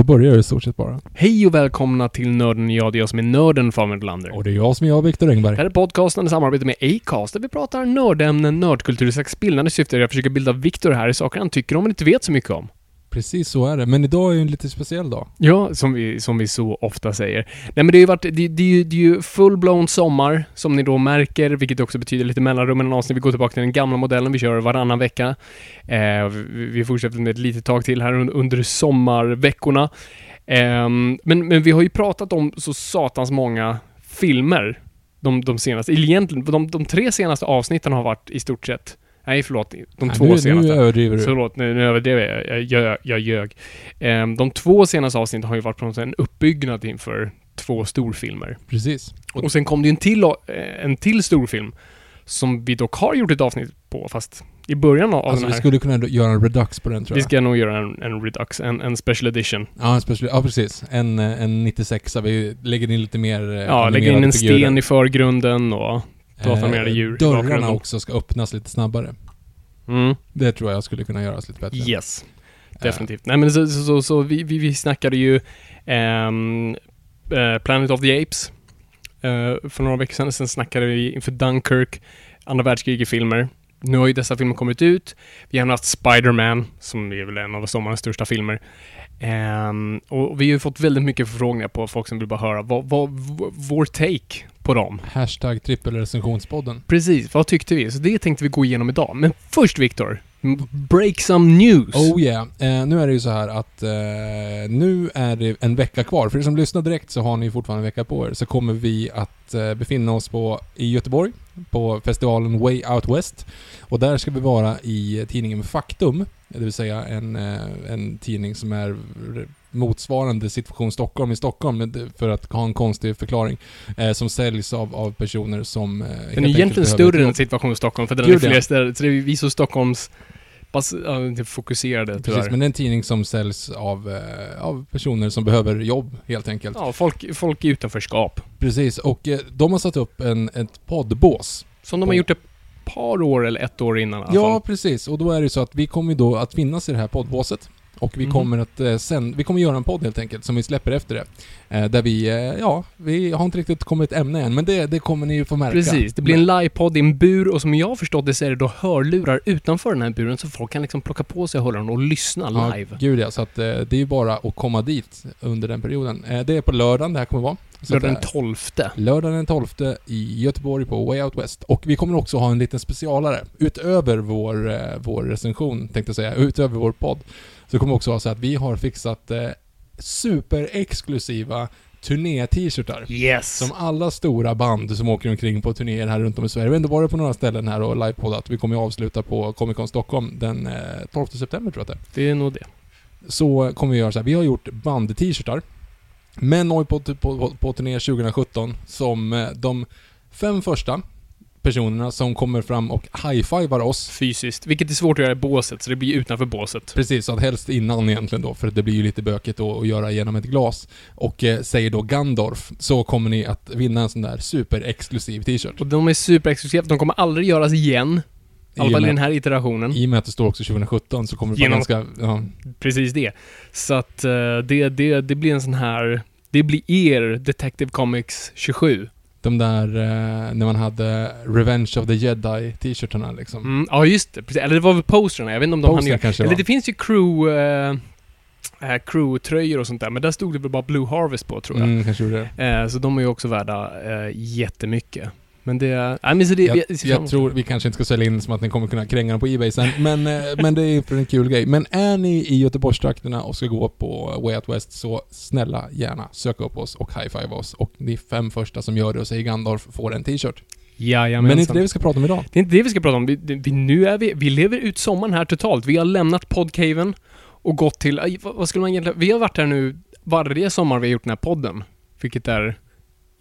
Då börjar det i stort sett bara. Hej och välkomna till Nörden jag, det är jag som är nörden Fabian Lander. Och det är jag som är jag, Viktor Engberg. Det här är podcasten i samarbete med Acast där vi pratar nördämnen, nördkultur i slags bildande syfte. Jag försöker bilda Viktor här i saker han tycker om men inte vet så mycket om. Precis så är det. Men idag är ju en lite speciell dag. Ja, som vi, som vi så ofta säger. Nej men det har ju varit, det, det, är ju- det är ju full-blown sommar, som ni då märker, vilket också betyder lite mellanrum mellan avsnitt. Vi går tillbaka till den gamla modellen, vi kör varannan vecka. Eh, vi, vi fortsätter med ett litet tag till här under, under sommarveckorna. Eh, men, men vi har ju pratat om så satans många filmer de, de senaste, egentligen, de, de tre senaste avsnitten har varit i stort sett, nej förlåt, de Nej, två nu, senaste. Nu överdriver du. Förlåt, nu, nu överdrev jag. Jag, jag, jag ljög. Ehm, de två senaste avsnitten har ju varit på något sätt en uppbyggnad inför två storfilmer. Precis. Och, Och sen kom det ju en till, eh, en till storfilm som vi dock har gjort ett avsnitt på, fast i början av alltså den vi här. skulle kunna göra en redux på den tror vi jag. ska nog göra en, en redux, en, en special edition. Ja, en special, ja precis. En, eh, en 96 vi lägger in lite mer eh, Ja, lägger in en figurer. sten i förgrunden och... mer djur i Dörrarna också ska öppnas lite snabbare. Mm, Det tror jag skulle kunna göras lite bättre. yes. Definitivt. Nej men så, så, så, så vi, vi, vi snackade ju ehm, eh, Planet of the Apes eh, för några veckor sedan. Sen snackade vi inför Dunkirk, andra världskriget-filmer. Nu har ju dessa filmer kommit ut. Vi har haft Spider-Man, som är väl en av sommarens största filmer. Ehm, och vi har ju fått väldigt mycket förfrågningar på folk som vill bara höra vad, vad, vår take på dem. Hashtag trippelrecensionspodden. Precis, vad tyckte vi? Så det tänkte vi gå igenom idag. Men först Viktor, break some news. Oh yeah. Eh, nu är det ju så här att eh, nu är det en vecka kvar. För er som lyssnar direkt så har ni fortfarande en vecka på er. Så kommer vi att eh, befinna oss på, i Göteborg på festivalen Way Out West. Och där ska vi vara i tidningen Faktum. Det vill säga en, eh, en tidning som är motsvarande Situation Stockholm i Stockholm för att ha en konstig förklaring. Eh, som säljs av, av personer som eh, Den är egentligen större än. Situation Stockholm, för den Gud, är fler städer. Så det är vi så Stockholms... Bas, inte fokuserade tyvärr. Precis, men det är en tidning som säljs av, eh, av personer som behöver jobb helt enkelt. Ja, folk, folk i utanförskap. Precis, och eh, de har satt upp en, ett poddbås. Som de har gjort ett par år eller ett år innan i alla Ja, fall. precis. Och då är det så att vi kommer då att finnas i det här poddbåset. Och vi Mhm. kommer att eh, sen, vi kommer göra en podd helt enkelt, som vi släpper efter det. Eh, där vi, eh, ja, vi har inte riktigt kommit ett ämne än, men det, det kommer ni ju få märka. Precis, det blir en livepodd i en bur och som jag har förstått det så är det då hörlurar utanför den här buren så folk kan liksom plocka på sig hörlurarna och lyssna Ja, live. gud ja. Så att eh, det är ju bara att komma dit under den perioden. Eh, det är på lördagen det här kommer vara. Lördag den eh, 12. Lördagen den 12 i Göteborg på Way Out West. Och vi kommer också ha en liten specialare. Utöver vår, eh, vår recension, tänkte jag säga, utöver vår podd. Så kommer vi också ha så att vi har fixat eh, superexklusiva turné-t-shirtar. Yes! Som alla stora band som åker omkring på turnéer här runt om i Sverige. Vi har ändå varit på några ställen här och livepoddat. Vi kommer ju avsluta på Comic Con Stockholm den eh, 12 september tror jag att det är Det är nog det. så kommer vi göra så här. Vi har gjort band-t-shirtar. Med Noi på, på, på, turné 2017 som eh, de fem första personerna som kommer fram och high-fivar oss. Fysiskt. Vilket är svårt att göra i båset, så det blir utanför båset. Precis, så att helst innan egentligen då, för att det blir ju lite bökigt då att göra genom ett glas. Och eh, säger då Gandorf, så kommer ni att vinna en sån där superexklusiv t-shirt. Och de är superexklusiva. De kommer aldrig göras igen. I alla fall i den här iterationen. I och med att det står också 2017 så kommer det vara ganska... Ja, Precis det. Så att eh, det, det, det blir en sån här... Det blir er Detective Comics 27. de där, eh, när man hade Revenge of the Jedi t-shirtarna liksom. Mm, ja, just det. Precis. Eller det var väl posterna. Jag vet inte om de hann kanske Eller var. det finns ju crew... Eh, crew-tröjor och sånt där, men där stod det väl bara Blue Harvest på, tror jag. Mm, kanske gjorde det. Eh, så de är ju också värda eh, jättemycket. Men det... Nej, men så det... Jag, vi- jag tror, vi kanske inte ska sälja in som att ni kommer kunna kränga dem på Ebay sen, men, eh, men det är för en kul grej. Men är ni i Göteborgstrakterna och ska gå på Way Out West, så snälla gärna sök upp oss och high-five oss. Och de fem första som gör det och säger Gandalf får en t-shirt. Jajamensan. Men det är inte det vi ska prata om idag. Det är inte det vi ska prata om. Vi, vi, nu är vi, vi lever ut sommaren här totalt. Vi har lämnat podcaven och gått till, vad skulle man egentligen, vi har varit här nu varje sommar vi har gjort den här podden. Vilket är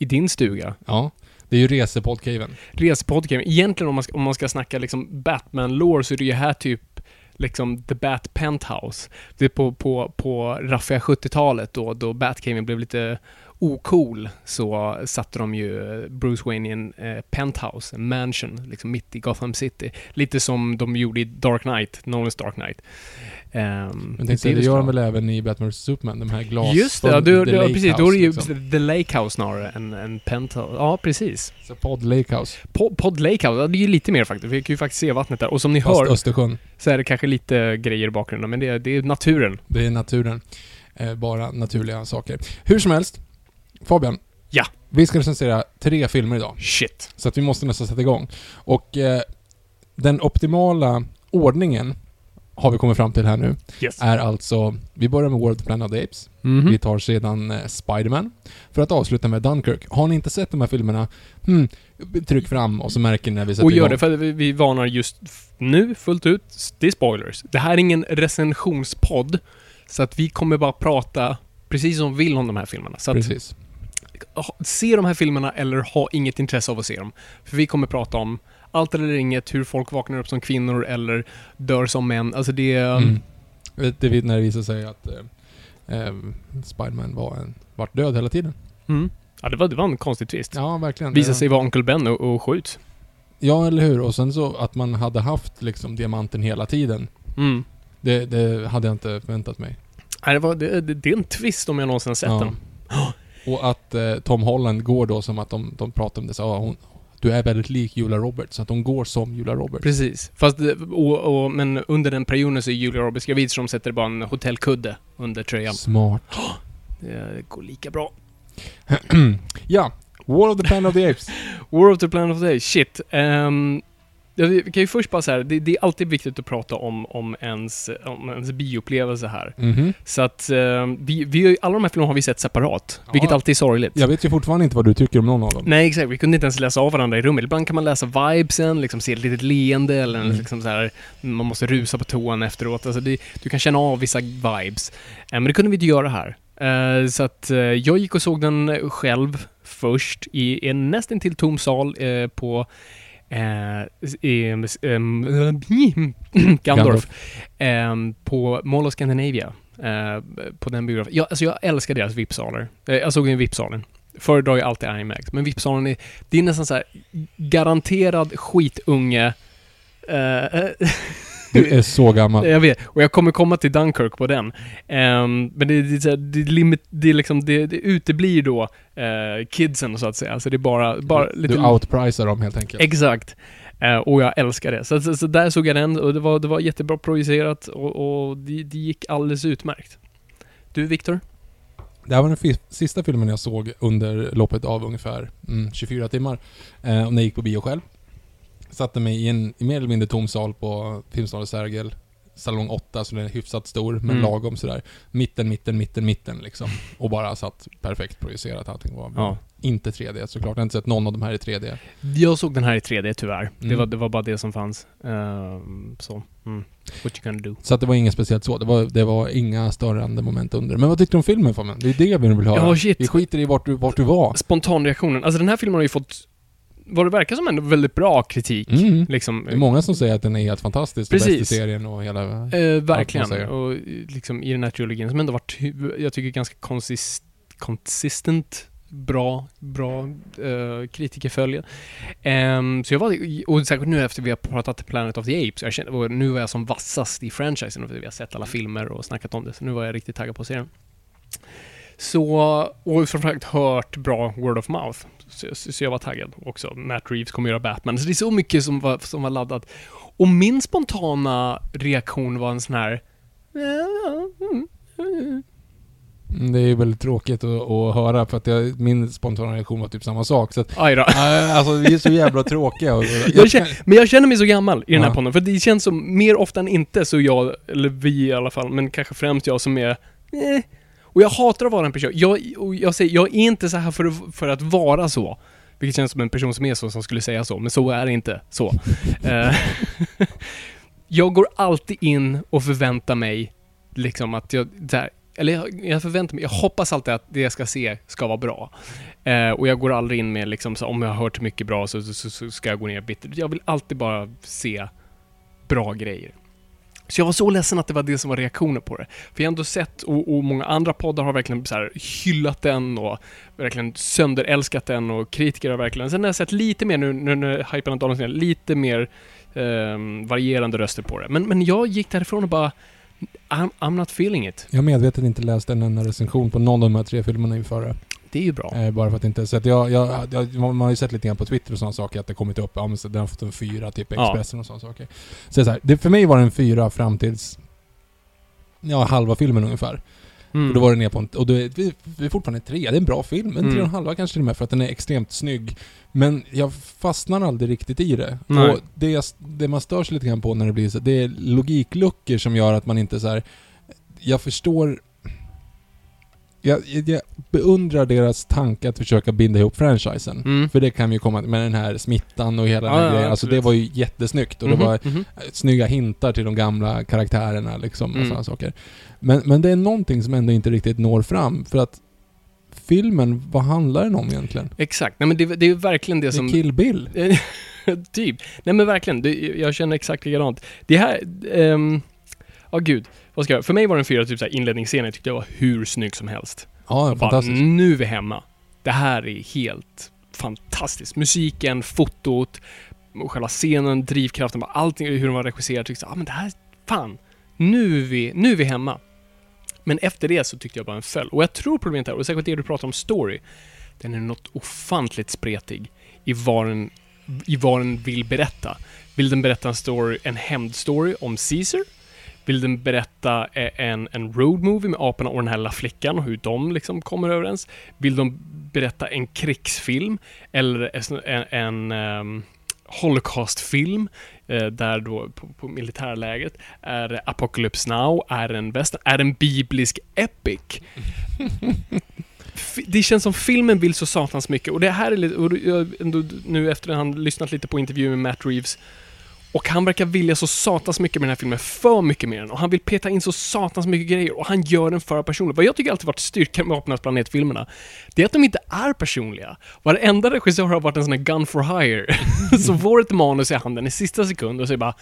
i din stuga. Ja, det är ju resepodcaven. Resepodcaven. Egentligen om man ska, om man ska snacka liksom Batman-lore så är det ju här typ liksom The Bat Penthouse. Det är på, på, på raffiga 70-talet då, då Batcaven blev lite ocool så satte de ju Bruce Wayne i en eh, penthouse, en mansion, liksom mitt i Gotham City. Lite som de gjorde i Dark Knight, Nolans Dark Knight. Um, Men tänkte, det gör de väl även i Batman vs Superman, de här glas... Just det, ja, du, du, ja, precis. Då är det ju liksom. The Lake House snarare än, än Penthouse. Ja, precis. Så Pod Lake House. Pod, Pod Lake House, ja, det är ju lite mer faktiskt. Vi kan ju faktiskt se vattnet där. Och som ni Fast hör Östersjön. så är det kanske lite grejer i bakgrunden, men det, är- det är naturen. Det är naturen. Eh, bara naturliga saker. Hur som helst, Fabian. Ja. Vi ska recensera tre filmer idag. Shit. Så att vi måste nästan sätta igång. Och eh, den optimala ordningen har vi kommit fram till här nu, Yes. är alltså, vi börjar med World Planet of the Apes. Mhm. Vi tar sedan eh, Spiderman. För att avsluta med Dunkirk. Har ni inte sett de här filmerna, hmm, tryck fram och så märker ni när vi sätter Och gör igång. det, för vi, vi varnar just nu fullt ut. Det är spoilers. Det här är ingen recensionspodd. Så att vi kommer bara prata precis som vi vill om de här filmerna. Så att Precis. ha- se de här filmerna eller ha inget intresse av att se dem. För vi kommer prata om allt eller inget, hur folk vaknar upp som kvinnor eller dör som män. Alltså det är... Mm. Det, när det visar sig att eh, eh, Spiderman var en, vart död hela tiden. Mm. Ja, det var, det var en konstig twist. Ja, verkligen. Visar sig vara Onkel Ben och, och skjuts. Ja, eller hur? Och sen så att man hade haft liksom diamanten hela tiden. Mm. Det, det hade jag inte förväntat mig. Nej, det, var, det, det, det är en twist om jag någonsin sett Ja. den. Och att eh, Tom Holland går då som att de, de pratar om det så, ja, hon, du är väldigt lik Julia Roberts, så att hon går som Julia Roberts. Precis. Fast, det- och, och, men under den perioden så är Julia Roberts gravid så de sätter bara en hotellkudde under tröjan. Smart. Det går lika bra. ja, War of the Planet of the Apes. War of the Planet of the Apes, shit. Um, vi kan ju först bara säga, det, det är alltid viktigt att prata om, om, ens, om ens bioupplevelse här. Mhm. Så att ehm, vi, vi, alla de här filmerna har vi sett separat, Ja. vilket alltid är sorgligt. Jag vet ju fortfarande inte vad du tycker om någon av dem. Nej, exakt. Vi kunde inte ens läsa av varandra i rummet. Ibland kan man läsa vibesen, liksom se ett litet leende eller Mm. liksom så här, man måste rusa på toan efteråt. Alltså det, du kan känna av vissa vibes. Eh, men det kunde vi inte göra här. Eh, så att eh, jag gick och såg den själv först i en nästan till tom sal eh, på eh, Eh, i, Gandorf. På Mall of Scandinavia. Eh, på den biografen. Jag, alltså jag älskar deras VIP-salar. Eh, jag såg den i VIP-salen. Föredrar ju alltid IMAX, men VIP-salen är, det är nästan så här garanterad skitunge. Eh, Du är så gammal. jag vet, och jag kommer komma till Dunkirk på den. Ehm, men det, det, det, limit, det, liksom, det, det uteblir då uh, kidsen så att säga. Alltså det är bara, bara lite... Du outpricar dem helt enkelt. Exakt. Eh, och jag älskar det. Så, så, så där såg jag den och det var, det var jättebra projicerat och, och det, det gick alldeles utmärkt. Du Viktor? Det här var den sista filmen jag såg under loppet av ungefär mm, 24 timmar. Eh, när jag gick på bio själv. Satte mig i en mer eller mindre tom sal på Filmstaden Sergel. Salong 8, så den är hyfsat stor, men Mm. lagom sådär. Mitten, mitten, mitten, mitten liksom. Och bara satt perfekt projicerat, allting var. Ja. Inte 3D såklart, jag har inte sett någon av de här i 3D. Jag såg den här i 3D tyvärr. Det, Mm. var, det var bara det som fanns. Ehm, så, mm. What you gonna do? Så att det var inget speciellt så. Det var, det var inga störande moment under. Men vad tyckte du om filmen Fabian? Det är det vi vill höra. Ja, shit. Vi skiter i vart du, vart du var. Spontanreaktionen. Alltså den här filmen har ju fått vad det verkar som ändå väldigt bra kritik. Mm. Liksom, Det är många som säger att den är helt fantastisk. Precis. Precis. Bästa serien och hela... Eh, verkligen. Och liksom i den här trilogin som ändå varit, jag tycker, ganska consist, consistent, bra, bra uh, kritikerfölje. Ehm, så jag var, och säkert nu efter vi har pratat Planet of the Apes, jag kände, nu var jag som vassast i franchisen och vi har sett alla filmer och snackat om det, så nu var jag riktigt taggad på serien. Så, och framförallt hört bra word of mouth. Så, så, jag var taggad också. Matt Reeves kommer göra Batman. Så det är så mycket som var, som var laddat. Och min spontana reaktion var en sån här... mm, Det är väldigt tråkigt att, att höra för att jag, min spontana reaktion var typ samma sak. Så att, Aj då. alltså vi är så jävla tråkiga. Och, Jag känner, men jag känner mig så gammal i den här Ja. podden, för det känns som mer ofta än inte så jag, eller vi i alla fall, men kanske främst jag som är eh. Och jag hatar att vara en person. Jag, jag säger, jag är inte så här för, att- för att vara så. Vilket känns som en person som är så som skulle säga så, men så är det inte så. Eh, jag går alltid in och förväntar mig liksom att jag, där, eller jag, jag förväntar mig, jag hoppas alltid att det jag ska se ska vara bra. Eh, och jag går aldrig in med liksom så om jag har hört mycket bra så, så, så, ska jag gå ner bittert. Jag vill alltid bara se bra grejer. Så jag var så ledsen att det var det som var reaktionen på det. För jag har ändå sett, och, och många andra poddar har verkligen så här hyllat den och verkligen sönderälskat den och kritiker har verkligen... Sen har jag sett lite mer nu, nu när hypen har dalat ner, lite mer eh, varierande röster på det. Men, men jag gick därifrån och bara... I'm, I'm not feeling it. Jag har medvetet inte läst en enda recension på någon av de här tre filmerna inför det. Det är ju bra. Eh, bara för att inte... Så att jag, jag, jag, man har ju sett lite grann på Twitter och sådana saker att det kommit upp, ja men den har fått en fyra, typ Ja. Expressen och sådana saker. Så, så här, det, för mig var det en fyra fram tills... Ja, halva filmen ungefär. Mm. Och då var det ner på en... Och då är, vi, vi är fortfarande en trea, det är en bra film. En Mm. tre och en halva kanske till och med, för att den är extremt snygg. Men jag fastnar aldrig riktigt i det. Nej. Och det, jag, det man stör sig lite grann på när det blir så, det är logikluckor som gör att man inte så här. Jag förstår... Jag, jag, beundrar deras tanke att försöka binda ihop franchisen. Mm. För det kan ju komma med den här smittan och hela den Ja, här ja, grejen. Alltså det var ju jättesnyggt och Mhm, det var mhm. snygga hintar till de gamla karaktärerna liksom och Mm. sådana saker. Men, men det är någonting som ändå inte riktigt når fram för att filmen, vad handlar den om egentligen? Exakt. Nej men det, det är verkligen det Det som... är Kill Bill. typ. Nej men verkligen, det, jag känner exakt likadant. Det här, ehm, ja gud, vad ska jag För mig var den fyra typ såhär inledningsscenen, jag tyckte jag var hur snygg som helst. Ja, Jag bara, fantastiskt. nu är vi hemma. Det här är helt fantastiskt. Musiken, fotot, och själva scenen, drivkraften, bara allting, hur den var regisserad. Tyckte jag, ah, men det här, fan, nu är, vi, nu är vi hemma. Men efter det så tyckte jag bara en föll. Och jag tror problemet är, och säkert det du pratar om story, den är något ofantligt spretig i vad den, i vad den vill berätta. Vill den berätta en story, en hämndstory om Caesar? Vill den berätta eh, en, en road movie med aporna och den här lilla flickan och hur de liksom kommer överens? Vill de berätta en krigsfilm? Eller en, en, en Holocaust-film eh, där då på, på militärlägret är det Apocalypse Now, är det en västern? är det en biblisk epic? Det känns som filmen vill så satans mycket och det här är lite, och nu efter att han lyssnat lite på intervjuer med Matt Reeves och han verkar vilja så satans mycket med den här filmen, för mycket med den. Och han vill peta in så satans mycket grejer och han gör den för personlig. Vad jag tycker alltid varit styrkan med Apornas planet-filmerna, det är att de inte är personliga. Varenda regissör har varit en sån här gun for hire. så får ett manus i handen i sista sekund och säger bara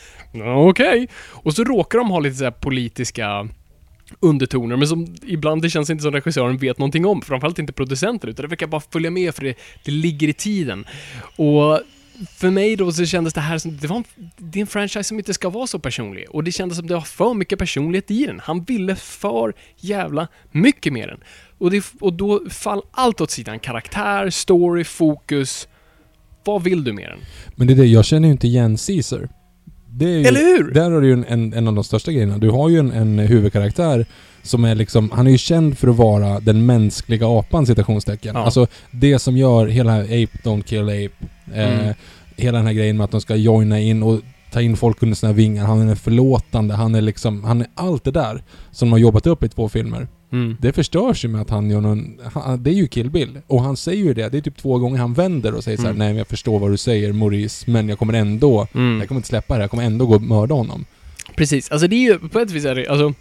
okej. Och så råkar de ha lite så här politiska undertoner, men som ibland det känns inte som regissören vet någonting om, framförallt inte producenten, utan det verkar bara följa med för det, det ligger i tiden. Och för mig då så kändes det här som, det var en, det är en franchise som inte ska vara så personlig. Och det kändes som det var för mycket personlighet i den. Han ville för jävla mycket med den. Och, det, och då fall allt åt sidan. Karaktär, story, fokus. Vad vill du med den? Men det är det, jag känner ju inte igen Caesar. Det är ju, Eller hur? Där har du ju en, en, en av de största grejerna. Du har ju en, en huvudkaraktär som är liksom, han är ju känd för att vara den mänskliga apan citationstecken. Ja. Alltså det som gör hela Ape Don't Kill Ape, eh, Mm. hela den här grejen med att de ska joina in och ta in folk under sina vingar. Han är förlåtande, han är liksom, han är allt det där som de har jobbat upp i två filmer. Mm. Det förstörs ju med att han gör någon... Han, det är ju Kill Bill. Och han säger ju det. Det är typ två gånger han vänder och säger så här: Mm. Nej men jag förstår vad du säger Maurice, men jag kommer ändå... Mm. Jag kommer inte släppa det. Jag kommer ändå gå och mörda honom. Precis, alltså det är ju på ett vis är det, alltså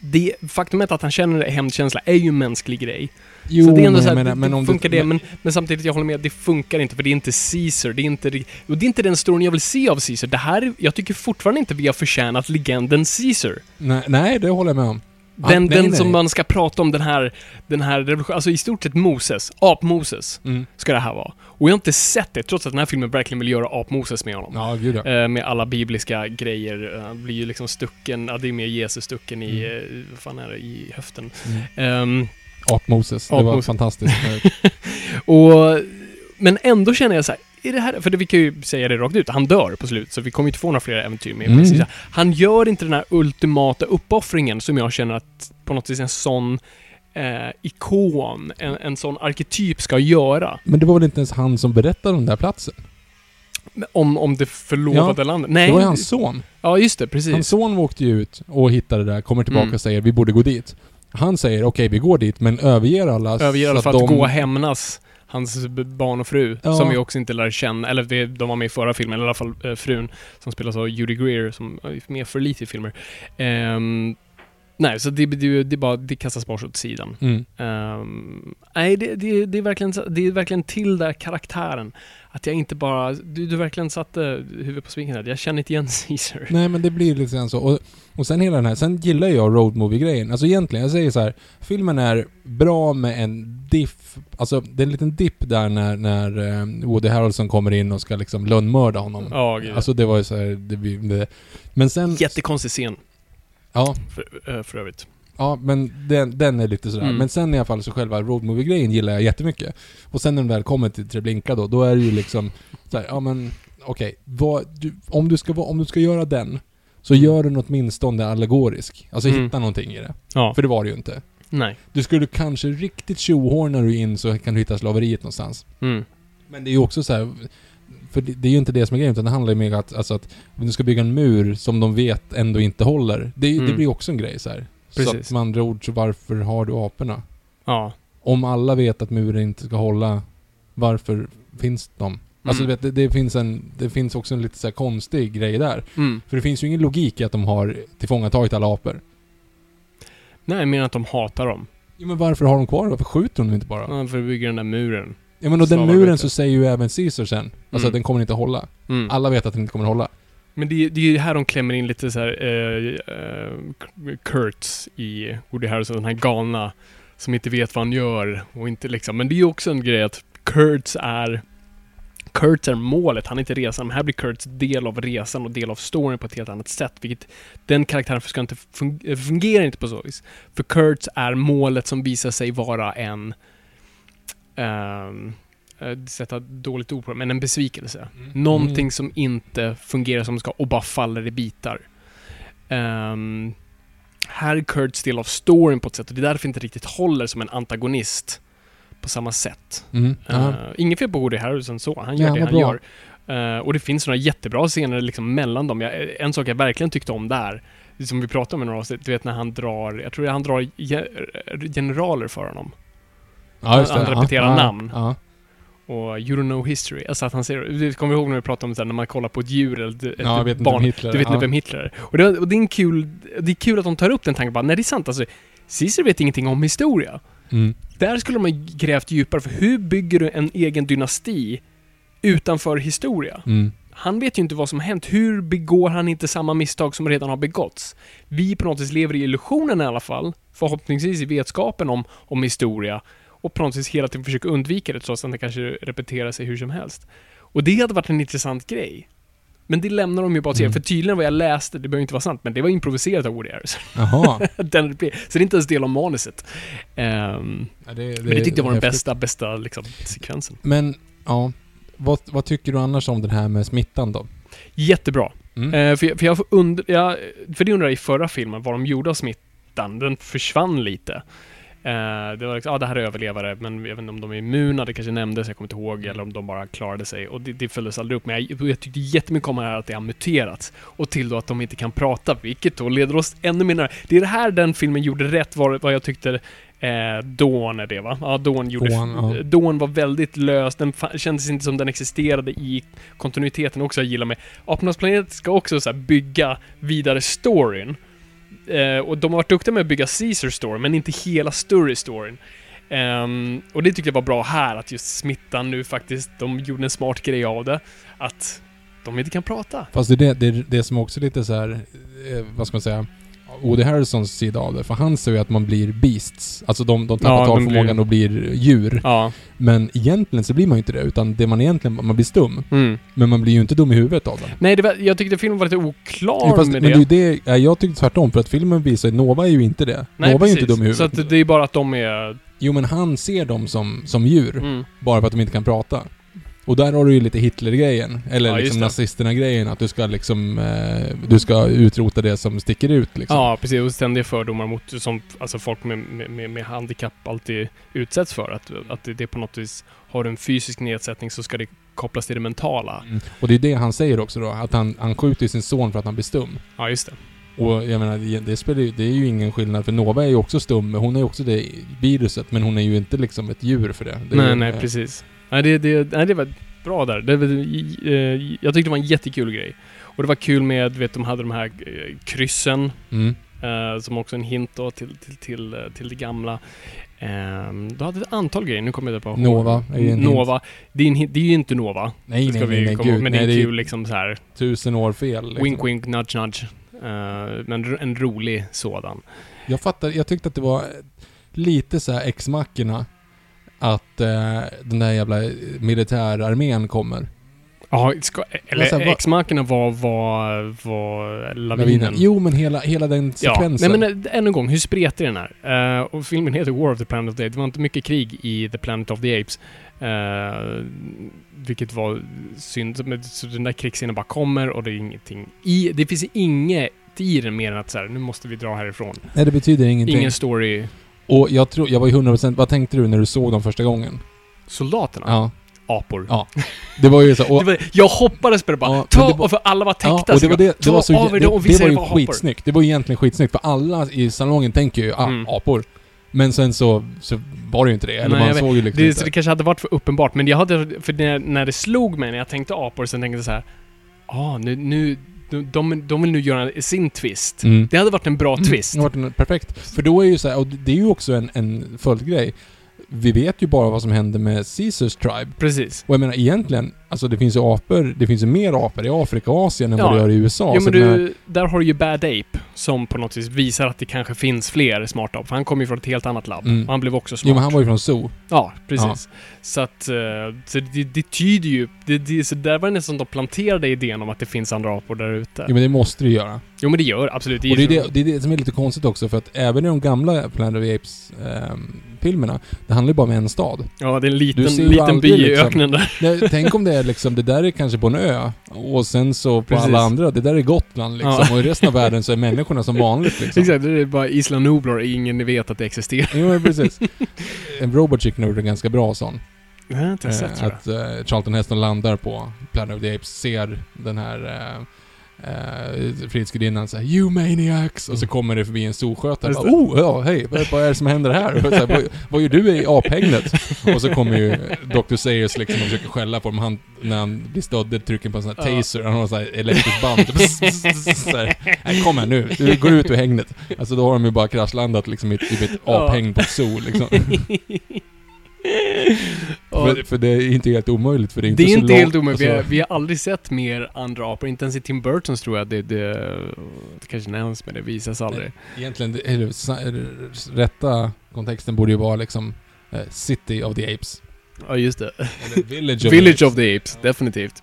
det faktumet att han känner hämndkänsla är ju en mänsklig grej. Jo, så det är ändå men så här, jag menar, det, men om funkar du, det, men, men samtidigt, jag håller med, det funkar inte för det är inte Caesar, det är inte, och det är inte den storyn jag vill se av Caesar. Det här, jag tycker fortfarande inte vi har förtjänat legenden Caesar. Nej, nej, det håller jag med om. Den, nej, den nej. som man ska prata om, den här, den här revolutionen, alltså i stort sett Moses, ap-Moses, Mm. ska det här vara. Och jag har inte sett det, trots att den här filmen verkligen vill göra ap-Moses med honom. Ja, gud ja. Eh, med alla bibliska grejer. Han blir ju liksom stucken, ja det är mer Jesus stucken i, Mm. eh, vad fan är det, i höften. Mm. Ehm, Ap-Moses. Det var fantastiskt. och, men ändå känner jag så här, är det här, för det, vi kan ju säga det rakt ut, han dör på slut, så vi kommer inte få några fler äventyr med Mm. precis. Han gör inte den här ultimata uppoffringen som jag känner att på något vis en sån eh, ikon, en, en sån arketyp ska göra. Men det var väl inte ens han som berättade om den där platsen? Om, om det förlovade landet. Nej. Det var ju hans son. Ja, just det, precis. Hans son åkte ju ut och hittade det där, kommer tillbaka Mm. och säger vi borde gå dit. Han säger okej, vi går dit, men överger alla Överger alla för att, de... gå och hämnas hans barn och fru, Ja. som vi också inte lär känna, eller de var med i förra filmen, i alla fall eh, frun, som spelas av Judy Greer, som är med för lite i filmer. Ehm, nej, så det, det, det, bara, det kastas bara åt sidan. Mm. Ehm, nej, det, det, det, är verkligen, det är verkligen till där karaktären. Att jag inte bara, du, du verkligen satte huvudet på spiken här. Jag känner inte igen Caesar. Nej men det blir lite grann så. Och, och sen hela den här, sen gillar jag road movie-grejen. Alltså egentligen, jag säger så här. Filmen är bra med en diff, alltså det är en liten dipp där när, när eh, Woody Harrelson kommer in och ska liksom lönnmörda honom. Ja, gud. Alltså det var ju så här, det, det, Men sen... Jättekonstig scen, Ja, för, eh, för övrigt. ja men den, den är lite sådär. Mm. Men sen i alla fall så själva road movie-grejen gillar jag jättemycket. Och sen när den väl kommer till Treblinka då, då är det ju liksom så här, ja men okej, vad, du, om, du ska, om du ska göra den, så gör den åtminstone allagorisk. Alltså Mm. hitta någonting i det. Ja, För det var det ju inte. nej. Du skulle kanske riktigt tjohornar du in så kan du hitta slaveriet någonstans. Mm. Men det är ju också så här. För det, det är ju inte det som är grejen, utan det handlar ju mer om att, alltså att om du ska bygga en mur som de vet ändå inte håller. Det, ju- det Mm. blir också en grej så här. Så Precis. att med andra ord, så varför har du aporna? Ja. Om alla vet att muren inte ska hålla, varför finns de? Alltså Mm. du vet, det, det, finns en, det finns också en lite så konstig grej där. Mm. För det finns ju ingen logik i att de har tillfångatagit alla apor. Nej, jag menar att de hatar dem. Jo men varför har de kvar Varför skjuter de inte bara? Ja, för att bygga den där muren. Ja men och den Slavarbete. muren så säger ju även Caesar sen. Alltså Mm. att den kommer inte hålla. Mm. Alla vet att den inte kommer hålla. Men det, är- det är ju här de klämmer in lite så här eh, eh, Kurtz i Woody Harrelson, den här galna som inte vet vad han gör och inte liksom. Men det är ju också en grej att Kurtz är Kurtz är målet, han är inte resan. Men här blir Kurtz del av resan och del av storyn på ett helt annat sätt. Vilket den karaktären ska inte fun- eh, fungerar inte på så vis. För Kurtz är målet som visar sig vara en um, sätta dåligt ord på det, men en besvikelse. Någonting Mm. som inte fungerar som det ska och bara faller i bitar. Ehm, här är Kurtz del av storyn på ett sätt och det är därför inte riktigt håller som en antagonist på samma sätt. Mm. Uh, inget fel på Woody Harrelson så, han gör Ja, det han bra. gör. Eh, och det finns några jättebra scener liksom mellan dem. Jag, en sak jag verkligen tyckte om där, som vi pratade om i några avsnitt, du vet när han drar, jag tror han drar ge- generaler för honom. Ja, just det. han repeterar ja, namn. Ja. Och you don't know history. Alltså att han säger, du kommer ihåg när vi pratade om det här, när man kollar på ett djur eller ett, ett ja, jag vet inte barn. Du vet inte ja. vem Hitler är. Och det, och det är en kul, det är kul att de tar upp den tanken bara, nej det är sant alltså. Caesar vet ingenting om historia. Mm. Där skulle ha grävt djupare, för hur bygger du en egen dynasti utanför historia? Mm. Han vet ju inte vad som har hänt. Hur begår han inte samma misstag som redan har begåtts? Vi på något vis lever i illusionen i alla fall, förhoppningsvis i vetskapen om, om historia, och på något vis hela tiden försöker undvika det trots att det kanske repeterar sig hur som helst. Och det hade varit en intressant grej. Men det lämnar de ju bara till Mm. För tydligen vad jag läste, det behöver inte vara sant, men det var improviserat av Woody Harrison. Jaha. Den. Så det är inte ens del av manuset. Ehm, Ja, det, det, men det tyckte jag var den bästa, bästa liksom, sekvensen. Men, ja. Vad, vad tycker du annars om den här med smittan då? Jättebra. Mm. Eh, för, jag- för jag und- jag, för det undrar jag i förra filmen, vad de gjorde av smittan. Den försvann lite. Eh, det var liksom, ja det här är överlevare, men jag vet inte om de är immuna, det kanske nämndes, jag kommer inte ihåg, eller om de bara klarade sig. Och det, det följdes aldrig upp. Men jag, jag tyckte jättemycket om det här att det har muterats. Och till då att de inte kan prata, vilket då leder oss ännu mer nära. Det är det här den filmen gjorde rätt, var, vad jag tyckte Eh, Dawn är det va? Ja, Dawn gjorde... Dawn, ja. Dawn var väldigt lös, den kändes inte som den existerade i kontinuiteten också jag gillar med. Apornas planet ska också så bygga vidare storyn. Eh, och de har varit duktiga med att bygga Caesar Store, men inte hela Story-storyn. Um, ehm, och det tyckte jag var bra här, att just smittan nu faktiskt, de gjorde en smart grej av det. Att de inte kan prata. Fast det är det, det, är det som också är lite så här, eh, vad ska man säga, Woody Harrisons sida av det. För han säger ju att man blir beasts. Alltså de, de tappar Ja, talförmågan blir- och blir djur. Ja. Men egentligen så blir man ju inte det, utan det man egentligen, man blir stum. Mm. Men man blir ju inte dum i huvudet av det. Nej, det var, jag tyckte filmen var lite oklar Jo, fast, med men det. det är ju det, ja, jag tyckte tvärtom, för att filmen visar Nova är ju inte det. Nej, Nova är ju inte precis. dum i huvudet. Så att det är bara att de är... Jo men han ser dem som, som djur, Mm. bara för att de inte kan prata. Och där har du ju lite Hitler-grejen, eller Ja, liksom nazisterna-grejen, att du ska liksom, eh, du ska utrota det som sticker ut liksom. Ja, precis. Och ständiga fördomar mot som alltså folk med, med, med, handikapp alltid utsätts för. Att, att det, det på något vis har du en fysisk nedsättning så ska det kopplas till det mentala. Mm. Och det är det han säger också då, att han, han skjuter sin son för att han blir stum. Ja, just det. Och jag menar, det, spelar ju, det är ju ingen skillnad, för Nova är ju också stum, hon är ju också det viruset, men hon är ju inte liksom ett djur för det. det nej, ju, nej, eh, precis. Nej, det, det, nej, det var bra där. Det, eh, jag tyckte det var en jättekul grej. Och det var kul med, du vet, de hade de här eh, kryssen. Mm. Eh, som också en hint då till, till, till, eh, till det gamla. Um, du hade ett antal grejer, nu kommer jag inte på Nova är ju en Nova. Det är, en, hint- det är ju inte Nova. Nej, nej, nej, nej, gud. Men det nej, är det är kul liksom så här. tusen år fel. Liksom. Wink wink, nudge nudge. Eh, men en rolig sådan. Jag fattar, jag tyckte att det var lite så här ex-mackorna att eh, den där jävla militärarmén kommer. Ja, ska, eller så här, vad- X-markerna var, var, var lavinen. Jo, men hela, hela den Ja, sekvensen. nej men äh, än en gång, hur spretig den är. Eh, och filmen heter War of the Planet of the Apes. Det var inte mycket krig i The Planet of the Apes. Eh, vilket var synd. Så den där krigsscenen bara kommer och det är ingenting i... Det finns inget i den mer än att så här, nu måste vi dra härifrån. Nej, det betyder ingenting. Ingen story. Och jag tror, jag var ju 100%, vad tänkte du när du såg dem första gången? Soldaterna? Ja. Apor. Ja. Det var ju så, och, var, jag hoppades på det bara. Ja, ta, det var- och för alla var ja, täckta. och så det var, det, det var så, av er det och det, var ju apor. skitsnyggt. Det var ju egentligen skitsnyggt, för alla i salongen tänker ju, ah, Mm. apor. Men sen så, så var det ju inte det. Eller Nej, man såg ju liksom Det, inte. det kanske hade varit för uppenbart, men jag hade... För när, när det slog mig när jag tänkte apor, så tänkte jag så här. Ah, nu... nu de, de, vill nu göra sin twist. Mm. Det hade varit en bra twist. Det har varit en, perfekt. För då är ju så här, och det är ju också en, en följdgrej. Vi vet ju bara vad som hände med Caesars tribe. Precis. Och jag menar egentligen, alltså det finns ju apor, det finns ju mer apor i Afrika och Asien än Ja. vad det gör i USA. jo så men den här- du, där har du ju Bad Ape, som på något vis visar att det kanske finns fler smarta apor. För han kommer ju från ett helt annat labb. Mm. Han blev också smart. Jo men han var ju från Zoo. Ja, precis. Så att... eh, Så det, det tyder ju... Det, det, så där var det nästan de planterade idén om att det finns andra apor där ute. Jo men det måste det ju göra. Jo men det gör absolut. Och det är det, det är det som är lite konstigt också, för att även i de gamla Planet of the Apes ehm, filmerna, det handlar ju bara om en stad. Ja, det är en liten, Du liten by i liksom- öknen där. Nej, tänk om det är liksom, det där är kanske på en ö, och sen så på Precis. alla andra, det där är Gotland liksom, Ja. och i resten av världen så är människorna som vanligt liksom. Exakt, det är bara Isla Nublar, ingen vet att det existerar. Jo men precis. En Robot Chicken gjorde en ganska bra sån. Jag har inte Eh, sett jag. att eh, Charlton Heston landar på Planet of the Apes, ser den här eh, eh, Frihetsgudinnan säger You maniacs! Och så kommer det förbi en solskötare Just bara. Oh, ja, hej, vad, vad är det som händer här? Och så här vad, vad gör du i aphägnet? och så kommer ju Dr. Sayers liksom och försöker skälla på dem. Han, när han blir stödd trycker på en sån här taser, han har sån här elektriskt band. så här, Nej, kom här nu, du går ut ur hägnet. Alltså då har de ju bara kraschlandat liksom i, i ett aphägn på zoo liksom. Ja, För, för det är inte helt omöjligt, för det är inte det är inte långt- helt omöjligt. Vi, har- alltså- vi har aldrig sett mer andra apor. Inte ens i Tim Burtons tror jag det, det, det kanske nämns, men det visas aldrig. Egentligen, eller, rätta kontexten borde ju vara liksom eh, City of the Apes. Ja, just det. Eller Village of Village the of the Apes, definitivt.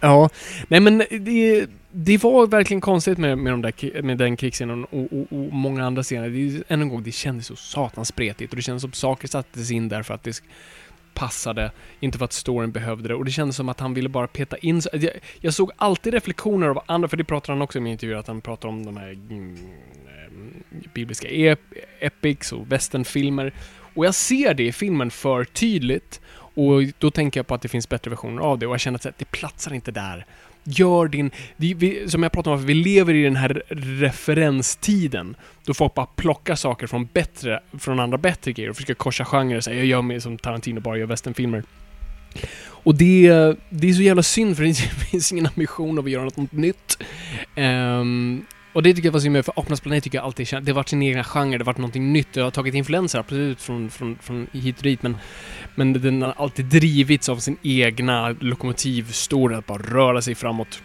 Ja, nej men det, det var verkligen konstigt med, med, de där, med den krigsscenen och, och, och många andra scener. Det, än en gång, det kändes så satans spretigt och det kändes som saker sattes in där för att det passade, inte för att storyn behövde det. Och det kändes som att han ville bara peta in... sig. Alltså, jag, jag såg alltid reflektioner av andra, för det pratar han också om i intervju, att han pratar om de här mm, eh, bibliska ep, epics och westernfilmer. Och jag ser det i filmen för tydligt. Och då tänker jag på att det finns bättre versioner av det och jag känner att det platsar inte där. Gör din... Vi, vi, som jag pratade om, vi lever i den här referenstiden. Då folk bara plockar saker från bättre, från andra bättre grejer och försöker korsa genrer och säga jag gör mig som Tarantino bara gör westernfilmer. Och det, det är så jävla synd för det finns ingen ambition av att göra något nytt. Um, och det tycker jag var så med för Apornas planet tycker jag alltid känns, det har varit sin egen genre, det har varit någonting nytt, det har tagit influenser absolut från, från, från hit och dit men, men den har alltid drivits av sin egna lokomotivstory, att bara röra sig framåt.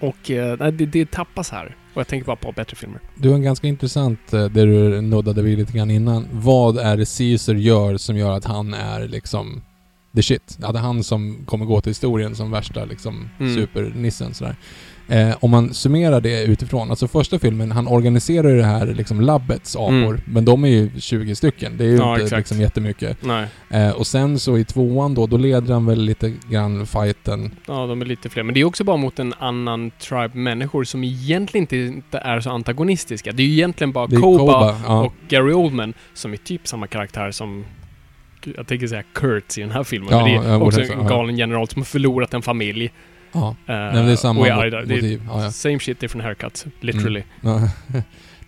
Och eh, nej, det, det tappas här. Och jag tänker bara på bättre filmer. Du har en ganska intressant, eh, det du nuddade vid lite grann innan. Vad är det Caesar gör som gör att han är liksom the shit? Är han som kommer gå till historien som värsta liksom Mm. supernissen sådär. Eh, om man summerar det utifrån, alltså första filmen, han organiserar ju det här liksom labbets apor, Mm. men de är ju 20 stycken. Det är ju Ja, inte exakt. liksom jättemycket. Nej. Eh, och sen så i tvåan då, då leder han väl lite grann fighten. Ja, de är lite fler. Men det är också bara mot en annan tribe människor som egentligen inte, är så antagonistiska. Det är ju egentligen bara Koba, Koba, ja. och Gary Oldman som är typ samma karaktär som jag tänker säga Kurtz i den här filmen. Ja, men det är också en galen general som har förlorat en familj. Ja, eh, Nej, men det är samma och är motiv. Ja, ja. Same shit, different haircut. Literally. Ja.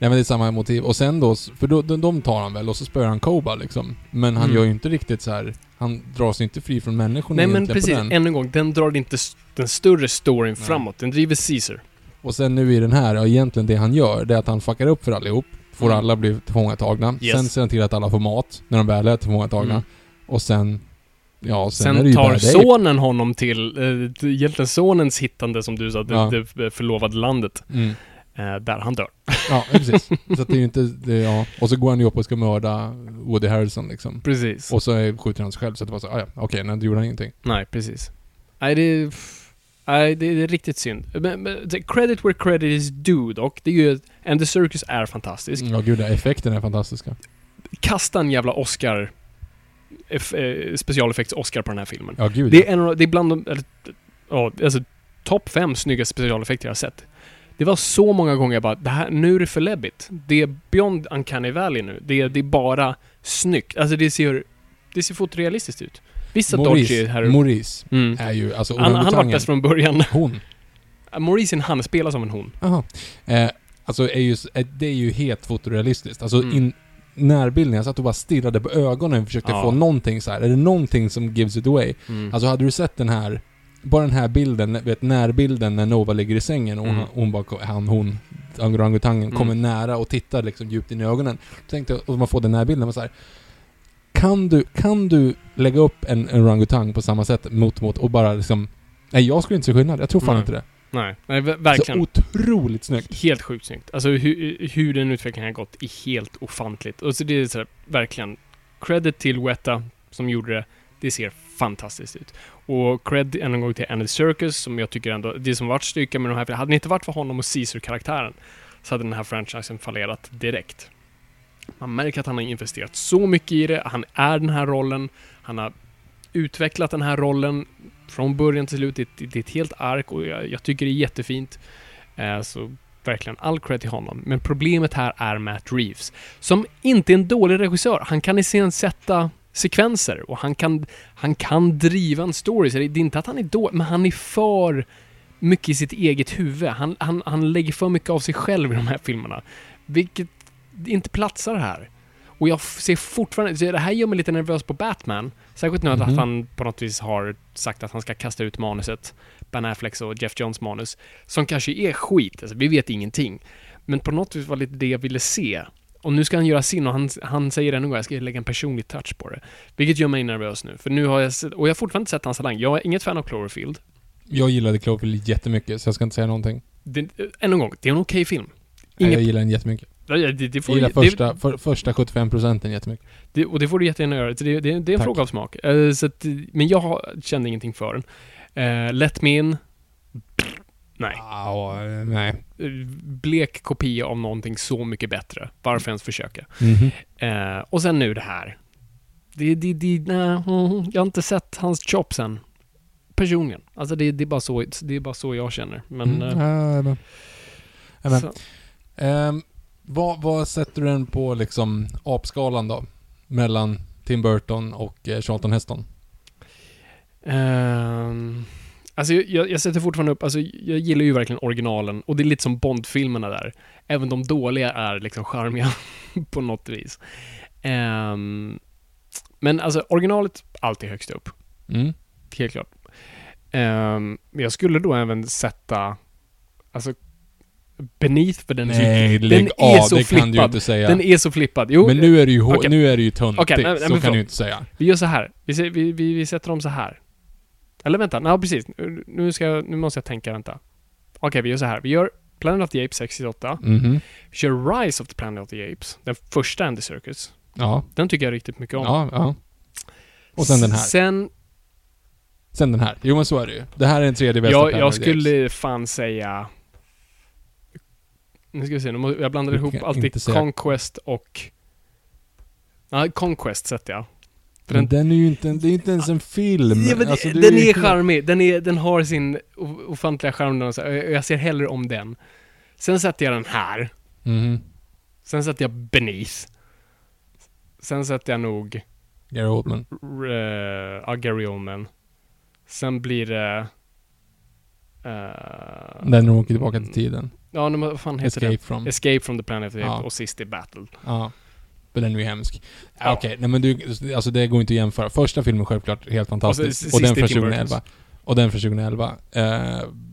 Nej men det är samma motiv. Och sen då, för då, de, de tar han väl och så spöar han Koba liksom. Men han Mm. gör ju inte riktigt så här. Han drar sig inte fri från människorna Nej men precis, än en gång, den drar inte den större storyn Nej. framåt. Den driver Caesar. Och sen nu i den här, ja, egentligen det han gör, det är att han fuckar upp för allihop. Får Mm. alla bli tillfångatagna. Yes. Sen ser han till att alla får mat, när de väl är tillfångatagna. Mm. Och sen... Ja, sen, Sen, det tar sonen honom till, eh, egentligen sonens hittande som du sa, det, Ja. det förlovade landet. Mm. Eh, där han dör. Ja, precis. så det är ju inte... Det, ja. Och så går han ju upp och ska mörda Woody Harrelson liksom. Precis. Och så är- skjuter han sig själv, så att det var så, ah, ja, okej, nej, då gjorde han ingenting. Nej, precis. Nej, det är... Nej, det är riktigt synd. Men, men, credit where credit is due dock. Det är ju... And the Circus är fantastisk. Ja, gud, effekten är fantastiska. Kasta en jävla Oscar... eh, Specialeffekts-Oscar på den här filmen. Ja, gud. Det är en av, det är bland de... Eller, ja, alltså topp fem snyggaste specialeffekter jag har sett. Det var så många gånger jag bara, det här, nu är det för läbbigt. Det är beyond uncanny valley nu. Det är, det är bara snyggt. Alltså det ser... Det ser fotorealistiskt ut. Vissa Maurice, här... Maurice Mm. är ju, alltså Han, han var bäst från början. Hon. Maurice är en han, spelar som en hon. Jaha. Eh, alltså är ju, eh, det är ju helt fotorealistiskt. Alltså Mm. in, närbilden, jag satt och bara stirrade på ögonen och försökte Ja. få någonting så här. Är det någonting som gives it away? Mm. Alltså hade du sett den här, bara den här bilden, vet närbilden när Nova ligger i sängen och Mm. hon, hon bara, han, hon, orangutangen Mm. kommer nära och tittar liksom djupt in i ögonen. Då tänkte jag, och man får den här bilden, man så här. Kan du, kan du lägga upp en orangutang på samma sätt mot, mot och bara liksom... Nej, jag skulle inte se skillnad. Jag tror fan Nej. inte det. Nej, nej ver- verkligen. Så otroligt snyggt. Helt sjukt snyggt. Alltså hur, hur den utvecklingen har gått är helt ofantligt. Och så det är så här, verkligen credit till Weta som gjorde det. Det ser fantastiskt ut. Och cred än en gång till Andy Circus som jag tycker ändå, det som varit styrka med de här, hade det inte varit för honom och Caesar-karaktären så hade den här franchisen fallerat direkt. Man märker att han har investerat så mycket i det, han är den här rollen, han har utvecklat den här rollen från början till slut. Det, det, det är ett helt ark och jag, jag tycker det är jättefint. Eh, så verkligen all cred till honom. Men problemet här är Matt Reeves, som inte är en dålig regissör. Han kan iscensätta sekvenser och han kan, han kan driva en story. Så det är inte att han är dålig, men han är för mycket i sitt eget huvud. Han, han, han lägger för mycket av sig själv i de här filmerna. Vilket inte platsar här. Och jag ser fortfarande, det här gör mig lite nervös på Batman. Särskilt nu Mhm. att han på något vis har sagt att han ska kasta ut manuset. Ben Afflecks och Jeff Johns manus. Som kanske är skit, alltså, vi vet ingenting. Men på något vis var det lite det jag ville se. Och nu ska han göra sin och han, han säger ännu en gång jag ska lägga en personlig touch på det. Vilket gör mig nervös nu. För nu har jag sett, och jag har fortfarande inte sett hans talang. Jag är inget fan av Cloverfield. Jag gillade Cloverfield jättemycket, så jag ska inte säga någonting. Det, ännu en gång, det är en okej film. Nej, Inget, Jag gillar den jättemycket. Det, det, får, gillar det, första, för, första 75 procenten jättemycket. Det, och det får du jättegärna göra. Det, det, det är en Tack. fråga av smak. Eh, så att, men jag har, kände ingenting för den. Uh, Let Me In. Nej. Eh, nej. Eh, Blek kopia av någonting så mycket bättre. Varför ens försöka? Mhm. Eh, och sen nu det här. Det, det, det, nej, mm, jag har inte sett hans chops än. Personligen. Alltså det, det, är bara så, det är bara så jag känner. Men... Mm, eh, ja, men. Ja, men. så, Ehm, vad, vad sätter du den på liksom apskalan då? Mellan Tim Burton och eh, Charlton Heston? Ehm, alltså jag- jag, sätter fortfarande upp, alltså jag gillar ju verkligen originalen och det är lite som Bond-filmerna där. Även de dåliga är liksom charmiga på något vis. Ehm, men alltså originalet, alltid högst upp. Mm. Helt klart. Men jag skulle då även sätta, alltså Beneath, för den är Nej, så, lägg den är av. så det kan du flippad. inte säga. Den är så flippad. Jo, men nu är det ju, okej. nu är det ju töntigt. Okej, nej, nej, så kan du förlåt. inte säga. vi gör så här. Vi, ser, vi, vi, vi sätter dem så här. Eller vänta, nej precis. Nu, ska jag, nu måste jag tänka, vänta. Okej, vi gör så här. Vi gör Planet of the Apes 68. Mhm. Vi kör Rise of the Planet of the Apes. Den första Andy Circus. Ja. Den tycker jag riktigt mycket om. Ja, ja. Och sen den här. Sen, Sen den här. Jo men så är det ju. Det här är den tredje bästa jag, Planet jag skulle fan säga... Nu ska vi se, jag blandar ihop alltid Conquest och... Nej, Conquest sätter jag. För Men den är ju inte, det är inte ens en film. Ja, men Alltså, den är helt- charmig, den, är, den har sin ofantliga charm och jag ser hellre om den. Sen sätter jag den här. Mhm. Sen sätter jag Beneath. Sen sätter jag nog Gary Oldman. uh, ja, Gary Oldman. Sen blir det... Den när de åker tillbaka till tiden. Ja, men vad fan heter Escape den? from. Escape from the Planet of the Apes Ja. och sist i Battle. Ja. Men den är ju hemsk. Ja. Okej, nej men du, alltså det går inte att jämföra. Första filmen självklart helt fantastisk. Och, sista den från i Tim Burtons. 2011. Och den från 2011 eh,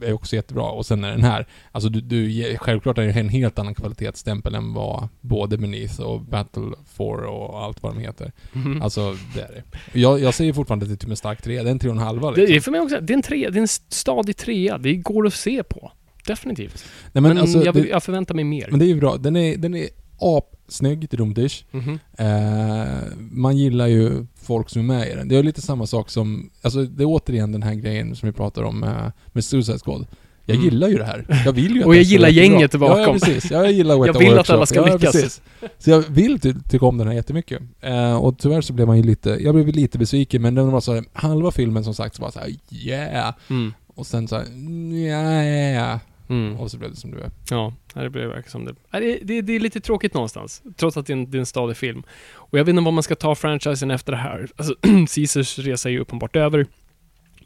är också jättebra. Och sen är den här. Alltså du, du självklart är det en helt annan kvalitetsstämpel än vad både Beneath och Battle 4 och allt vad de heter. Mhm. Alltså, det är det. Jag, jag säger fortfarande att det är typ en stark 3. Det är en 3,5 Det är liksom. för mig också, det är en tre, det är en stadig trea. Det går att se på. Definitivt. Nej, Men, men, alltså, jag, det, jag förväntar mig mer. men det är ju bra. Den är, den är apsnygg till Dumdish. Mhm. Eh, man gillar ju folk som är med i den. Det är lite samma sak som, alltså det är återigen den här grejen som vi pratar om med, med Suicide Squad. Jag Mm. gillar ju det här. Jag vill ju att Och jag gillar gänget bakom. Ja, ja precis. Ja, jag gillar Weta Jag vill att Workshop. alla ska ja, lyckas. Precis. Så jag vill ty tycka om den här jättemycket. Eh, och tyvärr så blev man ju lite, jag blev lite besviken men den var så här, halva filmen som sagt så var så här, yeah. Mm. Och sen så här, yeah. Mm. Och så blev det som du är. Ja, det blir verkligen som det. Det, det, det är lite tråkigt någonstans. Trots att det är en, det är en stadig film. Och jag vet inte vad man ska ta franchisen efter det här. Alltså, Caesars resa är ju uppenbart över.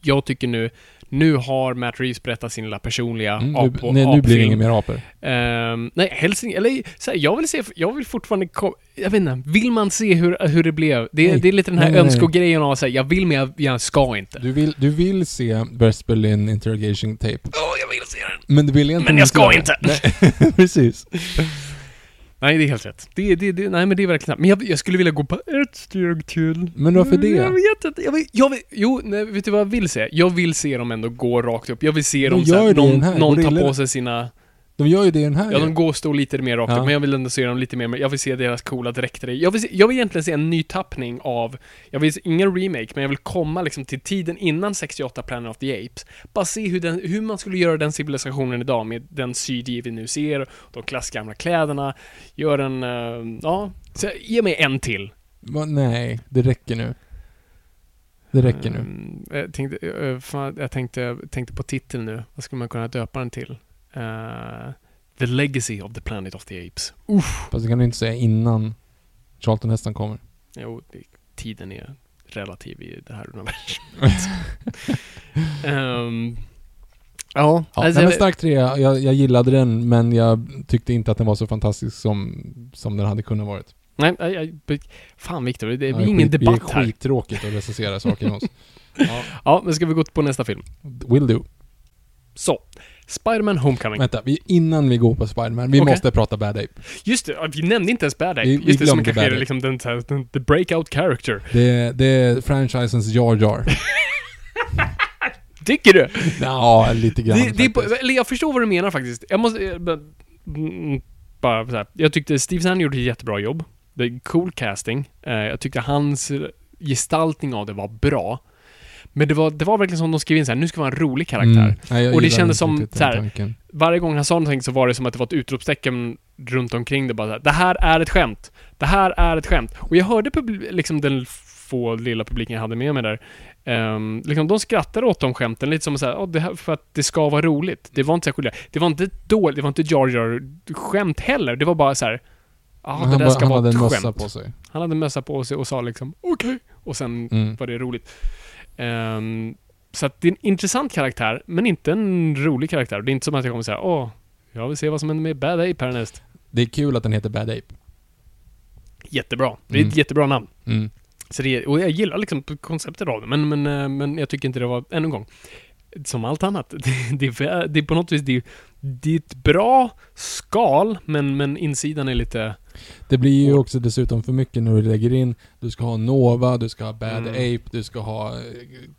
Jag tycker nu, nu har Matt Reeves berättat sin lilla personliga Mm, ap- nu, nej, nu blir det inga mer apor. Ehm, nej, helst eller så här, jag vill se, jag vill fortfarande, jag vet inte, vill man se hur, hur det blev? Det, Nej. det är lite den här Nej, önskogrejen av att säga, jag vill men jag, jag ska inte. Du vill, du vill se West Berlin Interrogation Tape. Åh, jag vill se den. Men du vill egentligen Men jag ska inte. Nej, precis. Nej, det är helt rätt. Det, det, det, nej, men det är verkligen Men jag, jag skulle vilja gå på ett steg till. Men varför det? Jag vet inte. Jag vill, jag vill, jo, nej, vet du vad jag vill se? Jag vill se dem ändå gå rakt upp. Jag vill se De dem såhär, någon, någon tar på sig sina... De gör ju det i den här Ja, de går och står lite mer rakt Ja. men jag vill ändå se dem lite mer, jag vill se deras coola dräkter. Jag vill, se, jag vill egentligen se en ny tappning av, jag vill ingen remake, men jag vill komma liksom till tiden innan 68 Planet of the Apes. Bara se hur, den, hur man skulle göra den civilisationen idag med den CG vi nu ser, de klassgamla kläderna, gör en, eh, ja, så ge mig en till. Va, nej, det räcker nu. Det räcker nu. Mm, jag tänkte, eh, fan, jag tänkte, tänkte på titeln nu, vad skulle man kunna döpa den till? Eh, the Legacy of the Planet of the Apes. Fast det kan du inte säga innan Charlton Heston kommer. Jo, det, tiden är relativ i det här universumet. Ehm, ja, Ja, alltså, men stark trea, jag, jag gillade den men jag tyckte inte att den var så fantastisk som, som den hade kunnat varit. nej, nej, nej, fan Viktor, det Ja, blir ingen skit, debatt Det är här. skittråkigt att recensera saker med oss. Ja, Ja, men ska vi gå på nästa film? will do. Så, Spider-Man Homecoming. Vänta, vi, innan vi går på Spiderman, vi Okej. måste prata Bad Ape. Just det, vi nämnde inte ens Bad Ape. Vi- vi Just det, som kanske är liksom den, här, den, the breakout character. Det, det är franchisens Jar Jar. Tycker du? ja, lite grann Det, det på, eller jag förstår vad du menar faktiskt. Jag måste... eh, bara- mm, Bara så här. Jag tyckte Steve Zahn gjorde ett jättebra jobb. Det är cool casting. Eh, jag tyckte hans eh, gestaltning av det var bra. Men det var, det var verkligen som de skrev in så här, nu ska vara en rolig karaktär. Mm. Nej, Och det kändes som så här. Varje gång han sa någonting så var det som att det var ett utropstecken runt omkring det bara så här, Det här är ett skämt. Det här är ett skämt. Och jag hörde liksom den få lilla publiken jag hade med mig där. Um, liksom de skrattade åt de skämten lite som så här, "Åh, det här för att det ska vara roligt. Det var inte särskilt Det var inte dåligt, det var inte Jar Jar skämt heller. Det var bara så här. Han det där bara- ska han vara hade ett en mössa skämt. på sig. Han hade en mössa på sig och sa liksom okej. Och sen Mm. var det roligt. Ehm, så att det är en intressant karaktär, men inte en rolig karaktär. Det är inte som att jag kommer säga åh, jag vill se vad som händer med Bad Ape härnäst. Det är kul att den heter Bad Ape. Jättebra. Det är Mm. ett jättebra namn. Mm. Så det, och jag gillar liksom konceptet av det, men, men, eh, men jag tycker inte det var, ännu en gång. som allt annat. Det, det, är- det är på något vis, det, det är ett bra skal, men, men insidan är lite... Det blir ju också dessutom för mycket när du lägger in, du ska ha Nova, du ska ha Bad Mm. Ape, du ska ha eh,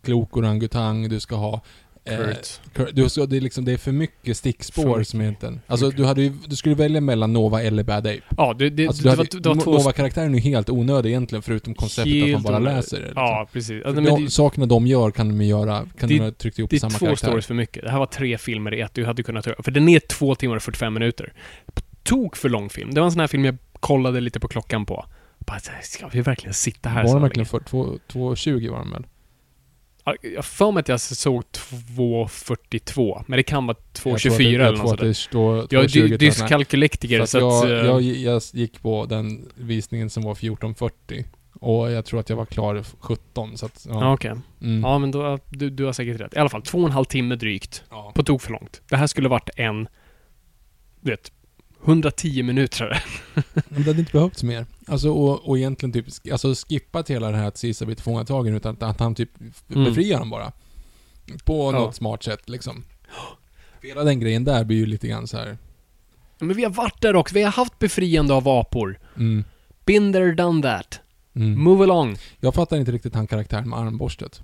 klok orangutang, du ska ha... eh, Kurt. Kurt- du ska, det, är liksom, det är för mycket stickspår För mycket. som egentligen... Alltså du, hade ju, du skulle välja mellan Nova eller Bad Ape. Ja, det, det, Alltså, det, du var, hade, det var två... Nova-karaktären är ju helt onödig egentligen, förutom konceptet att man bara läser det. Liksom. Ja, precis. Alltså, de, det, sakerna de gör kan de göra, kan Det- de ha tryckt ihop det i är samma två karaktär. stories för mycket. Det här var tre filmer i ett. Du hade kunnat göra... För den är två timmar och 45 minuter. Tok för lång film. Det var en sån här film jag kollade lite på klockan på. Bara, ska vi verkligen sitta här Var så de länge? verkligen för 2.20 var de väl? Ja, Jag har för mig att jag såg 2.42, men det kan vara Jag tror att 2.24 det- eller Jag något sånt Jag 2.20 är jag. dyskalkylektiker, Så att jag, eh, jag, jag gick på den visningen som var 14.40. Och jag tror att jag var klar 17, så att... Ja, okej. Mm. Ja, men då, du, du har säkert rätt. I alla fall, två och en halv timme drygt. Ja. På tok för långt. Det här skulle varit en... Du vet, 110 minuter. Men det hade inte behövts mer. Alltså, och, och egentligen typ, alltså skippat hela det här att Caesar blir tillfångatagen, utan att, att han typ Mm. befriar dem bara. På Ja. något smart sätt liksom. Hela den grejen där blir ju lite grann så här. Men vi har varit där också. Vi har haft befriande av apor. Mm, Been there, done that. mm. Move along. Jag fattar inte riktigt han karaktären med armborstet.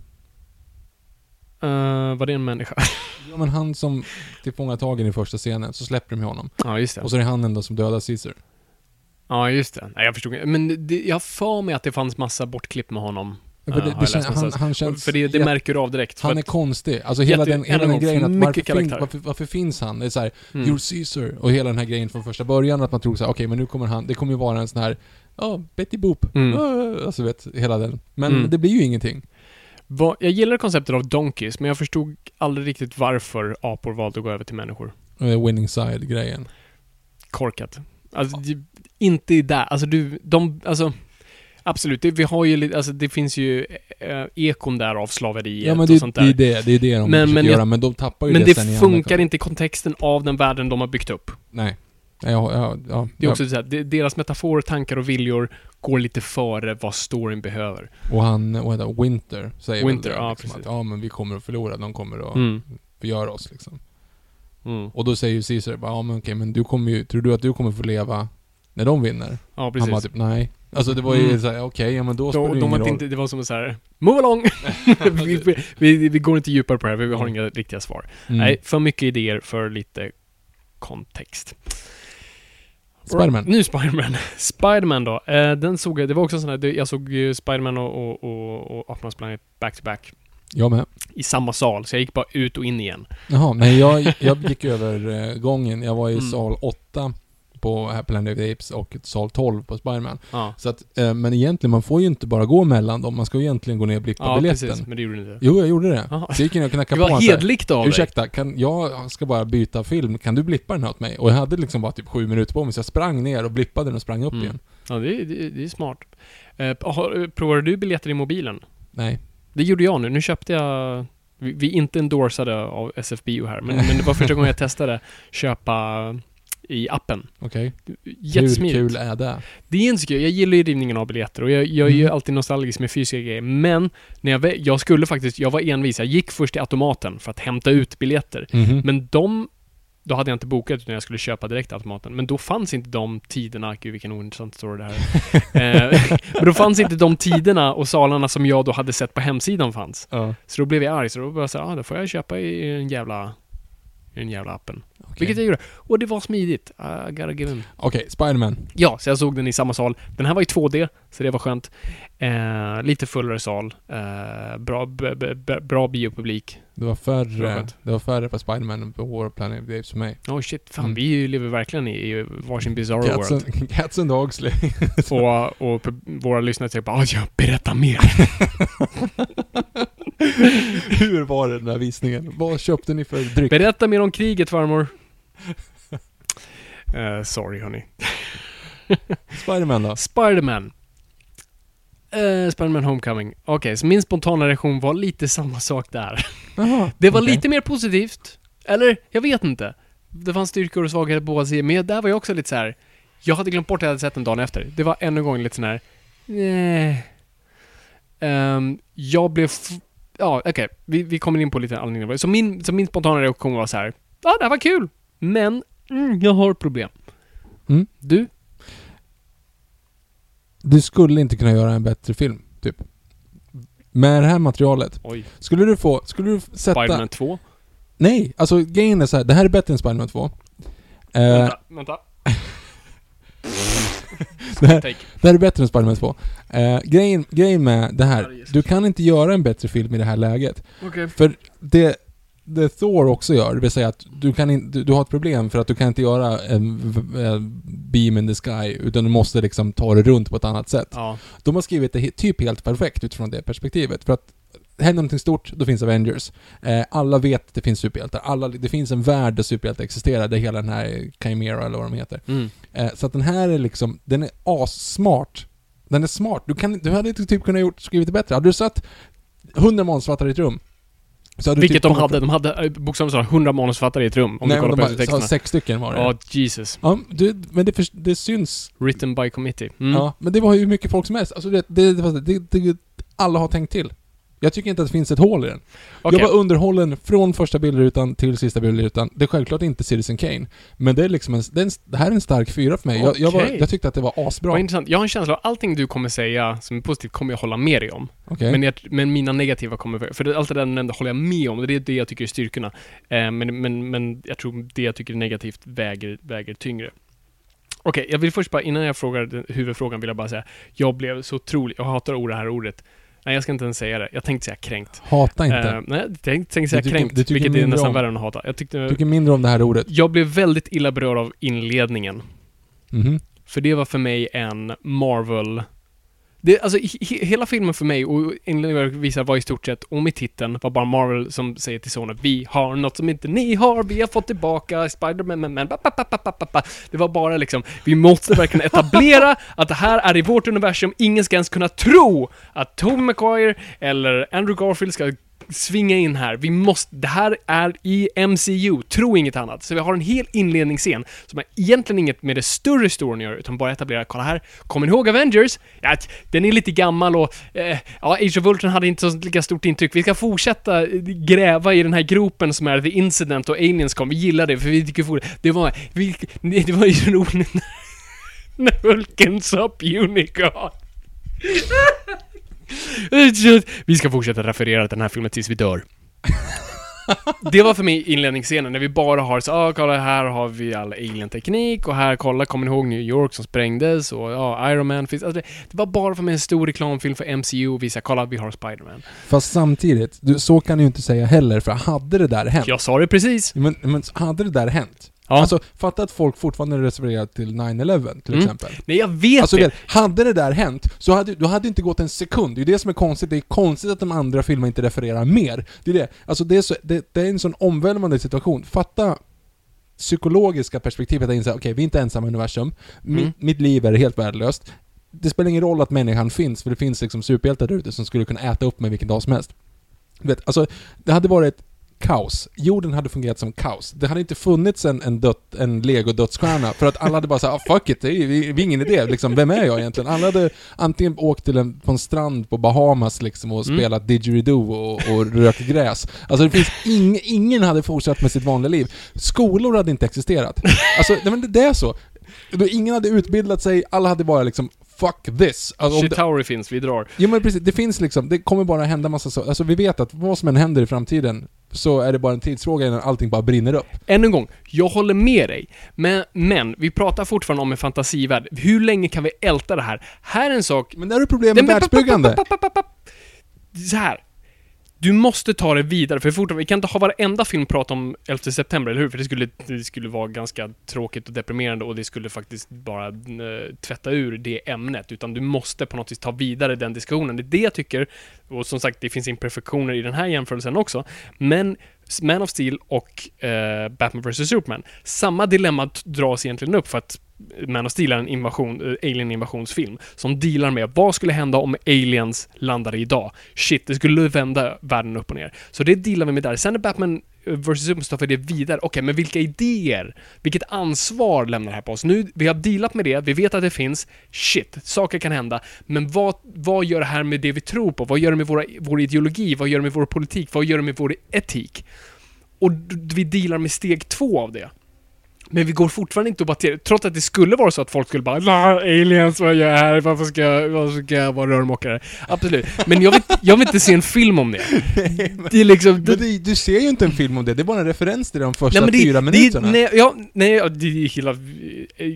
Uh, var det en människa? Ja men han som tillfångatagen i första scenen, så släpper de ju honom. ja, just det. Och så är det han ändå som dödar Caesar. Ja, just det. Nej, jag förstod inte. Men det, jag har för mig att det fanns massa bortklipp med honom. För Ja, det, har det jag läst känns, han, han känns... För det, det märker du av direkt. För Han är konstig. Alltså hela Jätte- den, hela den grejen att varför, fin, varför, varför finns han? Det är såhär, mm. You're Caesar. Och hela den här grejen från första början, att man tror såhär, okej men nu kommer han, det kommer ju vara en sån här, ja, Betty Boop. Mm. Ah, Alltså vet, hela den. Men Mm. det blir ju ingenting. Vad- jag gillar konceptet av donkeys, men jag förstod aldrig riktigt varför apor valde att gå över till människor. Winning side-grejen. Korkat. Alltså, det, inte där. Alltså du, de, alltså... Absolut, det, vi har ju alltså det finns ju eh, ekon där av slaveriet Ja men och det, sånt det där. är det, det är det de Men- försöker men göra, jag- men de tappar ju men det, det sen i funkar inte i kontexten av den världen de har byggt upp. Nej. Ja, ja, ja, Det är också så här, deras metaforer, tankar och viljor går lite före vad storyn behöver. Och han, vad heter Winter säger Winter, väl det, ja, liksom, precis. att ja men vi kommer att förlora, de kommer att Mm. förgöra oss liksom. Mm. Och då säger ju Caesar bara, ja men okej men du kommer ju, tror du att du kommer få leva när de vinner? Ja, precis. Han bara typ, nej. Alltså det var ju Mm. såhär, okej, ja men då spelar de, det de ingen roll. inte, det var som så här, move along! vi, vi, vi, vi går inte djupare på det här, vi har inga riktiga svar. Mm. Nej, för mycket idéer för lite kontext. Spiderman. Nu Spiderman. Spiderman då. Eh, den såg jag, det var också en sån här, jag såg ju Spiderman och, och, och, och Optimus Planet back to back Jag med. i samma sal, så jag gick bara ut och in igen. Jaha, nej jag, jag gick över eh, gången. Jag var i Mm. sal 8 på Planet of the Apes och sal 12 på Spiderman. Ja, Så att, eh, men egentligen, man får ju inte bara gå mellan dem. Man ska ju egentligen gå ner och blippa ja biljetten. precis. Men det gjorde du inte. Jo, jag gjorde det. Jaha. Så jag gick in och Det knackade var på så här, hedligt av dig. Ursäkta, kan, jag ska bara byta film. Kan du blippa den här åt mig? Och jag hade liksom bara typ sju minuter på mig, så jag sprang ner och blippade den och sprang upp Mm. igen. Ja, det, det, det är smart. Eh, har- provade du biljetter i mobilen? Nej. Det gjorde jag nu. Nu köpte jag... Vi, vi är inte endorsade av SF Bio här, men, men det var första gången jag testade köpa i appen. Okej. Hur Jättesmidigt. kul är det? Det är inte så kul. Jag gillar ju rivningen av biljetter och jag, jag är ju Mm. alltid nostalgisk med fysiska grejer. Men, när jag, jag skulle faktiskt, jag var envis. Jag gick först till automaten för att hämta ut biljetter. Mhm. Men de, då hade jag inte bokat utan jag skulle köpa direkt automaten. Men då fanns inte de tiderna, gud vilken ointressant story det här eh, Men då fanns inte de tiderna och salarna som jag då hade sett på hemsidan fanns. Ja. Så då blev jag arg, så då bara så ah, då får jag köpa i den jävla, i den jävla appen. Okej. Vilket jag gjorde. Och det var smidigt. I gotta give him. Okej, Spiderman. Ja, så jag såg den i samma sal. Den här var i 2D, så det var skönt. Eh, lite fullare sal. Eh, bra, bra biopublik. Det var färre, det var färre på Spiderman på vår Planet of Apes för mig. Oh shit, fan Mm. vi lever verkligen i, i varsin bizarro Cats world. and, cats and dogs. Och, och pub- våra lyssnare säger bara "Ah, ja, berätta mer. Hur var det den här visningen? Vad köpte ni för dryck? berätta mer om kriget farmor. Eh, sorry hörni. Spiderman då? Spiderman. Uh, Spiderman Homecoming. Okej, så min spontana reaktion var lite samma sak där. Jaha, Det var okej. lite mer positivt. Eller, jag vet inte. Det fanns styrkor och svagheter på båda sidor, men där var jag också lite så här. Jag hade glömt bort att jag hade sett den dagen efter. Det var ännu en gång lite sån här... Nej. Ehm, jag blev... Ja, okej. Vi, vi kommer in på lite anledningar. Så min, så min spontana reaktion var så här. Ja, det här var kul. Men, mm, jag har ett problem. Mm. Du? Du skulle inte kunna göra en bättre film, typ. Med det här materialet. Oj. Skulle du få... Skulle du sätta... Spiderman 2? Nej, alltså grejen är så här, det här är bättre än Spiderman 2. Eh, vänta, vänta. det, här, det här är bättre än Spiderman 2. Eh, grejen, grejen med det här, du kan inte göra en bättre film i det här läget. Okej. För det, det Thor också gör, det vill säga att du, kan in, du, du har ett problem för att du kan inte göra en, en beam in the sky, utan du måste liksom ta det runt på ett annat sätt. Ja. De har skrivit det typ helt perfekt utifrån det perspektivet. För att händer någonting stort, då finns Avengers. Eh, alla vet att det finns superhjältar. Alla, det finns en värld där superhjältar existerar, där hela den här Chimera eller vad de heter. Mm. Eh, så att den här är liksom, den är assmart. Den är smart. Du, kan, du hade inte typ kunnat gjort, skrivit det bättre. Hade du satt 100 manusförfattare i ett rum, Vilket typ de hade. De hade eh, bokstavligt talat 100 manusförfattare i ett rum. Om Nej, du kollar de på har, texterna. sex stycken var det. Ja, Jesus. Ja, du, men det, det syns. Written by committee. Mm. Ja, men det var ju mycket folk som helst. Alltså det, det, det, det, alla har tänkt till. Jag tycker inte att det finns ett hål i den. Okej. Jag var underhållen från första bildrutan till sista bildrutan. Det är självklart inte Citizen Kane. Men det är liksom en, det, är en, det här är en stark fyra för mig. Jag, jag, var, jag tyckte att det var asbra. Vad intressant. Jag har en känsla av att allting du kommer säga som är positivt kommer jag hålla med dig om. Okej. Men, jag, men mina negativa kommer... För allt det där du nämnde håller jag med om. Det är det jag tycker är styrkorna. Eh, men, men, men jag tror det jag tycker är negativt väger, väger tyngre. Okej, jag vill först bara, innan jag frågar huvudfrågan vill jag bara säga, jag blev så otroligt, jag hatar det här ordet. Nej, jag ska inte ens säga det. Jag tänkte säga kränkt. Hata inte. Eh, nej, jag tänkte, tänkte säga tycker- kränkt, vilket är nästan om- värre än att hata. Jag tyckte... Tycker mindre om det här ordet. Jag blev väldigt illa berörd av inledningen. Mhm. För det var för mig en Marvel... Det, alltså, he, he, hela filmen för mig, och inledningen visar var i stort sett, och med titeln, var bara Marvel som säger till sonen Vi har något som inte ni har, vi har fått tillbaka Spider-Man, men, men. Det var bara liksom, vi måste verkligen etablera att det här är i vårt universum, ingen ska ens kunna tro att Tobey Maguire eller Andrew Garfield ska svinga in här. Vi måste, det här är i MCU, tro inget annat. Så vi har en hel inledningsscen som är egentligen inget med det större storyn att göra, utan bara etablera, kolla här, kommer ni ihåg Avengers? Ja, den är lite gammal och, eh, ja, Age of Ultron hade inte så lika stort intryck. Vi ska fortsätta eh, gräva i den här gropen som är The Incident och Aliens kom. Vi gillar det, för vi tycker fortfarande... det var, vi, det var ju så roligt när, Hulken sa Unicorn. Vi ska fortsätta referera till den här filmen tills vi dör. Det var för mig inledningsscenen när vi bara har så, ah, kolla här har vi all alien-teknik och här, kolla, kommer ni ihåg New York som sprängdes och ja, Iron Man finns, alltså det, det var bara för mig en stor reklamfilm för MCU och visa, kolla vi har Spider-Man. Fast samtidigt, du, så kan du ju inte säga heller, för hade det där hänt... Jag sa det precis. Men, men hade det där hänt? Ja. Alltså, fatta att folk fortfarande refererar till 9-11 till Mm. exempel. Nej, jag vet Alltså det. vet, hade det där hänt, så hade du hade inte gått en sekund. Det är ju det som är konstigt. Det är konstigt att de andra filmerna inte refererar mer. Det är det. Alltså det är, så, det, det är en sån omvälvande situation. Fatta psykologiska perspektivet att inse, okej, vi är inte ensamma i universum. Mitt, Mm. mitt liv är helt värdelöst. Det spelar ingen roll att människan finns, för det finns liksom superhjältar där ute som skulle kunna äta upp mig vilken dag som helst. Du vet, alltså, det hade varit kaos. Jorden hade fungerat som kaos. Det hade inte funnits en, en, dött, en lego-dödsstjärna, för att alla hade bara sagt ah, 'fuck it, det är, det är ingen idé, liksom, vem är jag egentligen?' Alla hade antingen åkt till en, på en strand på Bahamas liksom och Mm. spelat didgeridoo och, och rökt gräs. Alltså det finns ing, ingen hade fortsatt med sitt vanliga liv. Skolor hade inte existerat. Alltså, nej, men det är så. Ingen hade utbildat sig, alla hade bara liksom 'fuck this' alltså, om det, finns, vi drar. Jo men precis, det finns liksom, det kommer bara hända massa saker. Alltså vi vet att vad som än händer i framtiden så är det bara en tidsfråga innan allting bara brinner upp. Än en gång, jag håller med dig. Men, men, vi pratar fortfarande om en fantasivärld. Hur länge kan vi älta det här? Här är en sak Men där är problem med världsbyggande. Så här. Du måste ta det vidare, för fortfarande, vi kan inte ha varenda film prata om 11 september, eller hur? För det skulle, det skulle vara ganska tråkigt och deprimerande och det skulle faktiskt bara eh, tvätta ur det ämnet. Utan du måste på något vis ta vidare den diskussionen. Det är det jag tycker, och som sagt, det finns imperfektioner i den här jämförelsen också. Men Man of Steel och eh, Batman vs. Superman, samma dilemma dras egentligen upp för att Man of Steel är en invasion, eh, alien-invasionsfilm som dealar med vad skulle hända om aliens landade idag? Shit, det skulle vända världen upp och ner. Så det dealar vi med där. Sen är Batman vs. Mustafa det vidare. Okej, men vilka idéer? Vilket ansvar lämnar det här på oss? Nu, vi har dealat med det, vi vet att det finns. Shit, saker kan hända. Men vad, vad gör det här med det vi tror på? Vad gör det med våra, vår ideologi? Vad gör det med vår politik? Vad gör det med vår etik? Och vi dealar med steg två av det. Men vi går fortfarande inte att battera, trots att det skulle vara så att folk skulle bara "La, aliens, vad gör jag här? Varför ska, jag- varför ska jag vara rörmokare? Absolut. Men jag vill, jag vill inte se en film om det. Det är liksom... Men du, du ser ju inte en film om det, det är bara en referens till de första Nej, men det, fyra det, minuterna. nej, ja, nej, det är hela...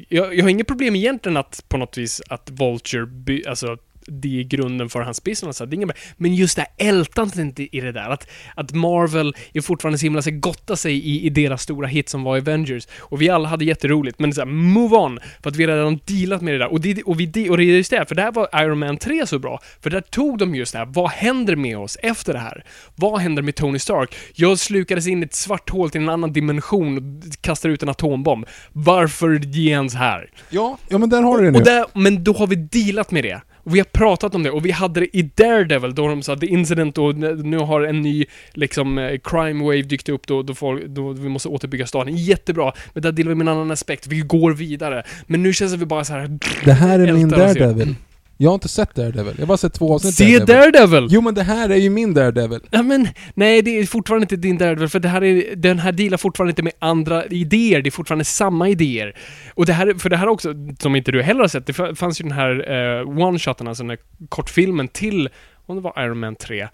Jag, jag har inget problem egentligen att på något vis att Vulture, by, alltså det är grunden för hans business. Så det är inget, men just det här ältandet i det där. Att, att Marvel är fortfarande så himla sig gotta sig i, i deras stora hit som var Avengers. Och vi alla hade jätteroligt, men så här, move on! För att vi redan dealat med det där. Och det, och, vi, och det är just det, för där var Iron Man 3 så bra. För där tog de just det här, vad händer med oss efter det här? Vad händer med Tony Stark? Jag slukades in i ett svart hål till en annan dimension och kastar ut en atombomb. Varför ge ens här? Ja, ja men där har du det nu. Och där, men då har vi dealat med det. Och vi har pratat om det och vi hade det i Daredevil då de sa The Incident och nu har en ny liksom eh, crime wave dykt upp då, då, folk, då vi måste återbygga staden. Jättebra, men där delar vi med en annan aspekt. Vi går vidare. Men nu känns det vi bara så här. det här är min. Daredevil. Jag har inte sett Daredevil, jag har bara sett två avsnitt Se Daredevil! Jo men det här är ju min Daredevil. Ja, men nej, det är fortfarande inte din Daredevil, för det här är, den här dealar fortfarande inte med andra idéer, det är fortfarande samma idéer. Och det här, för det här också, som inte du heller har sett, det fanns ju den här uh, one-shoten, alltså den här kortfilmen till, om det var Iron Man 3,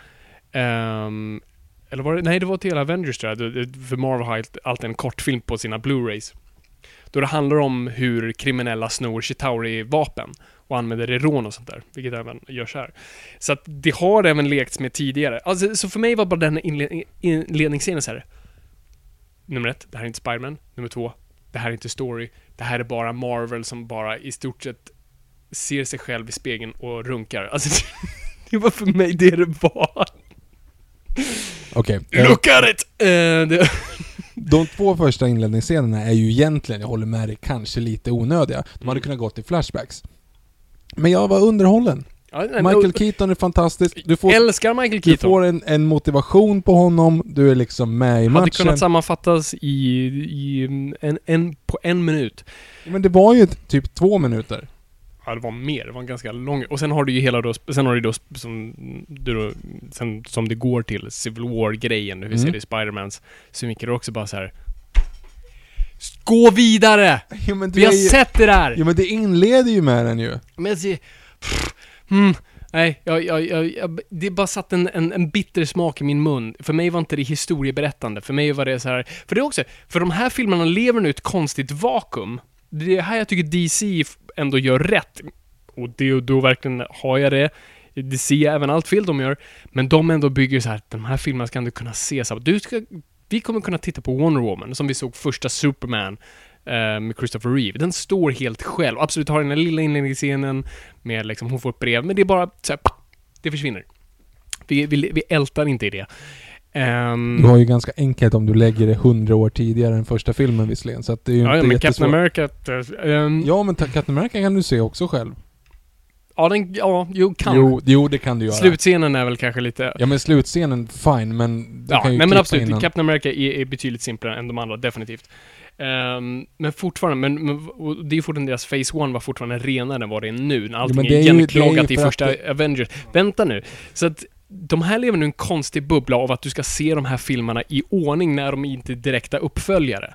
ehm, eller var det, nej det var till Avengers tror jag, för Marvel har allt- alltid en kortfilm på sina Blu-rays. Då det handlar om hur kriminella snor Chitauri-vapen och använder rån och sånt där, vilket även görs här. Så att det har även lekts med tidigare. Alltså, så för mig var bara den inled- inledningsscenen så här. Nummer ett, det här är inte Spiderman. Nummer två, det här är inte story. Det här är bara Marvel som bara i stort sett ser sig själv i spegeln och runkar. Alltså, det var för mig det det var. Okej. eh, Look at it! Det, De två första inledningsscenerna är ju egentligen, jag håller med dig, kanske lite onödiga. De hade kunnat gått i flashbacks. Men jag var underhållen. ja, nej, Michael och- Keaton är fantastisk. Du får, älskar Michael du Keaton. får en, en motivation på honom, du är liksom med i Hade matchen. kunnat sammanfattas i, i en, en, på en minut. Men det var ju typ två minuter. Ja, det var mer. Det var en ganska lång... Och sen har du ju hela då... Sen har du då som... Du då, sen, som det går till Civil War-grejen. Vi Mm. ser det i Spidermans. Det också bara så här. Gå vidare! Ja, Vi har ju- sett det där! Ja men det inleder ju med den ju. Men jag Mm, nej, jag, jag, jag, jag, det bara satt en, en, en bitter smak i min mun. För mig var inte det historieberättande. För mig var det så här... För det också... För de här filmerna lever nu i ett konstigt vakuum. Det är här jag tycker DC ändå gör rätt. Och det, och då verkligen har jag det. Det ser jag även allt fel de gör. Men de ändå bygger så här att de här filmerna ska ändå kunna ses av. Du ska... Vi kommer kunna titta på Wonder Woman, som vi såg första Superman eh, med Christopher Reeve. Den står helt själv. Absolut har den här lilla inledningsscenen med liksom, hon får ett brev, men det är bara så här, det försvinner. Vi, vi, vi ältar inte i det. Ehm, Du har ju ganska enkelt om du lägger det hundra år tidigare än första filmen visserligen, så att det är ju ja, ja, inte men jättesvårt. Captain America... ehm, ja. Ja men ta- Captain America kan du se också själv. Den, ja, jo, kan. Jo, jo det kan du göra. Slutscenen är väl kanske lite... Ja men slutscenen, fine, men du Ja, kan ju nej men absolut. innan. Captain America är, är betydligt simplare än de andra, definitivt. Ehm, men fortfarande, men, men det är fortfarande deras Phase One var fortfarande renare än vad det är nu, när allting men är, det igenklagat det i för första att Avengers. Vänta nu. Så att de här lever nu en konstig bubbla av att du ska se de här filmerna i ordning när de inte är direkta uppföljare.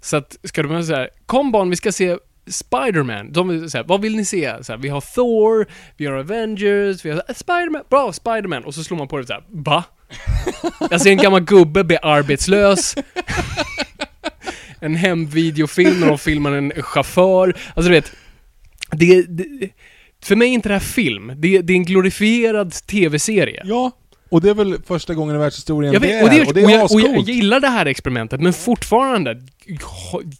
Så att, ska de säga kom barn, vi ska se Spiderman. De vill säga, vad vill ni se? Så här, vi har Thor, vi har Avengers, vi har äh, Spiderman, bra, Spiderman! Och så slår man på det så här, va? Jag ser en gammal gubbe bli arbetslös. en hemvideofilm när de filmar en chaufför. Alltså du vet, det, det, för mig är inte det här film. Det, det är en glorifierad tv-serie. Ja, och det är väl första gången i världshistorien Jag det vet, är, och, det, och det är och, jag, och jag gillar det här experimentet, men fortfarande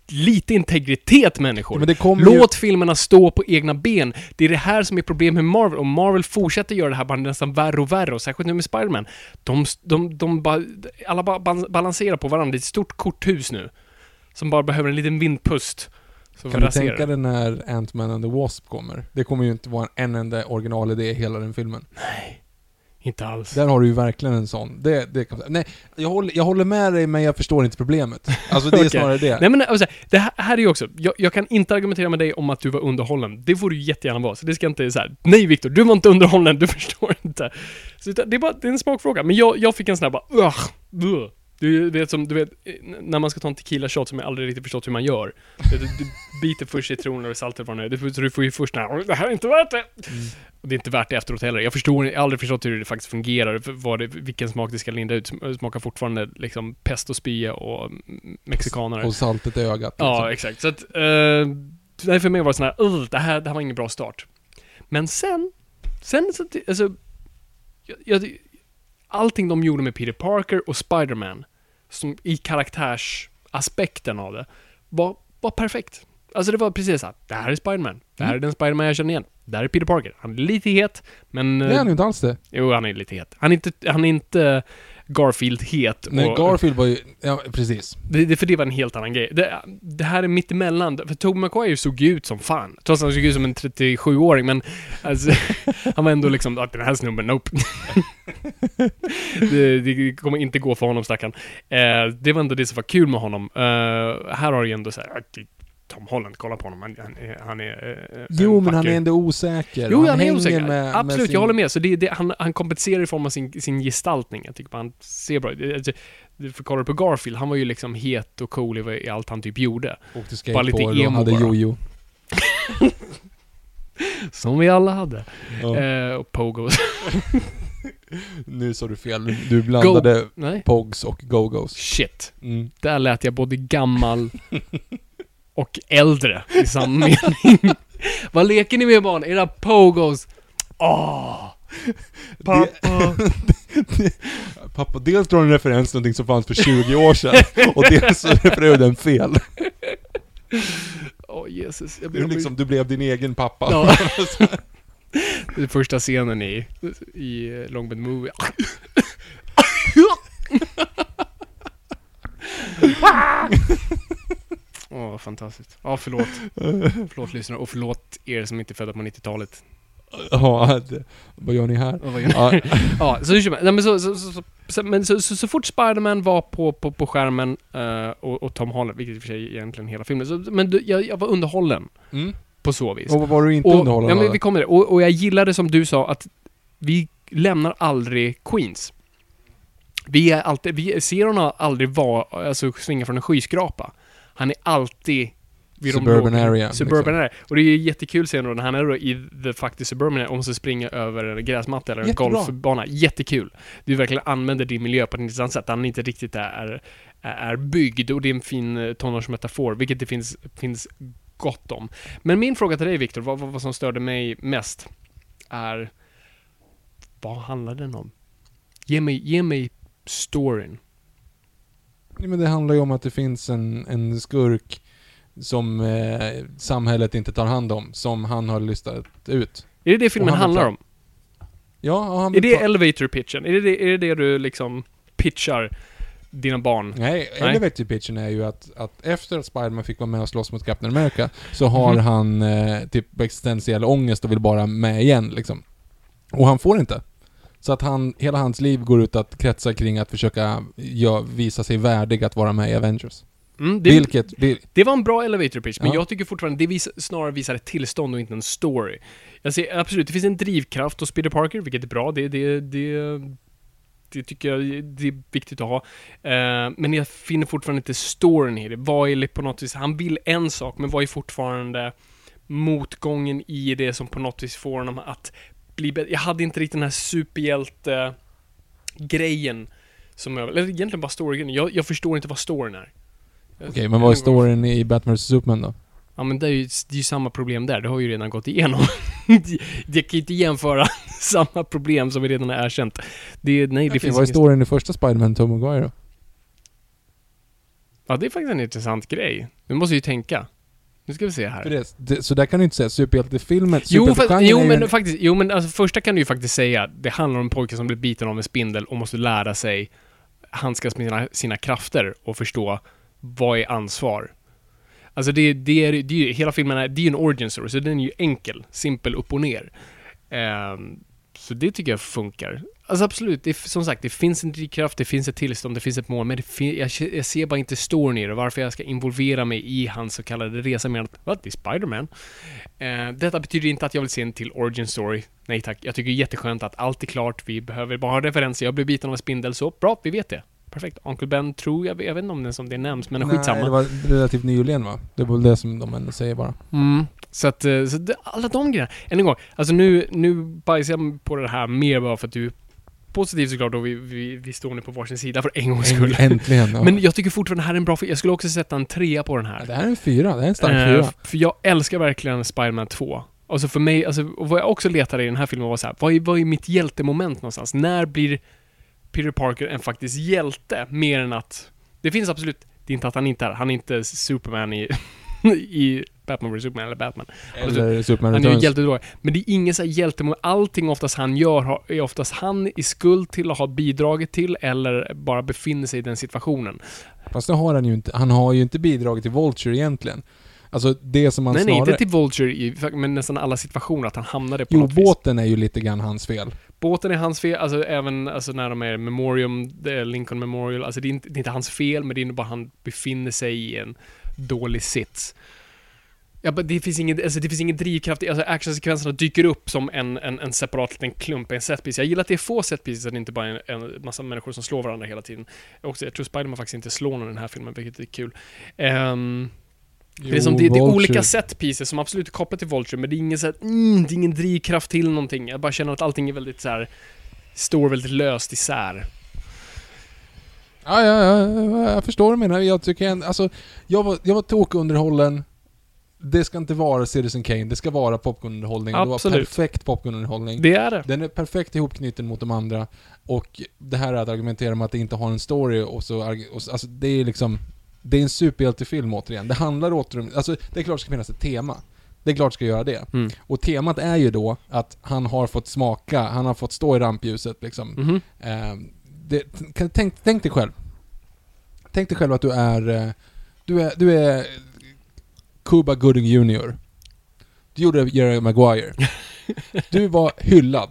lite integritet människor. Ja, kommer ju- Låt filmerna stå på egna ben. Det är det här som är problemet med Marvel, och Marvel fortsätter göra det här bara nästan värre och värre, och särskilt nu med Spiderman. De, de, de bara, alla ban- balanserar på varandra, det är ett stort korthus nu. Som bara behöver en liten vindpust. Så Kan du tänka dig när Ant-Man and the Wasp kommer? Det kommer ju inte vara en enda originalidé i hela den filmen. Inte alls. Där har du ju verkligen en sån. Det, det kan, nej, jag håller, jag håller med dig men jag förstår inte problemet. Alltså det är Okej. snarare det. Nej men alltså, det här, här är ju också, jag, jag kan inte argumentera med dig om att du var underhållen. Det får du jättegärna vara. Så det ska inte så här. nej Viktor, du var inte underhållen, du förstår inte. Så det är bara, det är en smakfråga. Men jag, jag fick en sån här bara, ugh, ugh. Du vet som, du vet, eh, när man ska ta en tequila shot som jag aldrig riktigt förstått hur man gör. Du, du, biter först citroner och saltet vad det är. Så du får ju först den här, det här är inte värt det. Och det är inte värt det efteråt heller. Jag förstår, jag har aldrig förstått hur det faktiskt fungerar, vad det, vilken smak det ska linda ut. Smakar fortfarande liksom pest och spya och mm, mexikanare. Och saltet i ögat. Ja, liksom. exakt. Så att, eh, nej, för mig var det sån här, "Ugh, det här, det här var ingen bra start. Men sen, sen så, alltså, jag, jag, allting de gjorde med Peter Parker och Spider-Man, som i karaktärsaspekten av det, var, var perfekt. Alltså det var precis så här, det här är Spider-Man. Det här är den Spider-Man jag känner igen. Det här är Peter Parker. Han är lite het, men... Det är eh, han ju inte alls det. Jo, han är lite het. Han är inte, han är inte Garfield-het. Nej, och- Garfield var ju... Ja, precis. det, det, för det var en helt annan grej. Det, det här är mitt emellan. För Tobey Maguire såg ju ut som fan. Trots att han såg ut som en 37-åring, men alltså, han var ändå liksom, att den här snubben, nope. det, det kommer inte gå för honom stackarn. Eh, det var ändå det som var kul med honom. Eh, här har du ju ändå såhär, "Ah, det- Tom Holland, kolla på honom, han, han. Han är eh, Jo, en men han är ändå osäker. Jo, och han, är osäker. med- Absolut, med sin- jag håller med. Så det, det, han, han kompenserar i form av sin, sin gestaltning. Jag tycker han ser bra ut. Alltså, du får kolla på Garfield, han var ju liksom het och cool i, allt han typ gjorde. Åkte Bara lite skateboard och emo hade jojo. Som vi alla hade. Ja. Eh, och pogos. Nu sa du fel. Du blandade Nej. Pogs och Go-Go's. Shit. Mm. Där lät jag både gammal och äldre i samma mening. Vad leker ni med barn? Era pogos? Åh! Pappa. Pappa, dels drar en referens till någonting som fanns för 20 år sedan och dels så refererar du den fel. Åh Jesus. Jag Du, liksom, du blev din egen pappa. Ja. Det är första scenen i, i eh, Long Åh, fantastiskt. Ja, förlåt. Förlåt lyssnare och förlåt er som inte är födda på 90-talet. Ja, vad gör ni här? Vad gör ni? Ja, Ja, så hur. Nej, men så, så, så, så, men så, så, så fort Spiderman var på, på, på skärmen eh, och, och Tom Holland, vilket i och för sig egentligen hela filmen, så, men du, jag, jag var underhållen mm. på så vis. Och var du inte Och, underhållande ja, men vi kommer det. Och, och jag gillade som du sa att vi lämnar aldrig Queens. Vi är alltid, vi ser honom aldrig vara, alltså svinga från en skyskrapa. Han är alltid vid de Suburban låga- area, Suburban liksom. area. Och det är ju jättekul sen då när han är då i the faktiskt suburban area och måste springa över en gräsmatta eller en Jättebra. golfbana. Jättekul. Du verkligen använder din miljö på ett intressant sätt. Han inte riktigt är, är, byggd och det är en fin eh, tonårsmetafor, vilket det finns, finns gott om. Men min fråga till dig Viktor, vad, vad, vad som störde mig mest är vad handlar den om? Ge mig, ge mig storyn. Men det handlar ju om att det finns en, en skurk som eh, samhället inte tar hand om, som han har listat ut. Är det det filmen han handlar om? Ja, han Är det elevator pitchen? Är det det, är det det du liksom pitchar dina barn? Nej, Nej. elevator pitchen är ju att, att efter att Spiderman fick vara med och slåss mot Captain America, så har Mhm. han eh, typ existentiell ångest och vill bara med igen liksom. Och han får inte. Så att han, hela hans liv går ut att kretsa kring att försöka ja, visa sig värdig att vara med i Avengers. Mm, det, Vilket, vil, det var en bra elevator pitch, men Ja. jag tycker fortfarande det vis, snarare visar ett tillstånd och inte en story. Jag ser absolut, det finns en drivkraft hos Peter Parker, vilket är bra. Det, det, det, det tycker jag det är viktigt att ha. Eh, men jag finner fortfarande inte storyn i det. Vad är det på något vis, han vill en sak, men vad är fortfarande motgången i det som på något vis får honom att bli bättre? Jag hade inte riktigt den här superhjälte-grejen som jag, eller egentligen bara storyn. Jag, jag förstår inte vad storyn är. Okej, men vad är storyn i Batman vs Superman då? Ja men det är ju, det är ju samma problem där, det har ju redan gått igenom. det kan ju inte jämföra samma problem som vi redan har erkänt. Det, nej, det Okej, finns vad är storyn i första Spiderman, Tom Maguire då? Ja, det är faktiskt en intressant grej. Nu måste ju tänka. Nu ska vi se här. Det, det, så där kan du inte säga superhjältefilmen, Jo, jo men en- faktiskt, jo men alltså första kan du ju faktiskt säga, det handlar om en pojke som blir biten av en spindel och måste lära sig handskas med sina, sina krafter och förstå vad är ansvar. Alltså det, det, är, det är ju, hela filmen är, det är ju en origin story, så den är ju enkel, simpel upp och ner. Ehm, så det tycker jag funkar. Alltså absolut, det, som sagt, det finns en drivkraft, det finns ett tillstånd, det finns ett mål, men det jag, jag ser bara inte storyn i det, varför jag ska involvera mig i hans så kallade resa med att, vad, det är Spider-Man. Eh, detta betyder inte att jag vill se en till origin story. Nej tack, jag tycker det är jätteskönt att allt är klart, vi behöver bara ha referenser, jag blev biten av en spindel, så bra, vi vet det. Perfekt. Uncle Ben tror jag, jag vet inte om det, som det nämns, men skitsamma. Nej, det var relativt nyligen va? Det var väl det som de ändå säger bara. Mm. Så att, eh, så det, alla de grejerna. Än en gång, alltså nu, nu bajsar jag på det här mer bara för att du är positiv såklart och vi, vi, vi står nu på varsin sida för en gångs skull. Äntligen. Ja. Men jag tycker fortfarande det här är en bra film. Jag skulle också sätta en trea på den Ja, här. det här är en fyra, det är en stark Eh, fyra. för jag älskar verkligen Spider-Man 2. Alltså för mig, alltså, vad jag också letade i den här filmen var så här, vad är, vad är mitt hjältemoment någonstans? När blir Peter Parker en faktisk hjälte? Mer än att... Det finns absolut, det är inte att han inte är, han är inte Superman i, i Batman vs Superman eller Batman. Eller Superman Han är ju hjälte. Men det är ingen så här hjältemoment. Allting oftast han gör är oftast han i skuld till att ha bidragit till eller bara befinner sig i den situationen. Fast det har han ju inte. Han har ju inte bidragit till Vulture egentligen. Alltså det som han nej, nej, snarare... inte till Vulture i men nästan alla situationer att han hamnade på Jo, något vis. båten är ju lite grann hans fel. Båten är hans fel, alltså även alltså när de är Memorium, Lincoln Memorial, alltså det är, inte, det är inte hans fel, men det är bara han befinner sig i en dålig sits. Ja, det finns ingen, alltså det finns ingen drivkraft, alltså actionsekvenserna dyker upp som en, en, en separat liten klump, en setpiece. Jag gillar att det är få setpieces, att det inte bara är en, en massa människor som slår varandra hela tiden. Också, jag tror Spiderman faktiskt inte slår någon i den här filmen, vilket är kul. Ehm, det, är som, det, det är olika set pieces som absolut är kopplat till Vulture, men det är ingen, så här, mm, det är ingen drivkraft till någonting. Jag bara känner att allting är väldigt så här står väldigt löst isär. Ja, ja, ja, jag förstår vad du menar. Jag tycker en, alltså, jag var, jag var tokunderhållen. Det ska inte vara Citizen Kane, det ska vara popcornunderhållning. Det var perfekt popcornunderhållning. Det är det. Den är perfekt ihopknuten mot de andra. Och det här att argumentera om att det inte har en story och så... Och, så- alltså det är liksom... Det är en superhjältefilm återigen. Det handlar återigen... Alltså det är klart det ska finnas ett tema. Det är klart det ska göra det. Mm. Och temat är ju då att han har fått smaka, han har fått stå i rampljuset liksom. Mhm. Eh, det, tänk, tänk dig själv. Tänk dig själv att du är... eh, Du är, du är Cuba Gooding Jr. Du gjorde Jerry Maguire. Du var hyllad.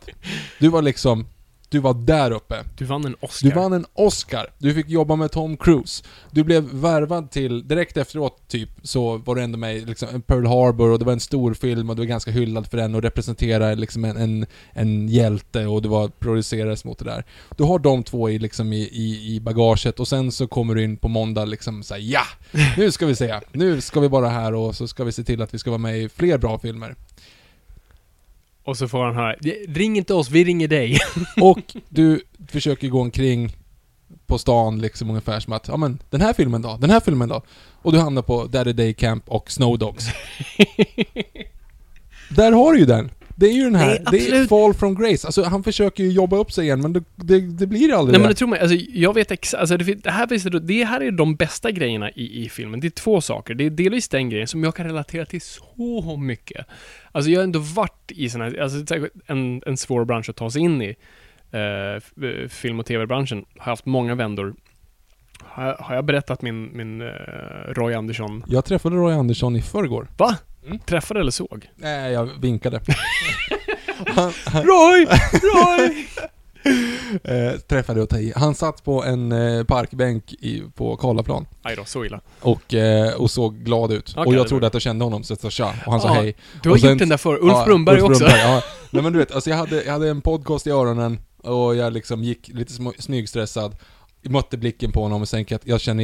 Du var liksom... Du var där uppe. Du vann en Oscar. Du vann en Oscar. Du fick jobba med Tom Cruise. Du blev värvad till, direkt efteråt typ, så var du ändå med i liksom, Pearl Harbor och det var en stor film och du var ganska hyllad för den och representerade liksom en, en, en hjälte och du var producerades mot det där. Du har de två i, liksom, i, i, i bagaget och sen så kommer du in på måndag liksom såhär ja! Nu ska vi se. Nu ska vi vara här och så ska vi se till att vi ska vara med i fler bra filmer. Och så får han höra, ring inte oss, vi ringer dig. Och du försöker gå omkring på stan liksom ungefär som att, ja men den här filmen då? Den här filmen då? Och du hamnar på Daddy Day Camp och Snow Dogs. Där har du ju den! Det är ju den här, Nej, det är. Fall from Grace. Alltså han försöker ju jobba upp sig igen men det, det, det blir aldrig Nej men det. det tror mig, alltså jag vet exakt, alltså det, det, här visar, det här är de bästa grejerna i, i filmen. Det är två saker. Det är delvis den grejen som jag kan relatera till så mycket. Alltså jag har ändå varit i sån här, alltså det en, en svår bransch att ta sig in i. Eh, eh, film och tv-branschen. Har haft många vändor. Har, jag- har jag berättat min, min eh, Roy Andersson... Jag träffade Roy Andersson i förrgår. Va? Mm. Träffade eller såg? Nej, jag vinkade. Roy! Roy! eh, träffade och ta i. Han satt på en eh, parkbänk i, på Karlaplan. Aj då, så illa. Och, eh, och såg glad ut. Okej, och jag trodde att jag kände honom, så jag sa tja. Och han sa Ja, hej. Du har Och sen- gjort den där för Ulf Ja, Brunnberg Ulf också. Brunnberg, ja. Nej men du vet, alltså jag hade, jag hade en podcast i öronen och jag liksom gick lite sm- smygstressad. Mötte blicken på honom och sen att jag känner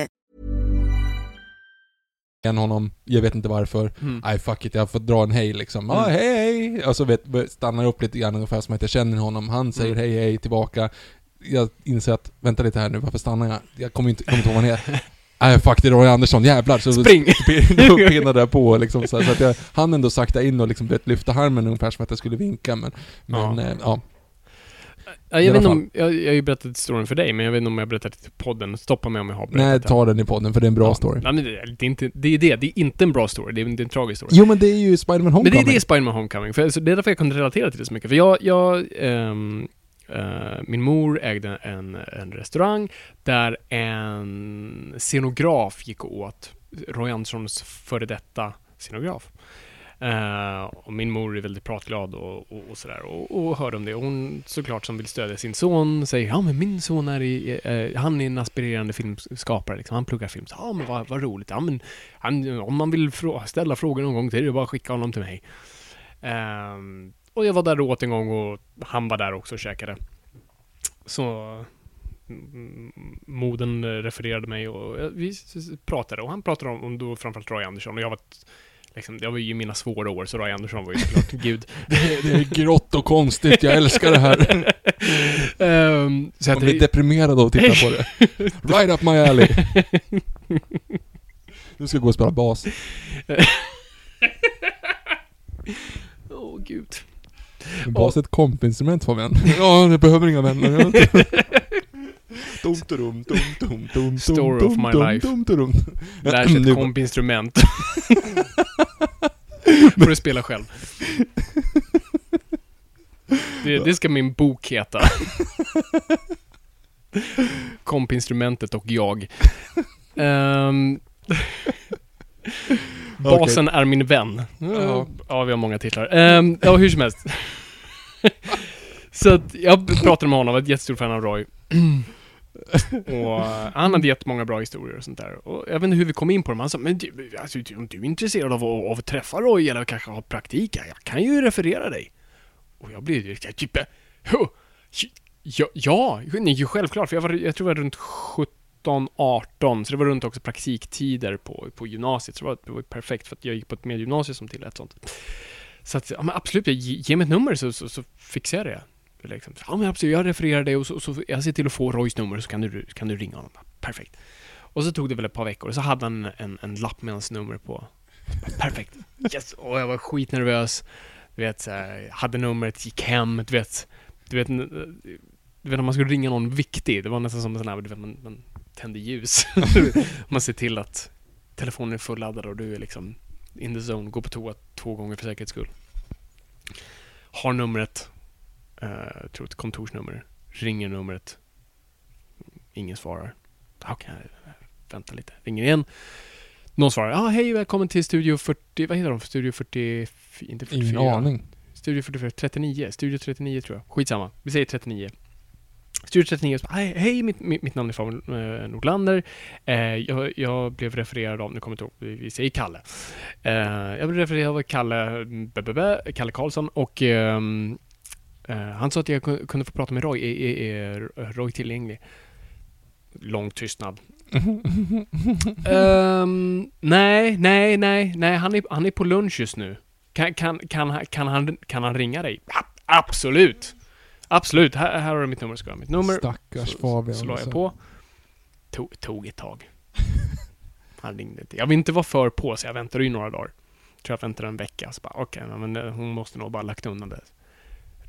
Igen honom, jag vet inte varför. Mm. Fuck it, jag får dra en hej liksom. Ja, Mm. hej hej! Och så vet, stannar upp lite grann ungefär som att jag känner honom. Han säger Mm. hej hej tillbaka. Jag inser att, vänta lite här nu, varför stannar jag? Jag kommer inte, kommer inte ihåg vad han heter. Nej fuck det är Roy Andersson, jävlar! Så Spring! Då pinnade jag på liksom så, här, så att jag hann ändå sakta in och liksom lyfta armen ungefär som att jag skulle vinka men... Men Ja. ja. ja. Jag, vet inte om, jag, jag har ju berättat historien för dig, men jag vet inte om jag har berättat det till podden. Stoppa mig om jag har berättat Nej, ta den i podden för det är en bra Ja. story. Nej, men det, är- det, är inte, det är det. Det är inte en bra story. Det är, det är en tragisk story. Jo men det är ju Spiderman Men Homecoming. det är det Spiderman Homecoming. För, alltså, det är därför jag kunde relatera till det så mycket. För jag, jag ehm, eh, min mor ägde en, en restaurang där en scenograf gick åt. Roy Anderssons före detta scenograf. Uh, och min mor är väldigt pratglad och, och, och sådär och, och hör om det. Och hon såklart som vill stödja sin son säger ja men min son är i, uh, han är en aspirerande filmskapare liksom. Han pluggar film. Så, Ja men vad, vad roligt. Ja men han, om man vill frå- ställa frågor någon gång till är det bara att skicka honom till mig. Uh, och jag var där åt en gång och han var där också och käkade. Så moden refererade mig och vi pratade och han pratade om, om då framförallt Roy Andersson och jag var ett- liksom, jag var ju mina svåra år så Roy Andersson var ju såklart gud. det är grått och konstigt, jag älskar det här. Ehm, så Jag blir deprimerad av att titta på det. Right up my alley. Nu ska jag gå och spela bas. Åh gud. Bas är ett kompinstrument Fabian. Ja, jag behöver inga vänner. Dum, dum, dum, dum, dum, Story of my life. dum, dum. Lär sig ett kompinstrument. Får du spela själv. Det, det ska min bok heta. Kompinstrumentet och jag. Ehm, basen är min vän. Ja. Ja, vi har många titlar. Um, ja, hur som helst. Så att jag pratade med honom, var ett jättestort fan av Roy. och eh, han hade jättemånga bra historier och sånt där. Och jag vet inte hur vi kom in på dem. Han sa, men du, alltså, om du är intresserad av, att- av att träffa Roy eller kanske ha praktik, jag kan ju referera dig. Och jag blev ju typ, eh, ja, ja, ja, nej, självklart. För jag, var, jag tror jag var runt 17, 18, så det var runt också praktiktider på, på gymnasiet. Så det var, det var ju perfekt för att jag gick på ett medgymnasium som tillät sånt. Så att, ja men absolut, ge, ge mig ett nummer så, så, så fixar jag det. Typ, liksom. Ja men absolut, jag refererar dig och så, så jag ser till att få Roys nummer så kan du, kan du ringa honom. Perfekt. Och så tog det väl ett par veckor och så hade han en, en lapp med hans nummer på. Perfekt. Yes! Och jag var skitnervös. Du vet, så här, hade numret, gick hem, du vet. Du vet, eh, du vet om man skulle ringa någon viktig, det var nästan som en sån här, du vet, man, man tände ljus. man ser till att telefonen är fulladdad och du är liksom in the zone, går på toa två gånger för säkerhets skull. Har numret, eh, jag tror ett kontorsnummer, ringer numret, ingen svarar. Okej, vänta lite, ringer igen. Någon svarar, ah, hej välkommen till Studio 40, vad heter de? Studio 40, inte 44? Ingen aning. Studio 44, 39, Studio 39 tror jag. Skitsamma, vi säger 39. Studio 39, så bara, hej, hej mitt, mitt, namn är Fabian eh, Nordlander. Eh, jag, jag blev refererad av, nu kommer jag inte ihåg, vi, säger Kalle. Eh, jag blev refererad av Kalle, b, b, b, Kalle Karlsson och ehm, eh, han sa att jag ku- kunde få prata med Roy. Är, är, är Roy tillgänglig? Lång tystnad. Ehm, nej, nej, nej, nej, han är, han är på lunch just nu. Kan, kan, kan, han- kan, han, kan han ringa dig? Absolut! Absolut, här, här har du mitt nummer, ska ha mitt nummer. Stackars Så- Fabian. Så la jag alltså. på. Tog, tog ett tag. Han ringde inte. Jag vill inte vara för på, så jag väntade ju några dagar. Tror jag väntade en vecka. Så bara, okej, men eh, hon måste nog bara lagt undan det.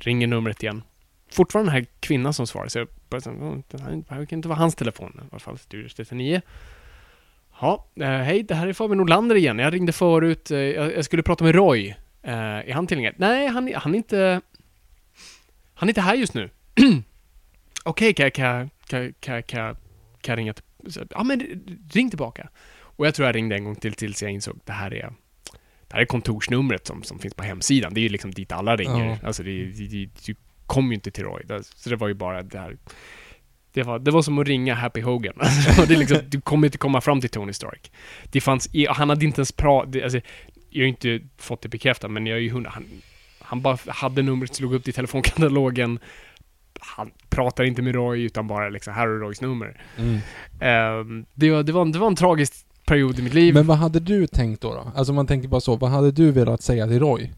Ringer numret igen. Fortfarande den här kvinnan som svarar, så jag bara... det här kan inte vara hans telefon. I alla fall Studio 39. Ja, eh, hej, det här är Fabian Nordlander igen. Jag ringde förut. Eh, jag, skulle prata med Roy. Eh, är han tillgänglig? Nej, han, är- han är inte... Han är inte här just nu. Okej, kan, jag- kan, kan, kan, kan, kan jag ringa till... Ja, men ring tillbaka. Och jag tror jag ringde en gång till tills jag insåg det här är... Det här är kontorsnumret som, som finns på hemsidan. Det är ju liksom dit alla ringer. Ja. Alltså, det, det, det, du kommer ju inte till Roy. Det- Så det var ju bara det här... Det var, det var som att ringa Happy Hogan. Alltså, det liksom, du kommer inte komma fram till Tony Stark. Det fanns, han hade inte ens pratat, alltså, jag har ju inte fått det bekräftat, men jag är ju hundra, han, han bara hade numret, slog upp det i telefonkatalogen. Han pratar inte med Roy, utan bara liksom, här är Roys nummer. Mm. Ehm, det, var, det, var, det var en tragisk period i mitt liv. Men vad hade du tänkt då, då? Alltså man tänker bara så, vad hade du velat säga till Roy?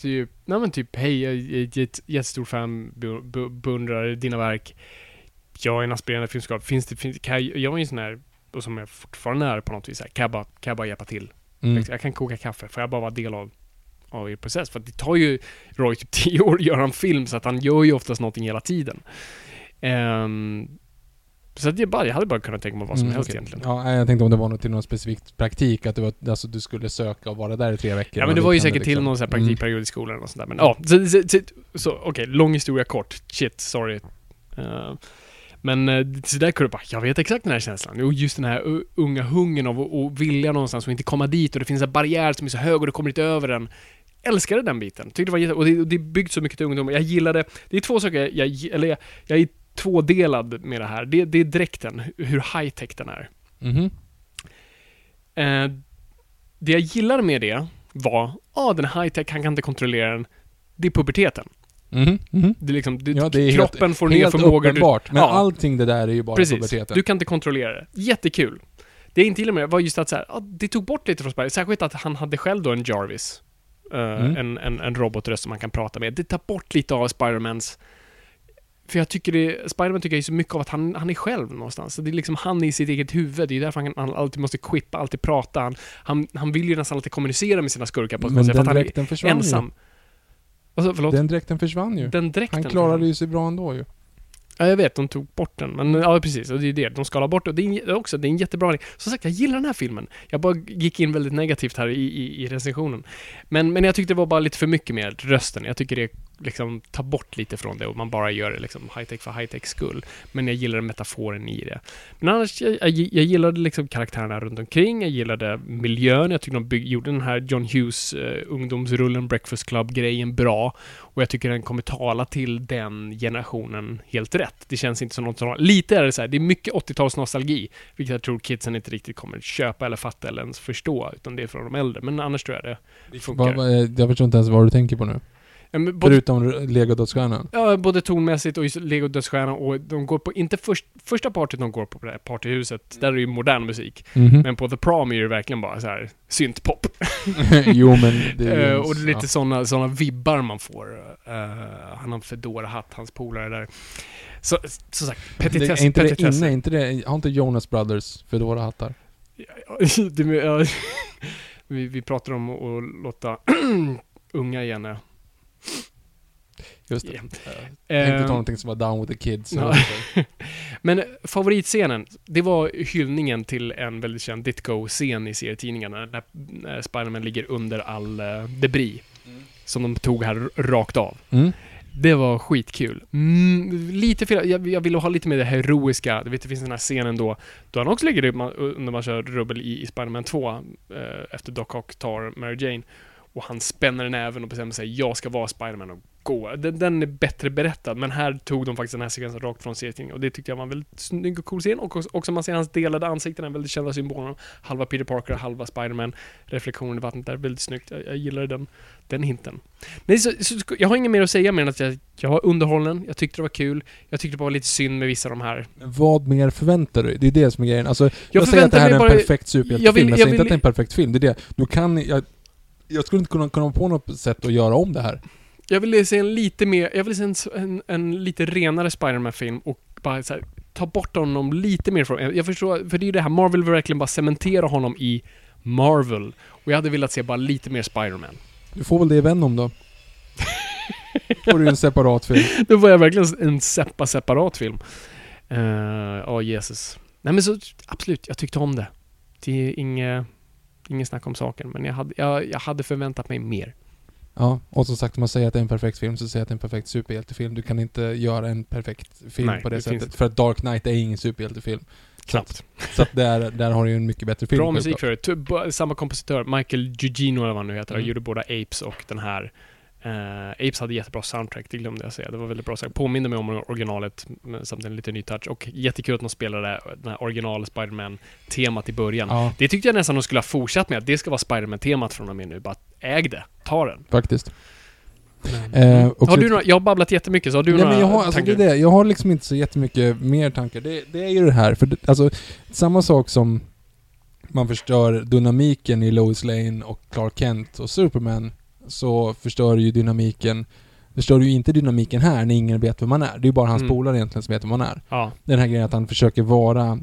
Typ, nej men typ, hej, jag är ett jättestor fan, be- be- beundrar dina verk. Jag är en aspirerande filmskapare. Finns det, finns, kan jag, jag var ju en sån här, och som jag fortfarande är på något vis, här, kan, jag bara, kan jag bara hjälpa till? Mm. Jag kan koka kaffe, får jag bara vara del av, av er process? För det tar ju Roy typ 10 år att göra en film, så att han gör ju oftast någonting hela tiden. Ehm, så att jag, bara, jag hade bara kunnat tänka mig vad som Mm, helst okej. egentligen. Ja, jag tänkte om det var något till någon specifik praktik, att du, var, alltså, du skulle söka och vara där i tre veckor. Ja men det var ju säkert till liksom. någon sån här Mm. praktikperiod i skolan och sånt där. Men ja, så, så, så, så okej, lång historia kort. Shit, sorry. Eh, men uh, så där kunde jag bara, jag vet exakt den här känslan. Och just den här unga hungern av att vilja någonstans och inte komma dit och det finns en barriär som är så hög och du kommer inte över den. Älskade den biten. Tyckte det var jätte, och det, det är byggt så mycket till ungdom. Jag gillade, det är två saker jag, jag eller jag, jag är tvådelad med det här. Det, det är dräkten, hur high tech den är. Mhm. Eh, det jag gillade med det var, ja ah, den är high tech, han kan inte kontrollera den. Det är puberteten. Mhm. Mhm. Det är liksom, det, Ja, det är kroppen helt, får nya helt förmågor. Du, uppenbart. Men Ja. allting det där är ju bara precis, puberteten. du kan inte kontrollera det. Jättekul. Det jag inte gillade med det var just att så här, ja, det tog bort lite från Spider. Särskilt att han hade själv då en Jarvis. Eh, Mm. en, en, en robotröst som man kan prata med. Det tar bort lite av Spidermans för jag tycker det, Spiderman tycker jag är så mycket av att han, han är själv någonstans. Så det är liksom han i sitt eget huvud. Det är därför han, han alltid måste quippa, alltid prata. Han, han, han vill ju nästan alltid kommunicera med sina skurkar på ett Men den är dräkten försvann ensam. Alltså, förlåt? ju. Den dräkten försvann ju. Den dräkten. Han klarade ju sig bra ändå ju. Ja, jag vet. De tog bort den. Men ja, precis. Och det är det. De skalar bort det. Och det är är också, det är en jättebra grej. Som sagt, jag gillar den här filmen. Jag bara gick in väldigt negativt här i, i, i recensionen. Men, men jag tyckte det var bara lite för mycket med rösten. Jag tycker det liksom tar bort lite från det och man bara gör det liksom high-tech för high-tech skull. Men jag gillade metaforen i det. Men annars, jag, jag, jag gillade liksom karaktärerna runt omkring. Jag gillade miljön. Jag tyckte de bygg, gjorde den här John Hughes eh, ungdomsrullen Breakfast Club-grejen bra. Och jag tycker den kommer tala till den generationen helt rätt. Det känns inte som något som... Lite är det så här, det är mycket 80-tals nostalgi, vilket jag tror kidsen inte riktigt kommer köpa eller fatta eller ens förstå, utan det är från de äldre. Men annars tror jag det funkar. Jag förstår inte ens vad du tänker på nu. Både, Förutom Lego-dödsstjärnan. ja, både tonmässigt och Lego Dödsstjärnan och de går på, inte först, första partyt de går på, på det här partyhuset, där är det ju modern musik. Mhm. Men på The Prom är det verkligen bara så här syntpop. jo men det är. Eh, och det är lite ja. såna, såna vibbar man får. Eh, han har en Fedora-hatt, hans polare där. Så, som sagt, petitess, är inte det inne? Inte det, har inte Jonas Brothers Fedora-hattar? Vi, vi pratar om att låta unga gärna... Just det. Ja. Jag tänkte Eh, ta någonting som var Down with the Kids. ja. Men favoritscenen, det var hyllningen till en väldigt känd Ditko-scen i serietidningarna, när, när Spiderman ligger under all uh, debris. Som de tog här rakt av. Mm. Det var skitkul. Mm, lite fel, jag, jag ville ha lite mer det heroiska. Du vet, det finns den här scenen då, då han också ligger under massa rubbel i, i Spiderman 2, eh, efter Doc Ock tar Mary Jane. Och han spänner näven och bestämmer sig, jag ska vara Spiderman och gå. Den, den är bättre berättad, men här tog de faktiskt den här sekvensen rakt från serietidningen. Och det tyckte jag var en väldigt snygg och cool scen. Och också, också man ser hans delade ansikten, den väldigt kända symbolen. Halva Peter Parker, halva Spiderman. Reflektionen i vattnet där, väldigt snyggt. Jag, jag gillade den, den hinten. Nej, så, så, jag har inget mer att säga mer än att jag, jag var underhållen, jag tyckte det var kul, jag tyckte det var lite synd med vissa av de här. Men vad mer förväntar du? Det är det som är grejen. Alltså, jag, Jag säger att det här är en bara- perfekt superhjältefilm. Jag vill- Jag, jag säger inte vill- att det är en perfekt film. Det är det. Du kan... Jag, jag skulle inte kunna komma på något sätt att göra om det här. Jag ville se en lite mer, jag ville se en, en, en lite renare Spider-Man-film och bara så här, ta bort honom lite mer från... Jag förstår, för det är ju det här, Marvel vill verkligen bara cementera honom i Marvel. Och jag hade velat se bara lite mer Spider-Man. Du får väl det i Venom då. får du en separat film. Då var jag verkligen en seppa separat film. Eh, Ja, Jesus. Nej men så, absolut, jag tyckte om det. Det är inget, inget snack om saken, men jag hade, jag, jag hade förväntat mig mer. Ja, och som sagt, om man säger att det är en perfekt film så säger jag att det är en perfekt superhjältefilm. Du kan inte göra en perfekt film Nej, på det, det sättet. För att Dark Knight är ingen superhjältefilm. Knappt. Så att där, där har du ju en mycket bättre film. Bra musik för det. Samma kompositör, Michael Giugino eller vad han nu heter, Mm. gjorde båda Apes och den här. Eh, Apes hade jättebra soundtrack, det glömde jag säga. Det var väldigt bra sagt. Påminner mig om originalet, samtidigt en lite ny touch. Och jättekul att de spelade den här original Spider-Man-temat i början. Ja, Det tyckte jag nästan de skulle ha fortsatt med, att det ska vara Spider-Man-temat från och med nu. Bara äg det, ta den. faktiskt. Men, Eh, mm. har du några, jag har babblat jättemycket, så har du Nej, några men jag har, alltså, det tankar? är det. Jag har liksom inte så jättemycket mer tankar. Det, det är ju det här, för det, alltså samma sak som man förstör dynamiken i Lois Lane och Clark Kent och Superman, så förstör ju dynamiken Förstör ju inte dynamiken här när ingen vet vem man är. Det är ju bara hans Mm. polare egentligen som vet vem man är. Ja, Den här grejen att han försöker vara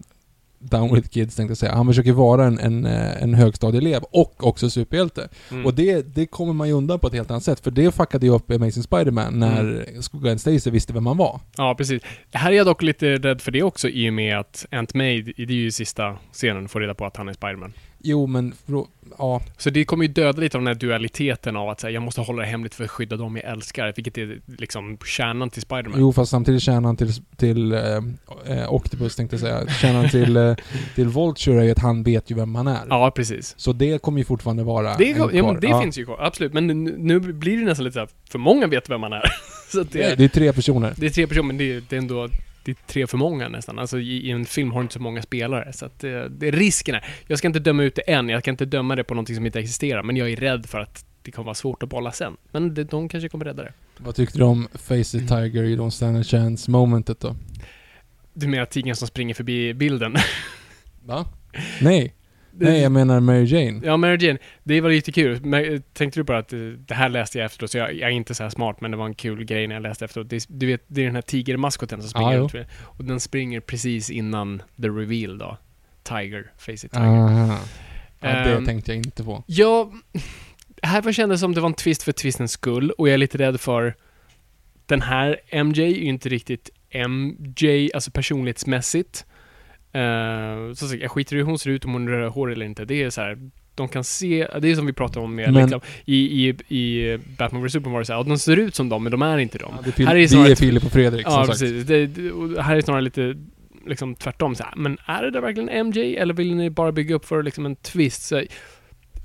Down with kids tänkte jag säga. Han försöker vara en, en, eh, en högstadieelev och också superhjälte. mm. Och det, det kommer man ju undan på ett helt annat sätt. För det fuckade ju upp Amazing Spider-Man när Mm. Gwen Stacy visste vem man var. Ja, precis. Här är jag dock lite rädd för det också i och med att Aunt May, det är ju sista scenen, får reda på att han är Spiderman. Jo, men ja, Så det kommer ju döda lite av den här dualiteten av att säga jag måste hålla det hemligt för att skydda dem jag älskar, vilket är liksom kärnan till Spiderman. jo fast samtidigt kärnan till, till eh, eh, Octopus tänkte jag säga. Kärnan till, eh, till Vulture är ju att han vet ju vem han är. Ja, precis. Så det kommer ju fortfarande vara Det, en ja, men det Ja. finns ju kvar, absolut. Men nu, nu blir det nästan lite så här, för många vet vem man är. så Det, det, det är tre personer. det är tre personer, men det, är- det är ändå det är tre för många nästan. Alltså i, en film har du inte så många spelare. Så att det, det är risken är. Jag ska inte döma ut det än, jag kan inte döma det på någonting som inte existerar, men jag är rädd för att det kommer vara svårt att bolla sen. Men det, de kanske kommer rädda det. Vad tyckte du om Face Mm. It Tiger, You Don't Stand A Chance momentet då? Du menar tigern som springer förbi bilden? Va? Nej. Nej, jag menar Mary Jane. Ja, Mary Jane. Det var lite kul. Men, Tänkte du bara att eh, det här läste jag efteråt, så jag, jag är inte så här smart, men det var en kul grej när jag läste efteråt. Det, du vet, det är den här tigermaskoten som springer Ja, ut. Och den springer precis innan the reveal då. Tiger, face it tiger. Aha. Ja, det Ehm, tänkte jag inte på. Ja, här var kändes som det var en twist för twistens skull och jag är lite rädd för den här MJ är ju inte riktigt MJ, alltså personlighetsmässigt. Uh, så jag skiter i hur hon ser ut, om hon rör hår eller inte. Det är så här, de kan se, det är som vi pratade om med Men- liksom, i, i, i Batman vs Superman var det så här, ja, de ser ut som dem, men de är inte dem. Ja, det är, här är snarare- är Filip och Fredrik Ja, som sagt. precis. Det, det, här är snarare lite liksom tvärtom. Så här, men är det där verkligen MJ eller vill ni bara bygga upp för liksom en twist? Så,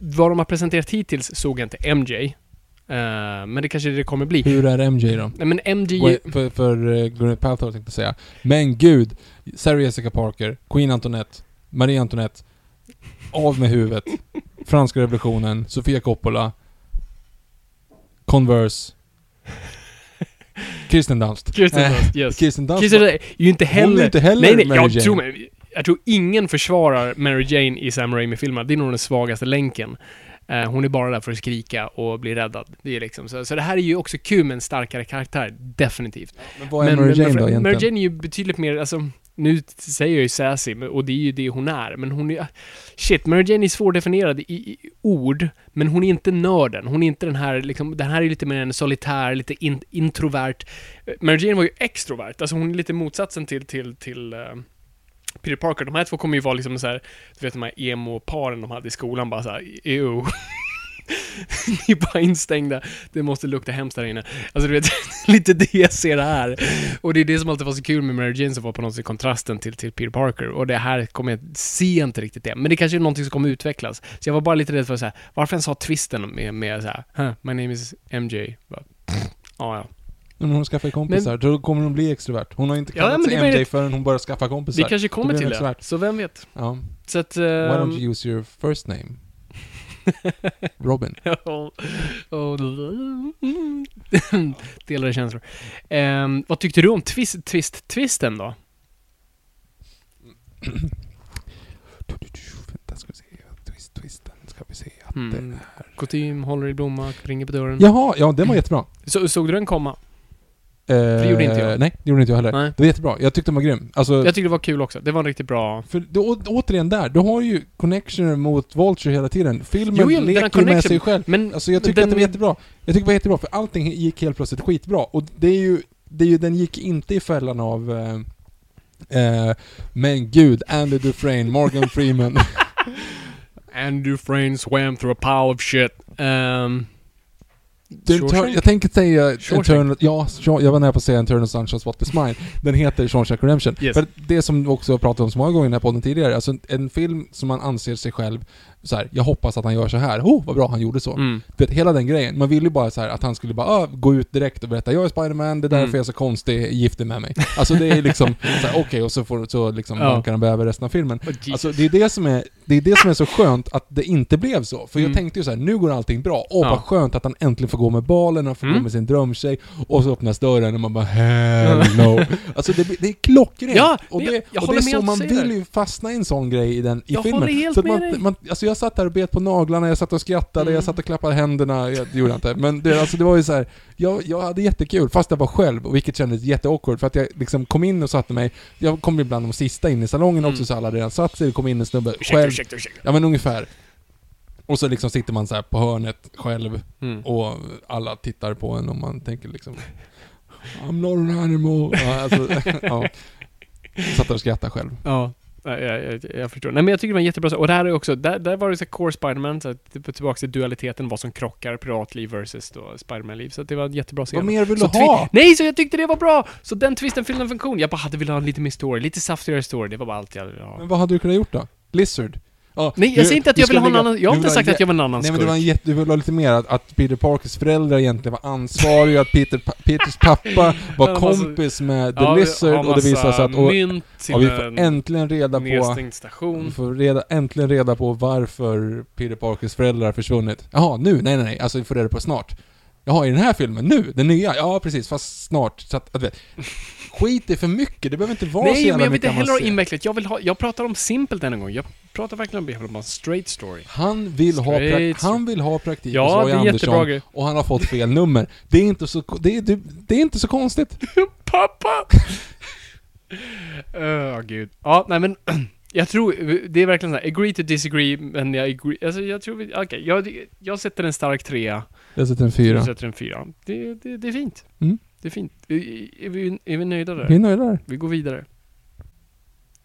vad de har presenterat hittills såg jag inte MJ. Eh, men det kanske det kommer bli. Hur är MJ då? Nej men MJ... Wait, För, för uh, Gwyneth Paltrow tänkte jag säga. Men gud! Sarah Jessica Parker, Queen Antoinette, Marie Antoinette. Av med huvudet. Franska revolutionen, Sofia Coppola. Converse. Kirsten Dunst. Kirsten Eh, Dunst, yes. Kirsten Dunst. Kirsten är ju inte heller... Hon är inte heller nej, nej, Mary jag Jane. tror. Jag tror ingen försvarar Mary Jane i Sam Raimi-filmerna. Det är nog den svagaste länken. Eh, hon är bara där för att skrika och bli räddad. Det är liksom, så, så det här är ju också kul med en starkare karaktär, definitivt. Men vad är Mary Jane då egentligen? Mary Jane är ju betydligt mer, alltså, nu säger jag ju sassy, och det är ju det hon är, men hon är... Shit, Mary Jane är svårdefinierad i, i ord, men hon är inte nörden. Hon är inte den här, liksom, den här är lite mer en solitär, lite in, introvert. Eh, Mary Jane var ju extrovert, alltså hon är lite motsatsen till, till, till eh, Peter Parker. De här två kommer ju vara liksom så här, du vet de här emo-paren de hade i skolan, bara såhär, ew. Ni är bara instängda. Det måste lukta hemskt där inne. Alltså du vet, lite det jag ser här. Och det är det som alltid var så kul med Mary Jane som var på något sätt kontrasten till, till Peter Parker. Och det här kommer jag, ser inte riktigt det. Men det kanske är någonting som kommer utvecklas. Så jag var bara lite rädd för så här, varför ens ha twisten med, med så här, huh, my name is MJ. Bara, Ja, ja. Men hon skaffar kompisar, då kommer hon bli extrovert. Hon har inte Ja, kallat men sig MJ förrän hon börjar skaffa kompisar. Det kanske kommer till det. Så vem vet? Ja. Så att... Why don't you use your first name? Robin. Ja, Delade känslor. Ehm, vad tyckte du om twist, twist, twisten då? Vänta, ska vi se. Twist, twisten. Ska vi se. Att Mm. det är... Kostym, håller i blomma, ringer på dörren. Jaha, ja den var jättebra. Så, såg du den komma? Eh, det gjorde inte jag. Nej, det gjorde inte jag heller. Nej. Det var jättebra. Jag tyckte den var grym. Alltså, Jag tyckte det var kul också. Det var en riktigt bra... för å- återigen där, du har ju connectioner mot Vulture hela tiden. Filmen Jo, jo, den leker ju med connection. sig själv. Men Alltså jag tycker den- att det var jättebra. Jag tycker det var jättebra, för allting gick helt plötsligt skitbra. Och det är ju, det är ju den gick inte i fällan av... Eh, eh, men gud, Andy Dufresne, Morgan Freeman. Andrew Frayne swam through a pile of shit. Ehm, Jag tänker säga. Eternal, ja, jag var nära på att säga Eternal Sunshine of the Mine. Den heter Shawshank Redemption. Yes. För det som också har pratat om så många gånger i den här podden tidigare, alltså en, en film som man anser sig själv så här, jag hoppas att han gör så här. Oh, vad bra han gjorde så. Mm. Vet, hela den grejen. Man ville ju bara så här att han skulle bara ah, gå ut direkt och berätta jag är Spiderman, det är därför Mm. jag är så konstig, gift med mig. Alltså det är liksom okej, och så får så liksom Ja. bankar han över resten av filmen. Oh. Alltså det är det som är, det är det som är så skönt att det inte blev så. För jag Mm. tänkte ju så här, nu går allting bra. Åh Ja. vad skönt att han äntligen får gå med balen, han får Mm. gå med sin drömtjej. Och så öppnas dörren och man bara hell no. Alltså det, det är klockrent. Ja, och det, jag- jag och det är så man vill ju fastna i en sån grej i den i Jag filmen. helt så med man, dig. man, alltså jag satt där och bet på naglarna, jag satt och skrattade, Mm. jag satt och klappade händerna, jag, det gjorde jag inte. Men det, alltså det var ju så här, jag, jag hade jättekul, fast jag var själv, vilket kändes jätteawkward, för att jag liksom kom in och satte mig, jag kom bland de sista in i salongen också, Mm. så alla hade redan satt sig, det kom in en snubbe Ursäkta, själv. ursäkta, ursäkta. Ja men ungefär. Och så liksom sitter man så här på hörnet själv, Mm. och alla tittar på en och man tänker liksom I'm not an animal. Ja, alltså, ja. Satt och skrattade själv. Ja. Jag, jag, jag förstår. Nej men jag tycker det var en jättebra. Och det här är också, där, där var det så här core Spiderman, så att, tillbaka till dualiteten, vad som krockar privatliv versus då Spiderman-liv. Så det var en jättebra scen. Vad mer vill Så du ha? Nej, så jag tyckte det var bra! Så den twisten fyllde en funktion. Jag bara hade velat ha lite mer story, lite saftigare story. Det var bara allt jag ville ha. Men vad hade du kunnat gjort då? Lizard? Ja, Nej, jag säger inte att jag vill ha lägga- annan... Jag har inte sagt att jag vill ha en annan Nej men det var en jätte, du vill ha lite mer att, att Peter Parkers föräldrar egentligen var ansvariga, att Peter, Peters pappa var massa- kompis med The Ja, Lizard och det visar sig att... Och, och vi får en äntligen reda på... nedstängd Vi station. får reda, äntligen reda på varför Peter Parkers föräldrar har försvunnit. Jaha, nu? Nej, nej, nej. Alltså vi får reda på snart. Jaha, i den här filmen? Nu? Den nya? Ja, precis. Fast snart. Så att, att, vet, skit är för mycket. Det behöver inte vara så Nej, jävla men jag vill mycket inte heller ha invecklat. Jag vill ha... Jag pratar om simpelt än en gång. Jag pratar verkligen om, ha en straight story. Han vill, ha Straight. han vill ha praktik Ja, hos Roy det är Andersson jättebra och han har fått fel nummer. Det är inte så, det är, det, det är inte så konstigt. Pappa! Åh gud. Ja, nej men... Jag tror, det är verkligen så här, agree to disagree, men jag agree, alltså jag tror vi, okej, jag, jag sätter en stark trea, Jag sätter en fyra. sätter en fyra. Det, det, det är fint. Mm. Det är fint. Är, är, vi, är vi nöjda där? Vi är nöjda där. Vi går vidare.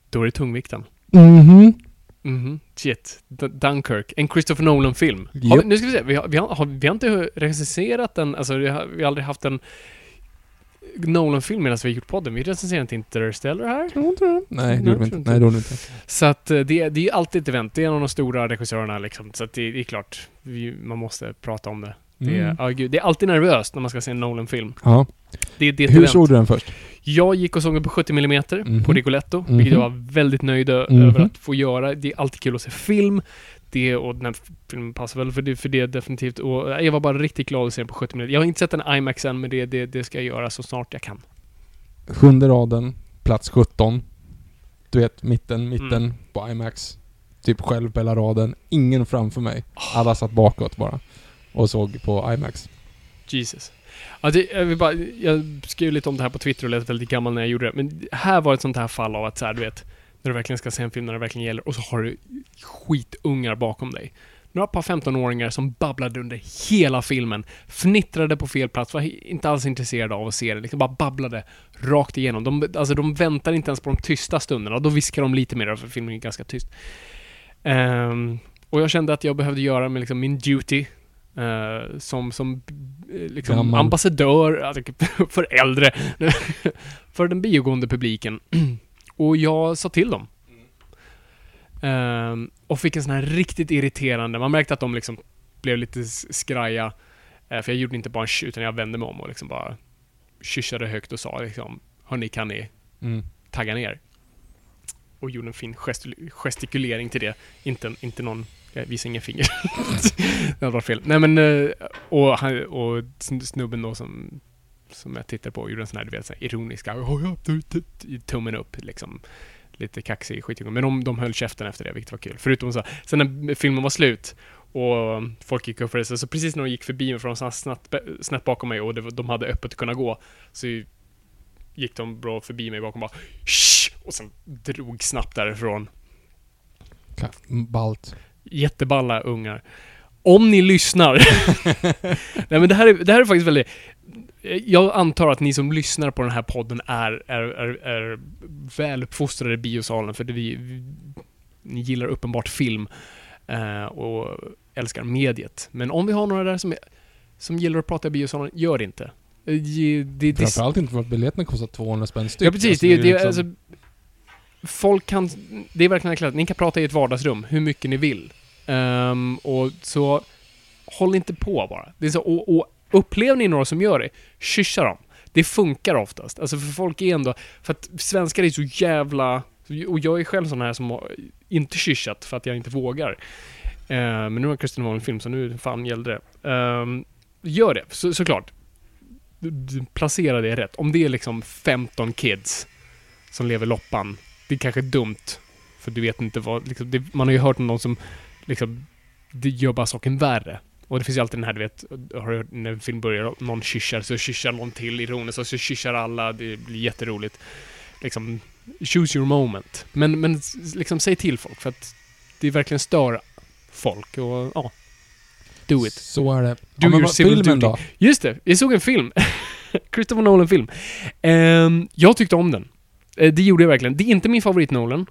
Då är det tungvikten. Mhm. Mhm. Shit. D- Dunkirk. En Christopher Nolan-film. Vi, nu ska vi se. Vi har, vi, har, har, vi har inte recenserat den, alltså vi har, vi har aldrig haft en Nolan-film medan vi har gjort podden. Vi recenserar inte Interstellar här. Inte det. Nej, det Nej, gjorde vi inte. Nej, det gjorde vi inte. Så att eh, det, det är ju alltid ett event. Det är en av de stora regissörerna liksom. Så att det, det är klart, vi, man måste prata om det. Det är, Mm. ja, gud, det är alltid nervöst när man ska se en Nolan-film. Ja. Det, det Hur event. såg du den först? Jag gick och såg den på 70 mm Mhm. på Rigoletto, Mhm. vilket jag var väldigt nöjd Mhm. över att få göra. Det är alltid kul att se film. Det och den här filmen passar väl för det, för det definitivt. Och jag var bara riktigt glad att se den på 70 mm Jag har inte sett den i IMAX än, men det, det, det ska jag göra så snart jag kan. Sjunde raden, plats 17. Du vet, mitten, mitten Mm. på IMAX. Typ själv på hela raden. Ingen framför mig. Alla satt bakåt bara. Och såg på IMAX. Jesus. Det, jag, vill bara, jag skrev lite om det här på Twitter och lät väldigt gammal när jag gjorde det. Men här var ett sånt här fall av att så här, du vet, när du verkligen ska se en film när det verkligen gäller och så har du skitungar bakom dig. Några par 15-åringar som babblade under hela filmen, fnittrade på fel plats, var inte alls intresserade av att se det, liksom bara babblade rakt igenom. De, alltså de väntar inte ens på de tysta stunderna, då viskar de lite mer för filmen är ganska tyst. Ehm, och jag kände att jag behövde göra med liksom min duty eh, som, som eh, liksom Gammal. ambassadör alltså, för äldre, för den biogående publiken. och jag sa till dem. Ehm, och fick en sån här riktigt irriterande, man märkte att de liksom blev lite skraja. Eh, för jag gjorde inte bara en sh- utan jag vände mig om och liksom bara kyssade högt och sa liksom Hörni, kan ni Mm. tagga ner? Och gjorde en fin gestul- gestikulering till det. Inte, inte någon, jag visade inga finger. det var fel. Nej men, eh, och, han, och sn- snubben då som, som jag tittade på gjorde en sån här, du vet, så här ironiska, tummen upp liksom. Lite kaxig skitunge. Men de, de höll käften efter det, vilket var kul. Förutom så, sen när filmen var slut och folk gick upp för det, så precis när de gick förbi mig, för de satt snett, snett bakom mig och det, de hade öppet att kunna gå, så gick de bra förbi mig bakom bara Shh! och sen drog snabbt därifrån. Balt. Jätteballa ungar. Om ni lyssnar. Nej men det här, är, det här är faktiskt väldigt... Jag antar att ni som lyssnar på den här podden är, är, är, är väluppfostrade i biosalen för det vi, vi, ni gillar uppenbart film eh, och älskar mediet. Men om vi har några där som som gillar att prata i biosalen, gör det inte. Eh, Det, det, det, Framförallt inte för att biljetterna kostar 200 spänn styck. Ja precis, Alltså, det, det, liksom- alltså, Folk kan, det är verkligen klart, ni kan prata i ett vardagsrum hur mycket ni vill. Ehm, och så, håll inte på bara. Det är så, och, och upplever ni några som gör det, kyssa dem. Det funkar oftast. Alltså för folk är ändå, för att svenskar är så jävla, och jag är själv sån här som har inte kyssat för att jag inte vågar. Uh, men nu har Kristin en film så nu fan gällde det. Uh, gör det, så, såklart. Placera det rätt. Om det är liksom 15 kids som lever loppan, det är kanske dumt. För du vet inte vad, liksom, det, man har ju hört om någon som liksom, det gör bara saken värre. Och det finns ju alltid den här, du vet, har du hört när en film börjar, någon kyssar, så kyssar någon till ironiskt, och så kyssar alla, det blir jätteroligt. Liksom, choose your moment. Men, men liksom, säg till folk, för att det verkligen stör folk, och ja. Do it. Så är det. Do ja, your civil filmen duty. då? Just det, jag såg en film. Christopher Nolan-film. Ehm, jag tyckte om den. Eh, det gjorde jag verkligen. Det är inte min favorit Nolan.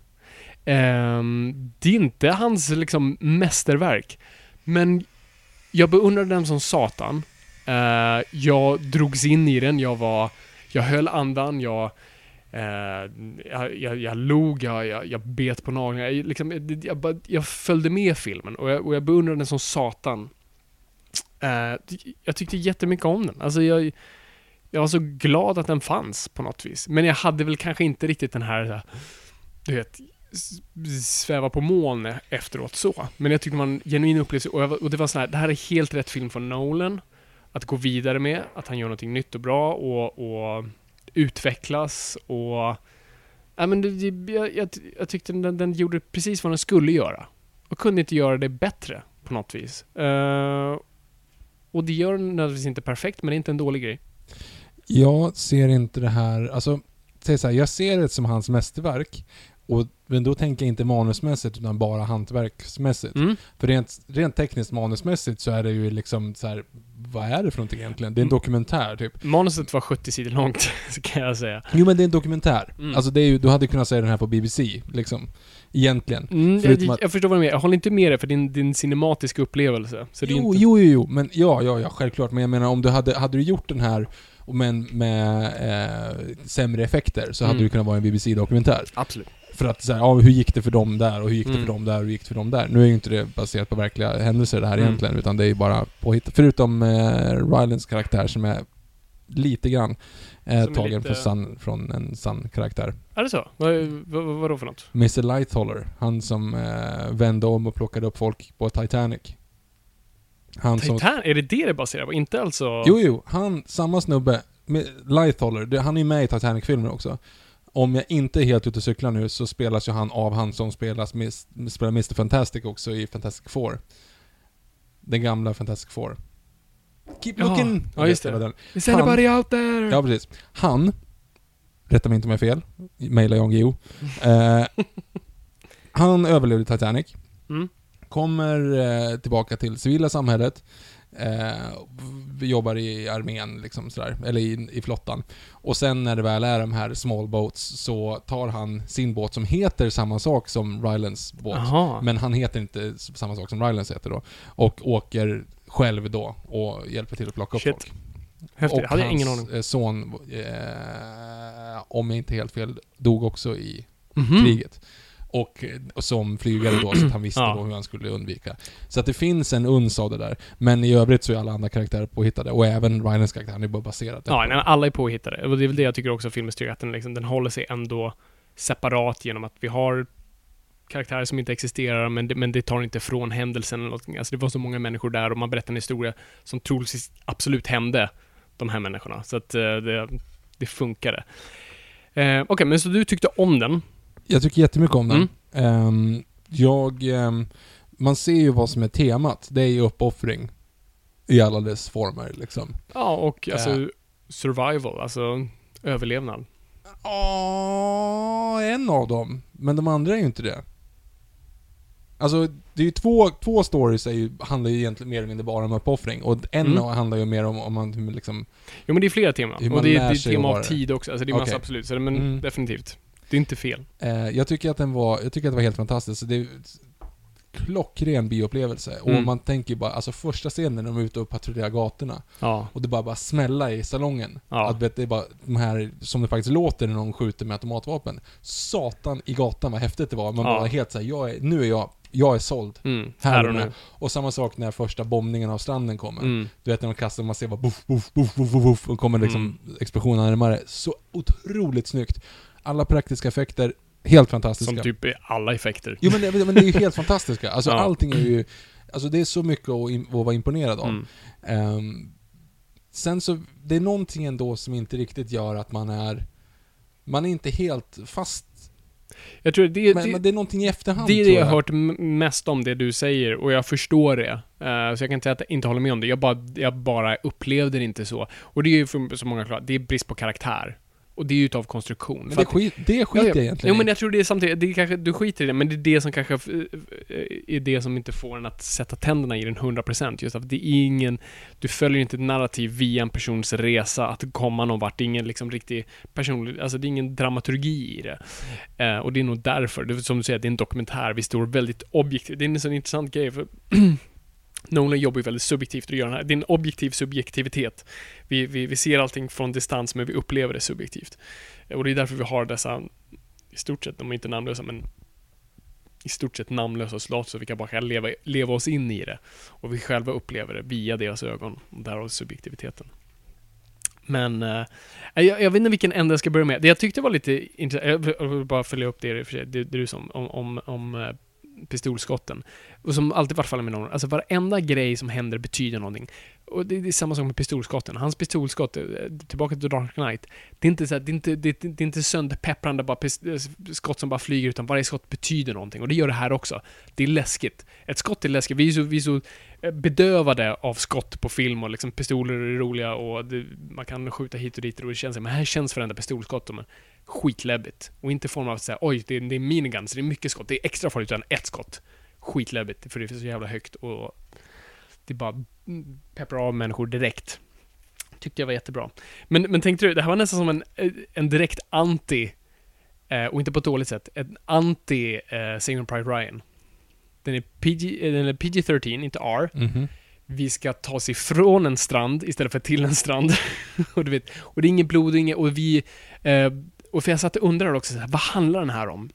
Ehm, det är inte hans liksom mästerverk. Men jag beundrade den som satan. Uh, jag drogs in i den, jag var... Jag höll andan, jag... uh, jag, jag, jag log, jag, jag, jag bet på naglarna. Jag, liksom, jag, jag, bara- jag följde med filmen och jag, och jag beundrade den som satan. Uh, jag tyckte jättemycket om den. Alltså jag, jag var så glad att den fanns på något vis. Men jag hade väl kanske inte riktigt den här, du vet, sväva på moln efteråt så. Men jag tyckte man genuin upplevelse och, jag, och det var så här, det här är helt rätt film för Nolan att gå vidare med, att han gör någonting nytt och bra och, och utvecklas och Ja, men det, jag, jag, jag tyckte den, den gjorde precis vad den skulle göra. Och kunde inte göra det bättre på något vis. Uh, och det gör den nödvändigtvis inte perfekt, men det är inte en dålig grej. Jag ser inte det här, alltså, säg så här, jag ser det som hans mästerverk. Och, men då tänker jag inte manusmässigt utan bara hantverksmässigt. Mm. För rent, rent tekniskt manusmässigt så är det ju liksom så här, vad är det för någonting egentligen? Det är en Mm. dokumentär typ. Manuset var 70 sidor långt, kan jag säga. Jo men det är en dokumentär. Mm. Alltså det är ju, du hade kunnat säga den här på BBC, liksom. Egentligen. Mm, jag, att- jag förstår vad du menar. Jag håller inte med dig för din, din cinematisk upplevelse. Så Jo, inte... jo, jo, jo, men ja, ja, ja, självklart. Men jag menar om du hade, hade du gjort den här men med eh, sämre effekter så hade Mm. det kunnat vara en BBC-dokumentär. Absolut. För att säga, ja hur gick det för dem där och hur gick det Mm. för dem där och hur gick det för dem där? Nu är ju inte det baserat på verkliga händelser det här Mm. egentligen, utan det är ju bara påhitt. Förutom eh, Rylans karaktär som är lite grann eh, Som tagen lite- från, sann, från en sann karaktär. Är det så? Vad, vad, vad, vadå för något? Mr Lightholler, han som eh, vände om och plockade upp folk på Titanic. Han som... Titan, är det det det baserar på? Inte alltså... Jo, jo, han, samma snubbe, Lightholler, det, han är ju med i Titanic-filmen också. Om jag inte är helt ute och cyklar nu så spelas ju han av han som spelas, spelar Mr Fantastic också i Fantastic Four. Den gamla Fantastic Four. Keep Ja, looking! ja, just det. vad Is anybody out there? den- Ja, precis. Han, rätta mig inte om jag har fel, mejla Jan Guillou. Eh, han överlevde Titanic. Mm. Kommer eh, tillbaka till civila samhället. Eh, vi jobbar i armén, liksom sådär, eller i, i flottan. Och sen när det väl är de här small boats så tar han sin båt som heter samma sak som Rylans båt. Jaha. Men han heter inte samma sak som Rylans heter då. Och åker själv då och hjälper till att plocka upp Shit. folk. Häftigt. Och Hade jag ingen hans aning. eh, son, eh, om jag inte helt fel, dog också i Mhm. kriget. Och, och som flygare då, så att han visste Ja. då hur han skulle undvika. Så att det finns en uns av det där. Men i övrigt så är alla andra karaktärer påhittade. Och även Ryans karaktär, han är bara baserad Ja, på- nej, alla är påhittade. Och det är väl det jag tycker också om styrka, att den, liksom, den håller sig ändå separat genom att vi har karaktärer som inte existerar, men det, men det tar inte från händelsen eller någonting. Alltså det var så många människor där och man berättar en historia som troligtvis absolut hände de här människorna. Så att eh, det, det funkade. Eh, Okej, men så du tyckte om den. Jag tycker jättemycket om den. Mm. Ehm, jag... ehm, man ser ju vad som är temat. Det är ju uppoffring. I alla dess former liksom. Ja, och alltså Eh. survival, alltså överlevnad. Ja, en av dem. Men de andra är ju inte det. Alltså, det är ju två, två stories är ju, handlar ju egentligen mer eller mindre bara om uppoffring. Och en Mm. handlar ju mer om, om man liksom... Jo, men det är flera teman. Och det, är- det är tema av tid också. Alltså det är massa Okej. absolut. Så det, men Mm. definitivt. Det är inte fel. Eh, jag tycker att den var, jag tycker att det var helt fantastiskt. Det, klockren bioupplevelse. Och Mm. man tänker bara, alltså första scenen när de är ute och patrullerar gatorna. Ja. Och det bara, bara smälla i salongen. Ja. Att det är bara de här, som det faktiskt låter när någon skjuter med automatvapen. Satan i gatan vad häftigt det var. Man Ja. bara helt såhär, jag är, nu är jag, jag är såld. Mm. Här och nu. Och samma sak när första bombningen av stranden kommer. Mm. Du vet när de kastar, man ser bara buff, buff, buff, buff, buff och kommer liksom explosionen närmare. Så otroligt snyggt. Alla praktiska effekter, helt fantastiska. Som typ är alla effekter. Jo men det, men det är ju helt fantastiska. Alltså Ja. allting är ju... Alltså det är så mycket att, in, att vara imponerad av. Mm. Ehm, sen så, det är någonting ändå som inte riktigt gör att man är... Man är inte helt fast. Jag tror det, Men, det, men det är någonting i efterhand det är det jag har hört mest om det du säger och jag förstår det. Eh, så jag kan inte säga att jag inte håller med om det. Jag bara, jag bara upplevde det inte så. Och det är ju för så många klart, det är brist på karaktär. Och det är ju utav konstruktion. Men det, skit, det skiter Ja, ja. jag egentligen Jo men jag tror det är samtidigt, det är kanske, du skiter i det, men det är det som kanske eh, är det som inte får en att sätta tänderna i den 100% just att det är ingen, du följer inte ett narrativ via en persons resa att komma någon vart, det är ingen liksom riktig personlig, alltså det är ingen dramaturgi i det. Eh, och det är nog därför, det som du säger, det är en dokumentär, vi står väldigt objektivt, det är en sån intressant grej för Nolan jobbar ju väldigt subjektivt och gör den här. Det är en objektiv subjektivitet. Vi, vi, vi ser allting från distans, men vi upplever det subjektivt. Och det är därför vi har dessa, i stort sett, de är inte namnlösa, men i stort sett namnlösa soldater, så vi kan bara kan leva, leva oss in i det. Och vi själva upplever det via deras ögon, och därav subjektiviteten. Men, eh, jag, jag vet inte vilken ände jag ska börja med. Det jag tyckte var lite intressant, jag vill- bara följa upp det, i och för sig, det, det du sa om, om, om eh, pistolskotten. Och som alltid varit fallet med någon, alltså varenda grej som händer betyder någonting. Och det, det är samma sak med pistolskotten. Hans pistolskott, eh, tillbaka till Dark Knight, det är inte, så här, det är inte, det, är- det är inte sönderpepprande bara eh, skott som bara flyger, utan varje skott betyder någonting. Och det gör det här också. Det är läskigt. Ett skott är läskigt. Vi är så, vi är så eh, bedövade av skott på film och liksom pistoler är roliga och det, man kan skjuta hit och dit och det känns men här känns varenda pistolskott som skitläbbigt. Och inte i form av att säga oj, det är, det är miniguns, det är mycket skott, det är extra farligt utan ett skott. Skitläbbigt, för det är så jävla högt och det bara mm, pepprar av människor direkt. Tyckte jag var jättebra. Men, men tänkte du, det här var nästan som en, en direkt anti, eh, och inte på ett dåligt sätt, en anti eh, Saving Pride Ryan. Den är, PG, eh, den är PG-13, inte R. Mhm. Vi ska ta oss ifrån en strand istället för till en strand. och, du vet, och det är inget blod och inget, och vi... Eh, och för jag satt och undrade också, så här, vad handlar den här om?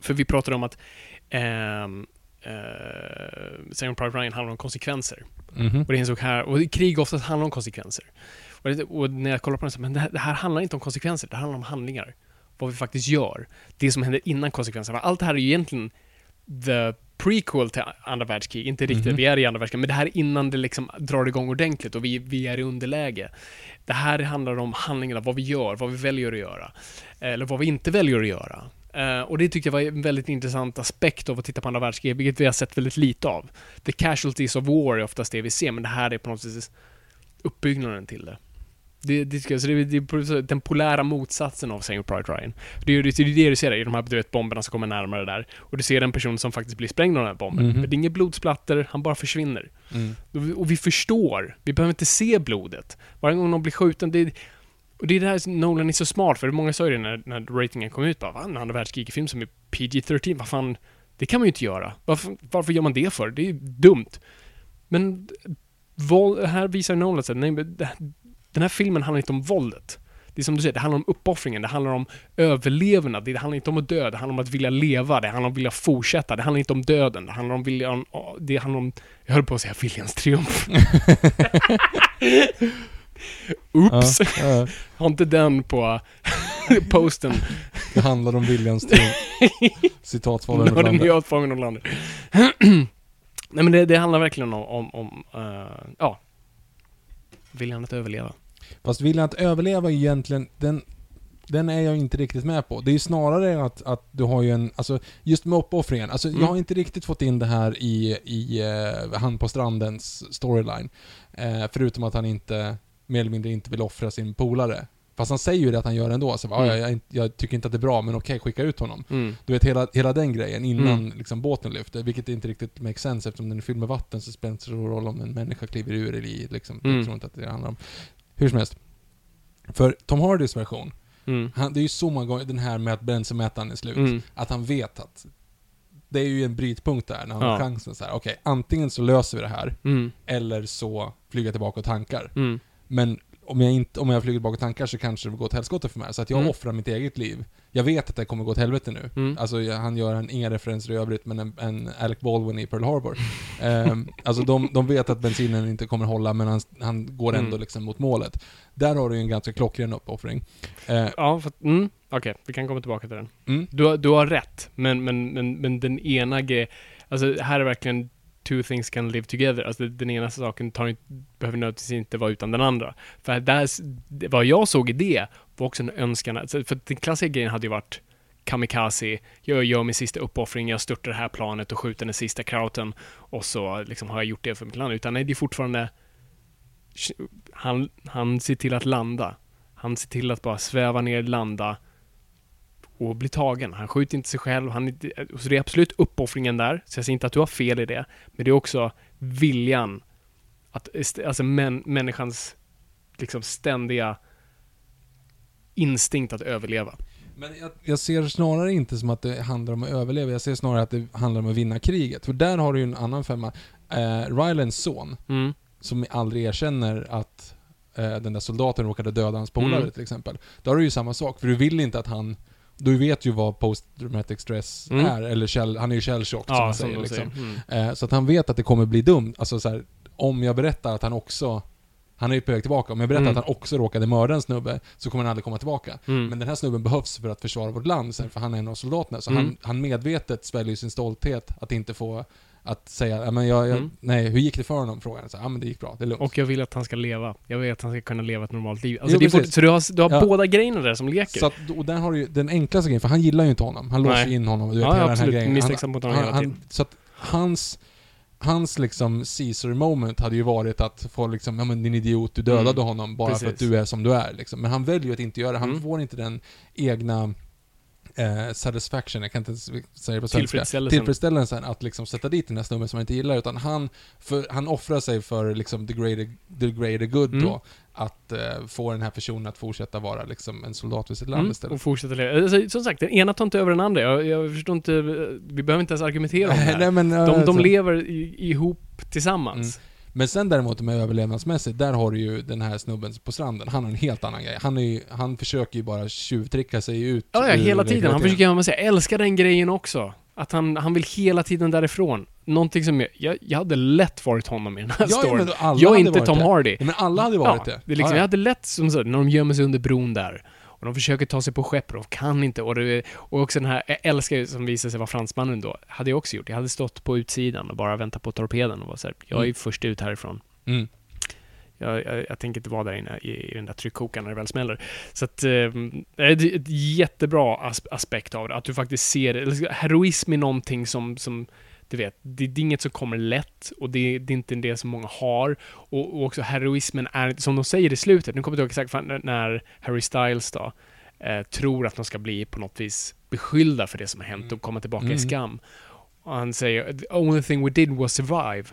För vi pratade om att ehm, eh, Saving Private Ryan handlar om konsekvenser. Mhm. Och det insåg här, och krig oftast handlar om konsekvenser. Och, det, och när jag kollar på den så men det här, det här handlar inte om konsekvenser, det handlar om handlingar. Vad vi faktiskt gör. Det som händer innan konsekvenserna. Allt det här är ju egentligen the prequel till andra världskrig. Inte riktigt, Mhm. vi är i andra världskrig, men det här är innan det liksom drar igång ordentligt och vi, vi är i underläge. Det här handlar om handlingarna, vad vi gör, vad vi väljer att göra. Eller vad vi inte väljer att göra. Eh, och det tyckte jag var en väldigt intressant aspekt av att titta på andra världskriget, vilket vi har sett väldigt lite av. The casualties of war är oftast det vi ser, men det här är på något sätt uppbyggnaden till det. Det, det, så det, är- det är den polära motsatsen av Saving Private Ryan. Det det, är det du ser i de här du vet, bomberna som kommer närmare där. Och du ser en person som faktiskt blir sprängd av den här bomben. Mhm. Men det är inget blodsplatter, han bara försvinner. Mm. Och vi, förstår. Vi behöver inte se blodet. Varje gång någon blir skjuten, det är, och det är det här som Nolan är så smart för. Många sa ju det när, när ratingen kom ut. Bara, Va? En andra världskrig-film som är PG-13, vad fan? Det kan man ju inte göra. Varför, varför gör man det för? Det är ju dumt. Men våld, här visar Nolan att nej, det- den här filmen handlar inte om våldet. Det är som du säger, det handlar om uppoffringen, det handlar om överlevnad, det handlar inte om att dö, det handlar om att vilja leva, det handlar om att vilja fortsätta, det handlar inte om döden, det handlar om viljan, det handlar om, jag höll på att säga viljans triumf. Oops! Ja, ja. Har inte den på posten. Det handlar om Williams triumf. Citat från När den Lander. är åtfången av landet. Nej men det, det handlar verkligen om, om, om eh, ja, viljan att överleva. Fast viljan att överleva är egentligen, den, den är jag inte riktigt med på. Det är ju snarare att, att du har ju en, alltså just med uppoffringen, alltså Mm. jag har inte riktigt fått in det här i, i uh, Han på strandens storyline. Eh, förutom att han inte, mer eller mindre inte vill offra sin polare. Fast han säger ju det att han gör det ändå, så bara, Mm. "Ja, jag, jag, jag tycker inte att det är bra, men okej, skicka ut honom. Mm. Du vet hela, hela den grejen innan Mm. liksom, båten lyfter, vilket inte riktigt makes sense eftersom den är fylld med vatten så spelar det inte så stor roll om en människa kliver ur eller i. Liksom. Mm. Jag tror inte att det handlar om. Hur som helst. För Tom Hardys version, Mm. han, det är ju så många gånger den här med att bränslemätaren är slut, Mm. att han vet att det är ju en brytpunkt där, när han har Ja. chansen så här. okej, antingen så löser vi det här, Mm. eller så flyger jag tillbaka och tankar. Mm. Men om jag, inte, om jag flyger tillbaka tankar så kanske det går åt helskotta för mig. Så att jag Mm. offrar mitt eget liv. Jag vet att det kommer gå åt helvete nu. Mm. Alltså jag, han gör en, inga referenser i övrigt, men en, en Alec Baldwin i Pearl Harbor. Ehm, alltså de, de vet att bensinen inte kommer hålla, men han, han går ändå Mm. liksom mot målet. Där har du ju en ganska klockren uppoffring. Eh, Ja, för mm, okej, vi kan komma tillbaka till den. mm, Du, du har rätt, men, men, men, men den ena grejen, alltså här är verkligen two things can live together. Alltså den ena saken tar inte, behöver nödvändigtvis inte vara utan den andra. För där, vad jag såg i det var också en önskan, alltså, för den klassiska grejen hade ju varit kamikaze, jag gör min sista uppoffring, jag störtar det här planet och skjuter den sista krauten och så liksom har jag gjort det för mitt land. Utan nej, det är fortfarande han, han ser till att landa. Han ser till att bara sväva ner, landa och bli tagen. Han skjuter inte sig själv. Han, inte- så det är absolut uppoffringen där. Så jag säger inte att du har fel i det. Men det är också viljan. Att, alltså män, människans liksom ständiga instinkt att överleva. Men jag, jag ser snarare inte som att det handlar om att överleva, jag ser snarare att det handlar om att vinna kriget. För där har du ju en annan femma. Eh, Rylands son, Mm. som aldrig erkänner att eh, den där soldaten råkade döda hans polare Mm. till exempel. Då har du ju samma sak, för du vill inte att han... Du vet ju vad post-traumatic stress Mm. är, eller shell, han är ju som Ja, man som säger. de Liksom. säger. Mm. Eh, så att han vet att det kommer bli dumt. Alltså så här, om jag berättar att han också... Han är ju på väg tillbaka. Om jag berättar Mm. att han också råkade mörda en snubbe, så kommer han aldrig komma tillbaka. Mm. Men den här snubben behövs för att försvara vårt land för han är en av soldaterna. Så Mm. han, han medvetet sväljer sin stolthet att inte få... Att säga, men jag, jag, Mm. nej, hur gick det för honom? Frågar han. Så, ja men det gick bra, det är lugnt. Och jag vill att han ska leva. Jag vill att han ska kunna leva ett normalt liv. Alltså Jo, precis. fort, så du har, du har Ja. båda grejerna där som leker. Så att, och där har du ju den enklaste grejen, för han gillar ju inte honom. Han låser in honom du vet Ja, hela den här absolut. grejen. Misstänksam mot honom han, hela han, tiden. Så att hans, hans liksom Caesar moment hade ju varit att få liksom, ja men din idiot, du dödade Mm. honom bara för att Precis. du är som du är liksom. Men han väljer ju att inte göra det. Han Mm. får inte den egna eh, satisfaction, jag kan inte säga det på svenska. Tillfredsställelsen. Tillfredsställelsen att liksom sätta dit den här snubben som han inte gillar, utan han, för, han offrar sig för liksom the greater, the greater good Mm. då. Att eh, få den här personen att fortsätta vara liksom en soldat för sitt land Mm, istället. och fortsätta leva. Alltså, som sagt, den ena tar inte över den andra. Jag, jag förstår inte, vi behöver inte ens argumentera om det här. Nej, men, eh, De, de så- lever i, ihop tillsammans. Men sen däremot med överlevnadsmässigt, där har du ju den här snubben på stranden. Han har en helt annan grej. Han, är ju, han försöker ju bara tjuvtricka sig ut Ja, ja, hela tiden. Han försöker göra, man säger, jag älskar den grejen också. Att han, han vill hela tiden därifrån. Någonting som jag, jag, jag hade lätt varit honom i den här Ja, storyn. jag är inte Tom det. Hardy. Ja, men alla hade varit ja, det. det liksom, Ja, Jag ja. hade lätt som så, när de gömmer sig under bron där. Och de försöker ta sig på skepp och kan inte. Och, det, och också den här, jag älskar ju, som visar sig vara fransmannen då, hade jag också gjort. Jag hade stått på utsidan och bara väntat på torpeden och var så här, jag är Mm. först ut härifrån. Mm. Jag, jag, jag tänker inte vara där inne i, i den där tryckkokaren när det väl smäller. Så att, eh, det är ett jättebra as aspekt av det. Att du faktiskt ser det. Heroism är någonting som, som du vet, det, det är inget som kommer lätt och det, det är inte det som många har. Och, och också heroismen är, som de säger i slutet, nu kommer jag inte ihåg exakt när Harry Styles då, eh, tror att de ska bli på något vis beskyllda för det som har hänt och komma tillbaka i Mm. skam. Och han säger, the only thing we did was survive.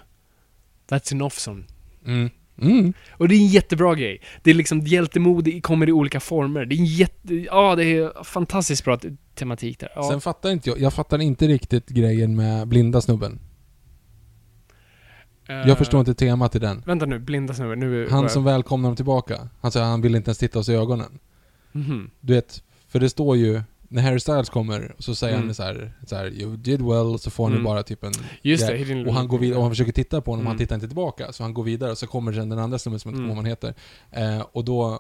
That's enough son. Mm. Mm. Och det är en jättebra grej. Det är liksom hjältemod, kommer i olika former. Det är en jätte... Ja, det är fantastiskt bra tematik där. Ja. Sen fattar inte jag, jag fattar inte riktigt grejen med blinda snubben. Jag Eh, förstår inte temat i den. Vänta nu, blinda snubben. Nu... Han som välkomnar dem tillbaka. Han säger att han vill inte ens titta oss i ögonen. Mhm. Du vet, för det står ju, när Harry Styles kommer, så säger Mm. han så här, så här 'You did well' så får han ju Mm. bara typ en Just grej. det, Och han går vidare, och han försöker titta på honom, Mm. han tittar inte tillbaka. Så han går vidare, och så kommer sen den andra snubben som jag inte Mm. kommer ihåg vad han heter. Eh, och då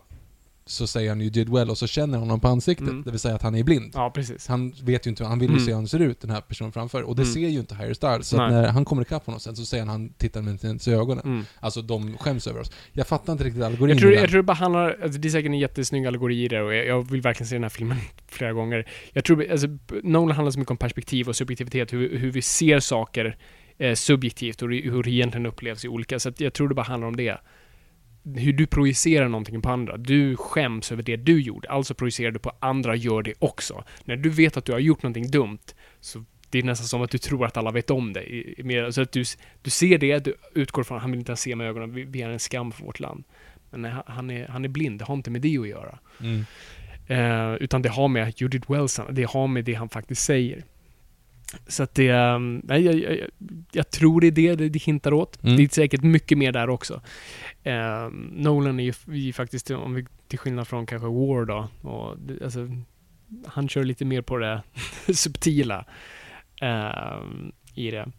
så säger han 'You did well' och så känner han honom på ansiktet. Mm. Det vill säga att han är blind. Ja, precis. Han vet ju inte, han vill ju Mm. se hur han ser ut, den här personen framför. Och det Mm. ser ju inte Harry Styles. Så när han kommer ikapp honom sen så säger han, han tittar med inte i ögonen. Mm. Alltså de skäms över oss. Jag fattar inte riktigt allegorin Jag tror, jag tror det bara handlar, alltså det är säkert en jättesnygg allegori i det och jag, jag vill verkligen se den här filmen flera gånger. Jag tror, alltså, Nolan handlar så mycket om perspektiv och subjektivitet, hur, hur vi ser saker eh, subjektivt och hur det egentligen upplevs i olika, så jag tror det bara handlar om det. Hur du projicerar någonting på andra. Du skäms över det du gjorde, alltså projicerar du på andra gör det också. När du vet att du har gjort någonting dumt, så det är nästan som att du tror att alla vet om det. Så att du, du ser det, du utgår från att han vill inte se med ögonen, vi, vi är en skam för vårt land. Men han är, han är blind, det har inte med det att göra. Mm. Eh, utan det har med you did well son, det har med det han faktiskt säger. Så att det, um, nej, jag, jag, jag, tror det är det det, det hintar åt. Mm. Det är säkert mycket mer där också. Um, Nolan är ju f- ju faktiskt, om vi, till skillnad från kanske War då, och, det- alltså, han kör lite mer på det subtila um, i det.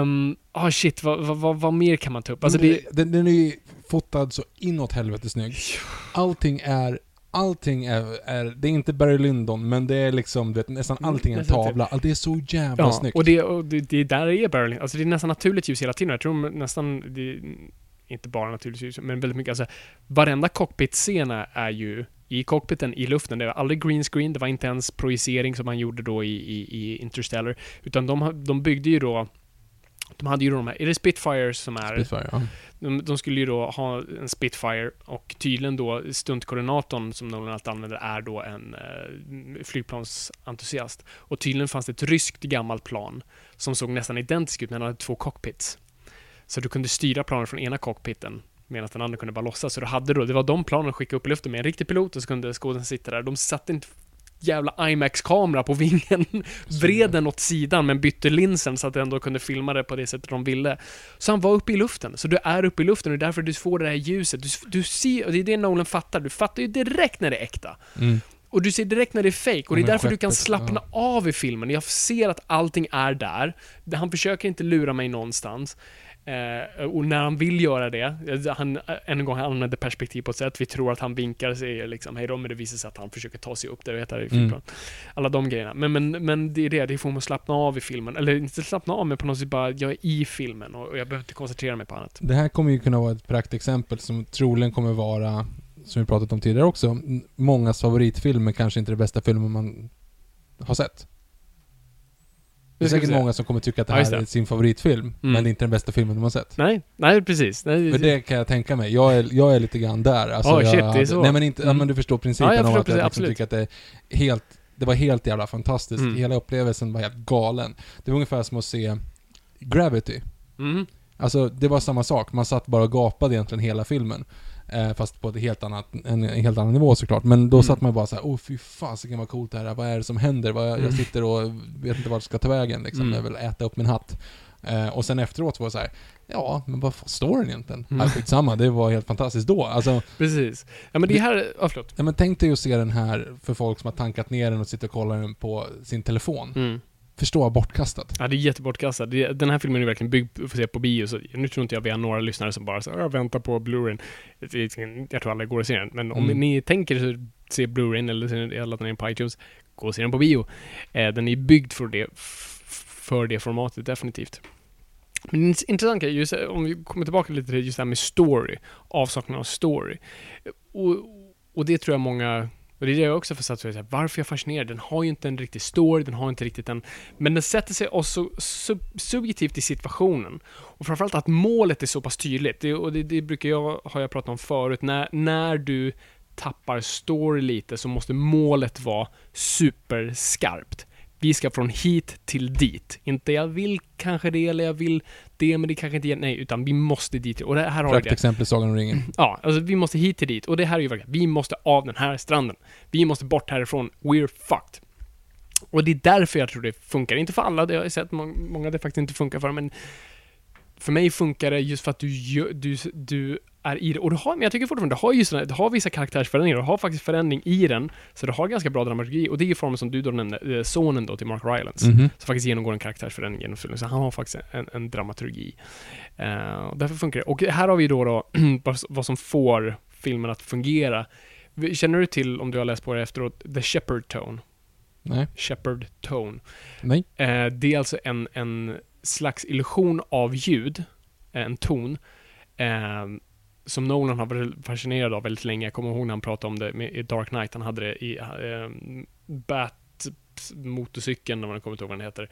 Um, ah shit, vad, vad, vad, mer kan man ta upp? Alltså det, den, den är ju fotad så inåt helvete snygg. Allting är... Allting är, är... Det är inte Barry Lyndon, men det är liksom... Det, nästan allting är en nästan tavla. Allt är så jävla Ja, snyggt. och det, och det, det är där det är Berlin. Alltså det är nästan naturligt ljus hela tiden. Jag tror nästan, det är inte bara naturligt ljus, men väldigt mycket. Alltså, varenda cockpit-scen är ju i cockpiten, i luften. Det var aldrig green screen, det var inte ens projicering som man gjorde då i, i, i Interstellar. Utan de, de byggde ju då de hade ju då de här, är det Spitfires som är... Spitfire, ja. De, de skulle ju då ha en Spitfire och tydligen då stuntkoordinatorn som Nolan alltid använder är då en eh, flygplansentusiast. Och tydligen fanns det ett ryskt gammalt plan som såg nästan identiskt ut men hade två cockpits. Så du kunde styra planen från ena cockpiten medan den andra kunde bara låtsas. Så du hade då, det var de planen skickade upp i luften med en riktig pilot och så kunde skådespelaren sitta där. De satte inte jävla IMAX-kamera på vingen, vred den åt sidan men bytte linsen så att den ändå kunde filma det på det sättet de ville. Så han var uppe i luften, så du är uppe i luften och det är därför du får det här ljuset. Du, du ser, och det är det Nolan fattar, du fattar ju direkt när det är äkta. Mm. Och du ser direkt när det är fake och det är därför du kan slappna av i filmen. Jag ser att allting är där. Han försöker inte lura mig någonstans. Eh, och när han vill göra det, eh, han, eh, en gång, han använder perspektiv på ett sätt. Vi tror att han vinkar, säger liksom hej då, men det visar sig att han försöker ta sig upp där och heter i flygplan. Alla de grejerna. Men, men, men det är det, det får mig att slappna av i filmen. Eller inte slappna av, men på något sätt bara, jag är i filmen och, och jag behöver inte koncentrera mig på annat. Det här kommer ju kunna vara ett praktexempel som troligen kommer vara, som vi pratat om tidigare också, mångas favoritfilm men kanske inte det bästa filmen man har sett. Det är säkert många som kommer tycka att det Ja, här det. är sin favoritfilm, men det är inte den bästa filmen de har sett. Nej, nej precis. Nej, För det kan jag tänka mig. Jag är, jag är lite grann där. Alltså, Oh, jag, shit, det är så. Nej men inte, ja, Mm. men du förstår principen Ja, jag om förstår att jag precis, liksom absolut. tycker att det är helt, det var helt jävla fantastiskt. Mm. Hela upplevelsen var helt galen. Det var ungefär som att se Gravity. Mhm. Alltså, det var samma sak. Man satt bara och gapade egentligen hela filmen. Eh, fast på ett helt annat, en, en helt annan nivå såklart. Men då Mm. satt man bara såhär, åh fy fasiken vad coolt det här är. Vad är det som händer? Vad, Mm. Jag sitter och vet inte vart det ska ta vägen liksom. Mm. Jag vill äta upp min hatt. Eh, och sen efteråt var det så här, ja, men vad var storyn egentligen? Mm. Skitsamma, det var helt fantastiskt då. Alltså, Precis. Ja men det här, ja förlåt. ja, men tänk dig att se den här för folk som har tankat ner den och sitter och kollar den på sin telefon. Mm. Förstå bortkastat. Ja, det är jättebortkastat. Det, den här filmen är verkligen byggd för att se på bio, så nu tror inte jag vi har några lyssnare som bara säger jag väntar på Blu-rayn. Det- Jag tror alla går och ser den. Men om Mm. ni tänker så- se Blu-rayn eller ladda ner den på iTunes, gå och se den på bio. Eh, den är byggd för det, för det formatet, definitivt. Men en intressant grej, just om vi kommer tillbaka lite till just det här med story, avsaknad av story. Och, och det tror jag många och det är det jag också försatt varför jag är fascinerad. Den har ju inte en riktig story, den har inte riktigt en... Men den sätter sig också sub, subjektivt i situationen. Och framförallt att målet är så pass tydligt. Det, och det, det brukar jag, har jag pratat om förut. När, när du tappar story lite så måste målet vara superskarpt. Vi ska från hit till dit. Inte jag vill kanske det eller jag vill det men det kanske inte... Nej, utan vi måste dit. Och det här har vi det. Praktexempel Sagan om ringen. Ja, alltså vi måste hit till dit. Och det här är ju verkligen, vi måste av den här stranden. Vi måste bort härifrån. We're fucked. Och det är därför jag tror det funkar. Inte för alla, det har jag sett må- många det faktiskt inte funkar för, men för mig funkar det just för att du, du, du är i det. Och du har, men jag tycker fortfarande, du har ju såna, du har vissa karaktärsförändringar, du har faktiskt förändring i den, så du har ganska bra dramaturgi. Och det är ju formen som du då nämnde, eh, sonen då till Mark Rylance Mhm. som faktiskt genomgår en karaktärsförändring genom filmen. Så han har faktiskt en, en dramaturgi. Eh, och därför funkar det. Och här har vi då, då vad, vad som får filmen att fungera. Känner du till, om du har läst på det efteråt, The Shepherd Tone? Nej. Shepherd Tone. Nej. Eh, det är alltså en, en slags illusion av ljud, en ton, eh, som Nolan har varit fascinerad av väldigt länge. Jag kommer ihåg när han pratade om det i Dark Knight. Han hade det i eh, Bat motorcykeln, om jag kommer inte ihåg vad den heter,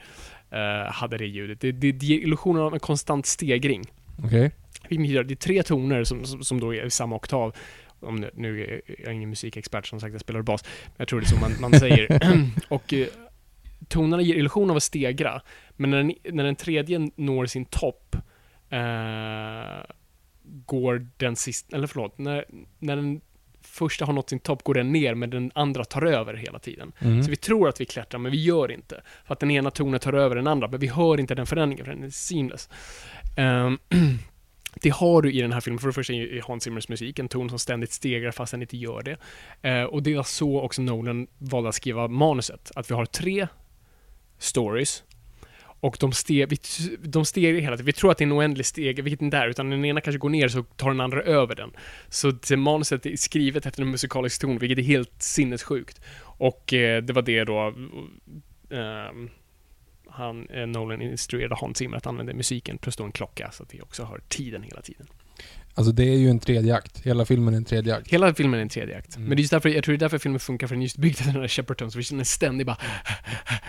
eh, hade det ljudet. Det, det, det ger illusionen av en konstant stegring. Okej. Att Det är tre toner som, som, som då är i samma oktav. Om nu, nu är jag ingen musikexpert, som sagt, jag spelar bas. Men jag tror det är så man, man säger. och eh, tonerna ger illusion av att stegra. Men när den, när den tredje når sin topp eh, går den sista, eller förlåt, när, när den första har nått sin topp går den ner, men den andra tar över hela tiden. Mm. Så vi tror att vi klättrar, men vi gör inte. För att den ena tonen tar över den andra, men vi hör inte den förändringen, för den är seamless. Ehm, det har du i den här filmen. För det första i Hans Zimmers musik, en ton som ständigt stegrar fast den inte gör det. Eh, och det var så också Nolan valde att skriva manuset. Att vi har tre stories och de, steg, vi, de steg hela tiden. Vi tror att det är en oändlig steg, vilket det inte är, utan den ena kanske går ner så tar den andra över den. Så det manuset är skrivet efter en musikalisk ton, vilket är helt sinnessjukt. Och eh, det var det då eh, han, eh, Nolan instruerade Hans Zimmer att använda musiken plus då en klocka så att vi också hör tiden hela tiden. Alltså det är ju en tredje akt. Hela filmen är en tredje akt. Hela filmen är en tredje akt. Mm. Men det är just därför, jag tror det är därför filmen funkar, för den är just byggd efter den här Shepperton, så vi känner ständigt bara...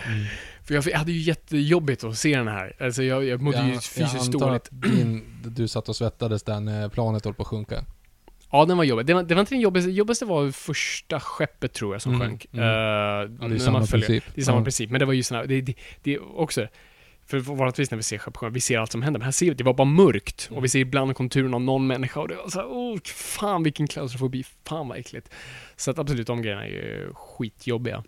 Mm. För jag, jag hade ju jättejobbigt att se den här. Alltså jag, jag mådde ju fysiskt jag dåligt. att din, du satt och svettades där när planet höll på att sjunka. Ja, den var jobbig. Det var, det var inte den jobbigaste, jobbigaste var första skeppet tror jag som Mm, sjönk. mm. Eh, Ja, det är samma följer- princip. Det är samma Ja. princip, men det var ju såna, det, det, det också, för vanligtvis när vi ser skepp sjunga, vi ser allt som händer, men här ser vi, det var bara mörkt. Och vi ser ibland konturen av någon människa och det var såhär, oh, fan vilken klaustrofobi, fan vad äckligt. Så att absolut, de grejerna är ju skitjobbiga.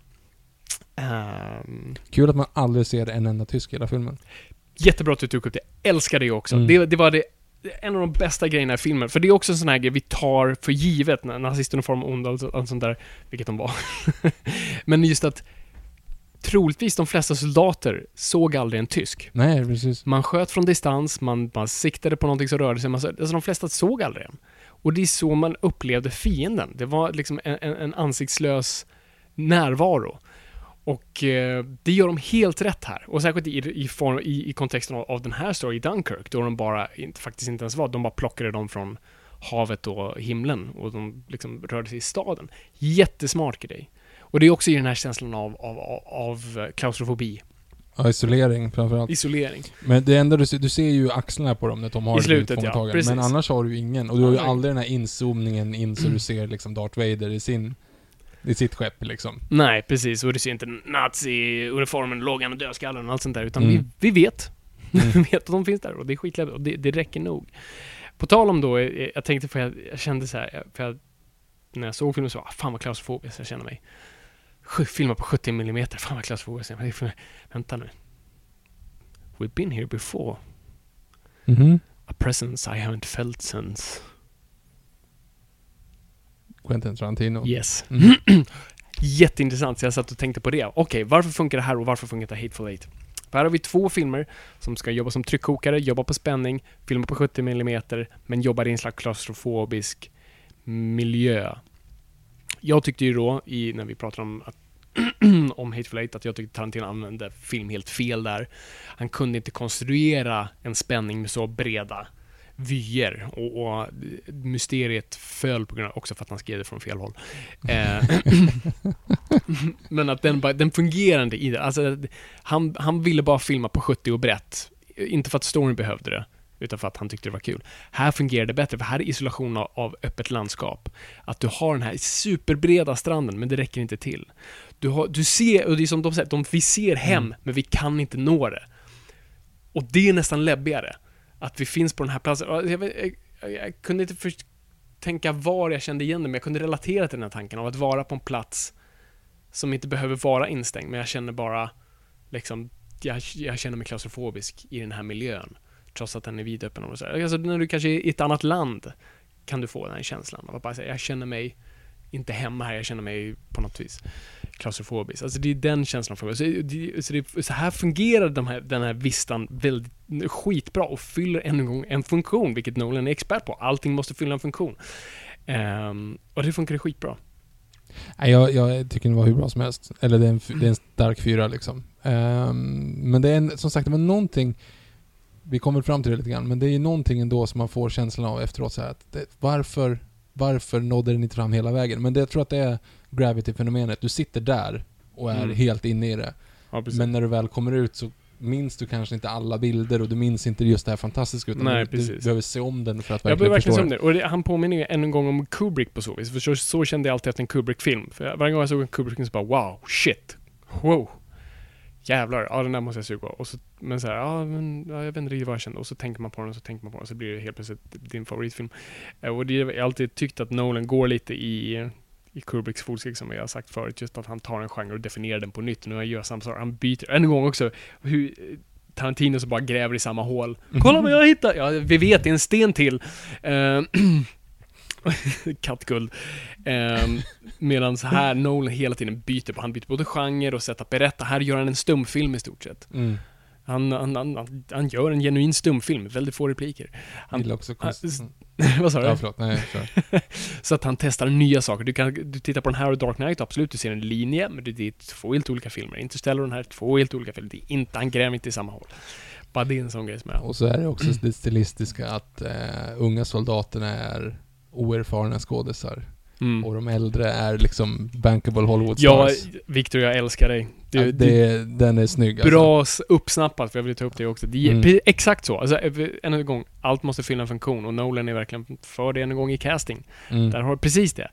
Ehm, Kul att man aldrig ser en enda tysk i hela filmen. jättebra att du tog upp det, älskar det också. Mm. Det, det var det, en av de bästa grejerna i filmen, för det är också en sån här grej vi tar för givet, när nazistuniform och onda och allt sånt där, vilket de var. men just att troligtvis de flesta soldater såg aldrig en tysk. Nej, precis. Man sköt från distans, man, man siktade på någonting som rörde sig, man, alltså de flesta såg aldrig en. Och det är så man upplevde fienden. Det var liksom en, en, en ansiktslös närvaro. Och eh, det gör de helt rätt här. Och särskilt i, i, form, i, i kontexten av, av den här storyn i Dunkirk, då de bara, inte, faktiskt inte ens var, de bara plockade dem från havet och himlen och de liksom rörde sig i staden. Jättesmart grej. Och det är också i den här känslan av, av, av, klaustrofobi, Ja, isolering framförallt. isolering. Men det enda du ser, du ser ju axlarna på dem när de har I slutet, ja. Precis. Men annars har du ju ingen. Och du har ju aldrig den här inzoomningen in så du ser liksom Darth Vader i sin... I sitt skepp liksom. Nej, precis. Och du ser inte nazi-uniformen, lågan och dödskallen och allt sånt där. Utan Mm. vi, vi vet. Mm. vi vet att de finns där och det är skitlätt och det, det räcker nog. På tal om då, eh, jag tänkte för jag, jag kände så här, för jag, när jag såg filmen så, ah, fan vad klaustrofobisk jag känner mig. Filma på 70 mm, fan vad klaustrofobisk. Vänta nu. We've been here before. Mhm. A presence I haven't felt since. Quentin Tarantino. Yes. Mm. Jätteintressant, så jag satt och tänkte på det. Okej, varför funkar det här och varför funkar det Hateful Eight? För här har vi två filmer som ska jobba som tryckkokare, jobba på spänning, filma på 70 mm, men jobbar i en slags klaustrofobisk miljö. Jag tyckte ju då, i, när vi pratade om, att, om Hateful Eight, att jag tyckte Tarantino använde film helt fel där. Han kunde inte konstruera en spänning med så breda vyer och, och mysteriet föll på grund av, också för att han skrev det från fel håll. Eh, men att den, den fungerade i det. Alltså, han, han ville bara filma på 70 och brett. Inte för att storyn behövde det, utan för att han tyckte det var kul. Här fungerar det bättre, för här är isolation av, av öppet landskap. Att du har den här superbreda stranden, men det räcker inte till. Du, har, du ser, och det är som de säger, de, vi ser hem, men vi kan inte nå det. Och det är nästan läbbigare. Att vi finns på den här platsen. Jag, jag, jag, jag kunde inte först tänka var jag kände igen det, men jag kunde relatera till den här tanken av att vara på en plats som inte behöver vara instängd, men jag känner bara liksom, jag, jag känner mig klaustrofobisk i den här miljön. Trots att den är vidöppen och så här. Alltså när du kanske är i ett annat land kan du få den här känslan av att bara säga, jag känner mig inte hemma här, jag känner mig på något vis klaustrofobisk. Alltså det är den känslan för mig. Så, det, så, det, så här fungerar de här, den här vistan väldigt skitbra och fyller en gång en funktion, vilket Nolan är expert på. Allting måste fylla en funktion. Um, och det funkar skitbra. Nej, jag, jag tycker den var hur bra som helst. Eller det är en, det är en stark fyra liksom. Um, men det är en, som sagt, det var någonting... Vi kommer fram till det lite grann, men det är ju någonting ändå som man får känslan av efteråt så att det, varför, varför nådde den inte fram hela vägen? Men det, jag tror att det är gravity-fenomenet. Du sitter där och är Mm. helt inne i det. Ja, Men när du väl kommer ut så minns du kanske inte alla bilder och du minns inte just det här fantastiska utan Nej, du, du behöver se om den för att Jag verkligen börjar verkligen förstå som den. det. Och det, han påminner ju än en gång om Kubrick på så vis. För så, så kände jag alltid efter en Kubrick-film. För jag- varje gång jag såg en Kubrick-film så bara wow, shit, wow. Jävlar, ja den där måste jag suga. Och så, men så här, ja men ja, jag vet inte riktigt vad jag kände. Och så tänker man på den och så tänker man på den och så blir det helt plötsligt din favoritfilm. Eh, och det, jag har alltid tyckt att Nolan går lite i, i Kubricks fotsteg som jag har sagt förut. Just att han tar en genre och definierar den på nytt. Nu gör samma sak. Han byter, en gång också, hur Tarantino så bara gräver i samma hål. Kolla vad jag hittar! Ja, vi vet, det är en sten till. Uh, Kattguld. Um, Medan här Nolan hela tiden byter på, han byter både genre och sätt att berätta. Här gör han en stumfilm i stort sett. Mm. Han, han, han, han gör en genuin stumfilm, väldigt få repliker. Han, gillar också konst. vad sa du? Ja, förlåt. Nej, kör. så att han testar nya saker. Du kan du tittar på den här och Dark Knight, absolut, du ser en linje, men det är två helt olika filmer. Interstellar och den här, två helt olika filmer. Det är inte, han gräver inte i samma hål. Bara det är en sån grej som är... Och så är det också det stilistiska att uh, unga soldaterna är oerfarna skådisar. Mm. Och de äldre är liksom bankable Hollywood Ja, stars. Victor, jag älskar dig. Du, ja, du, det, den är snygg alltså. bra s- uppsnappat, för jag vill ta upp det också. Det är Mm. exakt så. Alltså, eh, än en gång, allt måste fylla en funktion och Nolan är verkligen för det en gång i casting. Mm. Där har du precis det.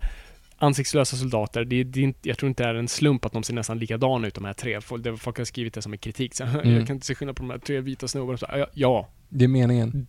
Ansiktslösa soldater, det, det jag tror inte det är en slump att de ser nästan likadana ut de här tre. Folk, har skrivit det som en kritik. Så, Mm. Jag kan inte se skillnad på de här tre vita snubbarna. Ja, ja, Det är meningen.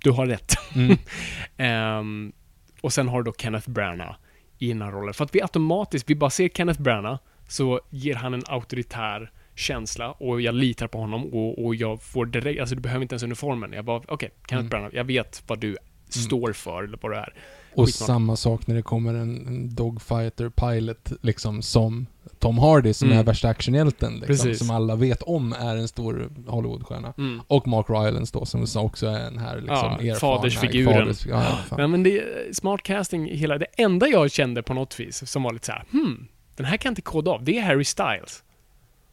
Du har rätt. Mm. Ehm, och sen har du då Kenneth Branagh i den här rollen. För att vi automatiskt, vi bara ser Kenneth Branagh, så ger han en auktoritär känsla och jag litar på honom och, och jag får direkt, alltså du behöver inte ens uniformen. Jag bara, okej, Kenneth Mm. Branagh, jag vet vad du står för eller vad du är. Och Skitsmart. samma sak när det kommer en, en dogfighter pilot liksom som Tom Hardy som Mm. är värsta actionhjälten liksom, som alla vet om är en stor Hollywoodstjärna. Mm. Och Mark Rylance då som också är en här liksom Ja, erfarna fadersfiguren. faders- ja, fan. Nej men det är smart casting hela, det enda jag kände på något vis som var lite så här, hmm, den här kan inte koda av, det är Harry Styles.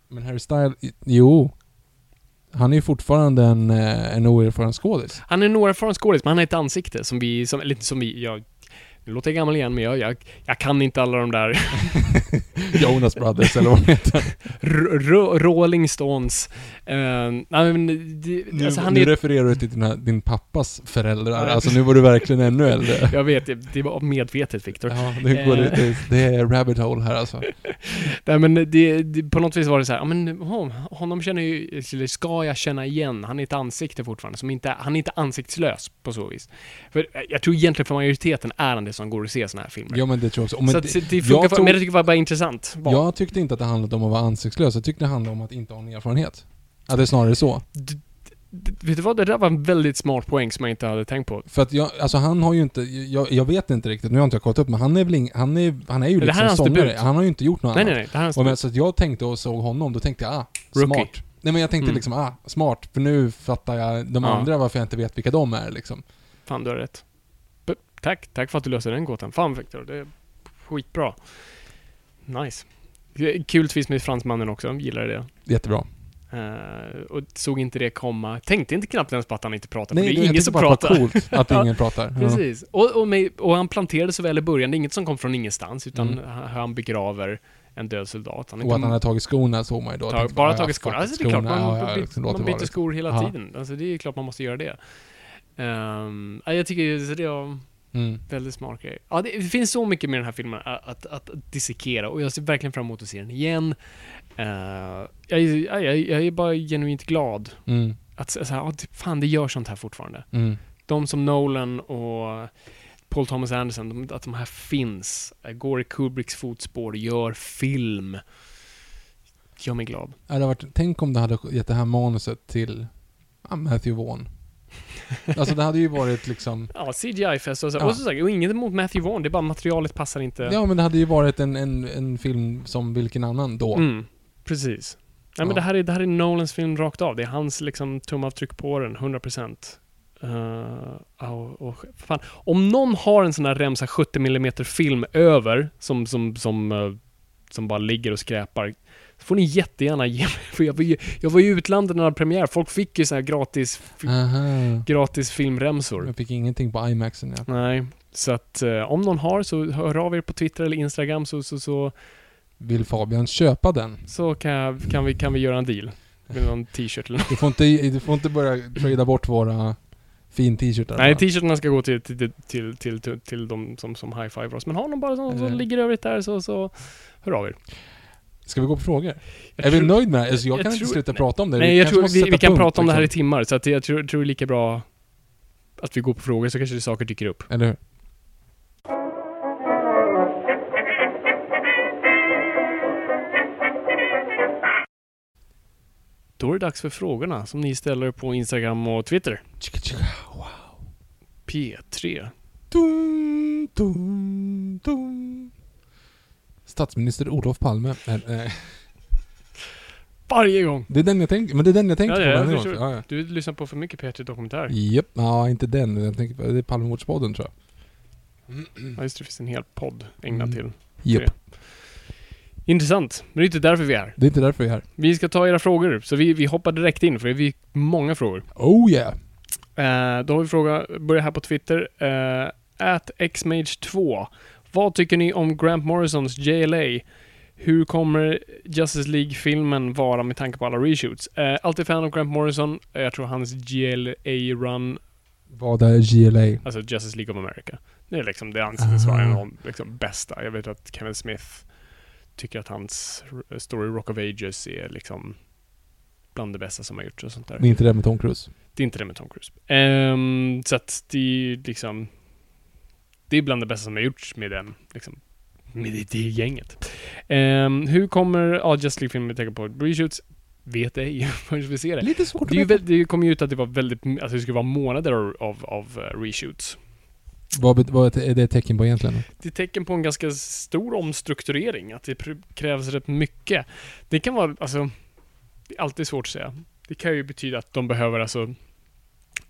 Men Harry Styles, jo. Han är ju fortfarande en, eh, en oerfaren skådis. Han är en oerfaren skådis, men han har ett ansikte som vi, som, lite som vi, jag, nu låter jag gammal igen, men jag, jag, jag kan inte alla de där Jonas Brothers eller vad de heter. R- Rolling Stones. Uh, nej men, det, Nu, alltså han nu är... refererar du till dina, din pappas föräldrar. Alltså nu var du verkligen ännu äldre. Jag vet, det, det var medvetet Viktor. Ja, det, går, Eh. det, det är rabbit hole här alltså. Nej men det, det, på något vis var det så här, ja men oh, honom känner ju, eller ska jag känna igen? Han är ett ansikte fortfarande, som inte, han är inte ansiktslös på så vis. För eh, jag tror egentligen för majoriteten är han det som går att se såna här filmer. Ja men det tror jag också. Och Men så att, det, det funkar jag för, tror- men jag tycker det var bara intressant. Bara, Jag tyckte inte att det handlade om att vara ansiktslös. Jag tyckte det handlade om att inte ha en erfarenhet. Att det är snarare så. d- vet du vad, det där var en väldigt smart poäng som jag inte hade tänkt på. För att jag, alltså han har ju inte, jag, jag vet inte riktigt, nu har inte jag kollat upp, men han är väl ing, han är, han är ju liksom hans sångare. Han har ju inte gjort något Nej annat. nej nej, det här är en Och men, så att jag tänkte och såg honom, då tänkte jag ah, Rookie. smart. Nej men jag tänkte Mm. liksom ah, smart, för nu fattar jag de Ja. andra varför jag inte vet vilka de är liksom. Fan, du har rätt. Tack, tack för att du löste den gåtan. Fan Victor, det är skitbra. Nice. Kul twist med fransmannen också, gillar det. Jättebra. Eh, och såg inte det komma. Tänkte inte knappt ens på att han inte pratar, Nej, för det är ingen som bara pratar. coolt att ingen pratar. Ja. Precis. Och, och, med, och han planterade så väl i början, det är inget som kom från ingenstans, utan Mm. han, begraver en död soldat. Han Och att han hade tagit skorna såg man ju då. Tänkte, bara ja, tagit fuck skor. it, Alltså det är klart, man, ja, ja, liksom, man byter skor hela Ja. tiden. Alltså det är klart man måste göra det. Um, jag tycker det var Mm. väldigt smart grej. Ja, det, det finns så mycket med den här filmen att, att, att dissekera och jag ser verkligen fram emot att se den igen. Uh, jag, är- jag, jag, är bara genuint glad Mm. att så här, typ, fan det gör sånt här fortfarande. Mm. De som Nolan och Paul Thomas Anderson, de, att de här finns, eh, går i Kubricks fotspår, gör film. Gör mig glad. Ja, det varit, tänk om det hade gett det här manuset till Matthew Vaughn. Alltså det hade ju varit liksom... Ja, CGI-fest och så. Ja. Och så sagt, och inget emot Matthew Vaughn, det är bara materialet passar inte. Ja men det hade ju varit en, en, en film som vilken annan då. Mm, precis. Nej men Ja. det här, är, det här är Nolans film rakt av. Det är hans liksom tumavtryck på den, 100%. Uh, och, och, fan. Om någon har en sån här remsa 70 mm film över, som, som, som, eh, som bara ligger och skräpar, så får ni jättegärna ge mig. För jag var ju, jag var i utlandet när det premiär. Folk fick ju såna här gratis, Aha. gratis filmremsor. Jag fick ingenting på IMAXen ja. Nej, så att eh, om någon har så hör av er på Twitter eller Instagram så, så, så, Vill Fabian köpa den? så kan, jag, kan, vi, kan vi göra en deal. Med någon t-shirt eller något. Du får inte, du får inte börja trada bort våra fin t-shirtar. Nej, t-shirtarna ska gå till, till, till, till, till, till de som, som high-fivar oss. Men har någon bara som, som Eh. ligger övrigt där så, så hör av er. Ska vi gå på frågor? Jag är vi tror- nöjd med det här? Alltså, jag, jag kan inte tror- sluta prata om det. Nej, jag kanske tror vi, vi kan punkt, prata om det här i liksom. timmar, så att jag tror, tror det är lika bra att vi går på frågor, så kanske det saker dyker upp. Eller hur? Då är det dags för frågorna som ni ställer på Instagram och Twitter. Wow. P3. Dum, dum, dum. Statsminister Olof Palme. är, eh, Varje gång! Det är den jag tänker, men det är den jag tänker Ja, på jag gång. förstår. Ja, ja. Du lyssnar på för mycket P3 Dokumentär. Japp, ja inte den. Jag tänker på, det är Palmemordspodden tror jag. Ja, just det. Det finns en hel podd ägnad Mm. till. Japp. Intressant. Men det är inte därför vi är här. Det är inte därför vi är här. Vi ska ta era frågor, så vi, vi hoppar direkt in, för det är många frågor. Oh yeah! Eh, då har vi fråga, börjar här på Twitter. Uh, at xmage2. Vad tycker ni om Grant Morrisons JLA? Hur kommer Justice League-filmen vara med tanke på alla reshoots? Uh, alltid fan av Grant Morrison. Eh, jag tror hans GLA-run, Vad är GLA? alltså Justice League of America, det är liksom, det anses vara en av de liksom, bästa. Jag vet att Kevin Smith tycker att hans story Rock of Ages är liksom bland det bästa som har gjorts och sånt där. Det är inte det med Tom Cruise. Det är inte det med Tom Cruise. Ehm, så att det är liksom... Det är bland det bästa som har gjorts med den, liksom, med det, det gänget. Ehm, hur kommer ja, Just League-filmen med tanke på reshoots? Vet ej förrän vi ser det. Lite svårt Det, att veta. det kom ju ut att det var väldigt, alltså det skulle vara månader av, av, av eh, reshoots. Vad, vad är det ett tecken på egentligen? Det är tecken på en ganska stor omstrukturering, att det krävs rätt mycket. Det kan vara, alltså, det är alltid svårt att säga. Det kan ju betyda att de behöver alltså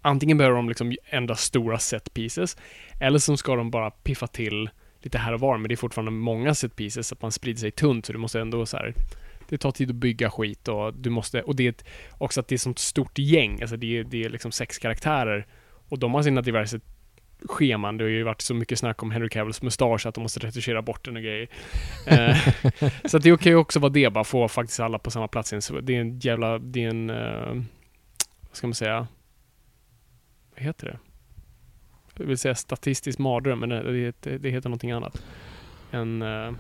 Antingen behöver de liksom ändra stora set pieces eller så ska de bara piffa till lite här och var, men det är fortfarande många set pieces så att man sprider sig tunt så du måste ändå så här. Det tar tid att bygga skit och du måste, och det är ett, också att det är ett sånt stort gäng, alltså det är, det är liksom sex karaktärer och de har sina diverse scheman. Det har ju varit så mycket snack om Henry Cavills mustasch att de måste retuschera bort den och grejer. Eh, så att det kan ju också vara det, bara få faktiskt alla på samma plats. Så Det är en jävla, det är en, eh, vad ska man säga? Vad heter det? Jag vill säga statistisk mardröm, men det, det, det heter någonting annat. En, eh, Eh,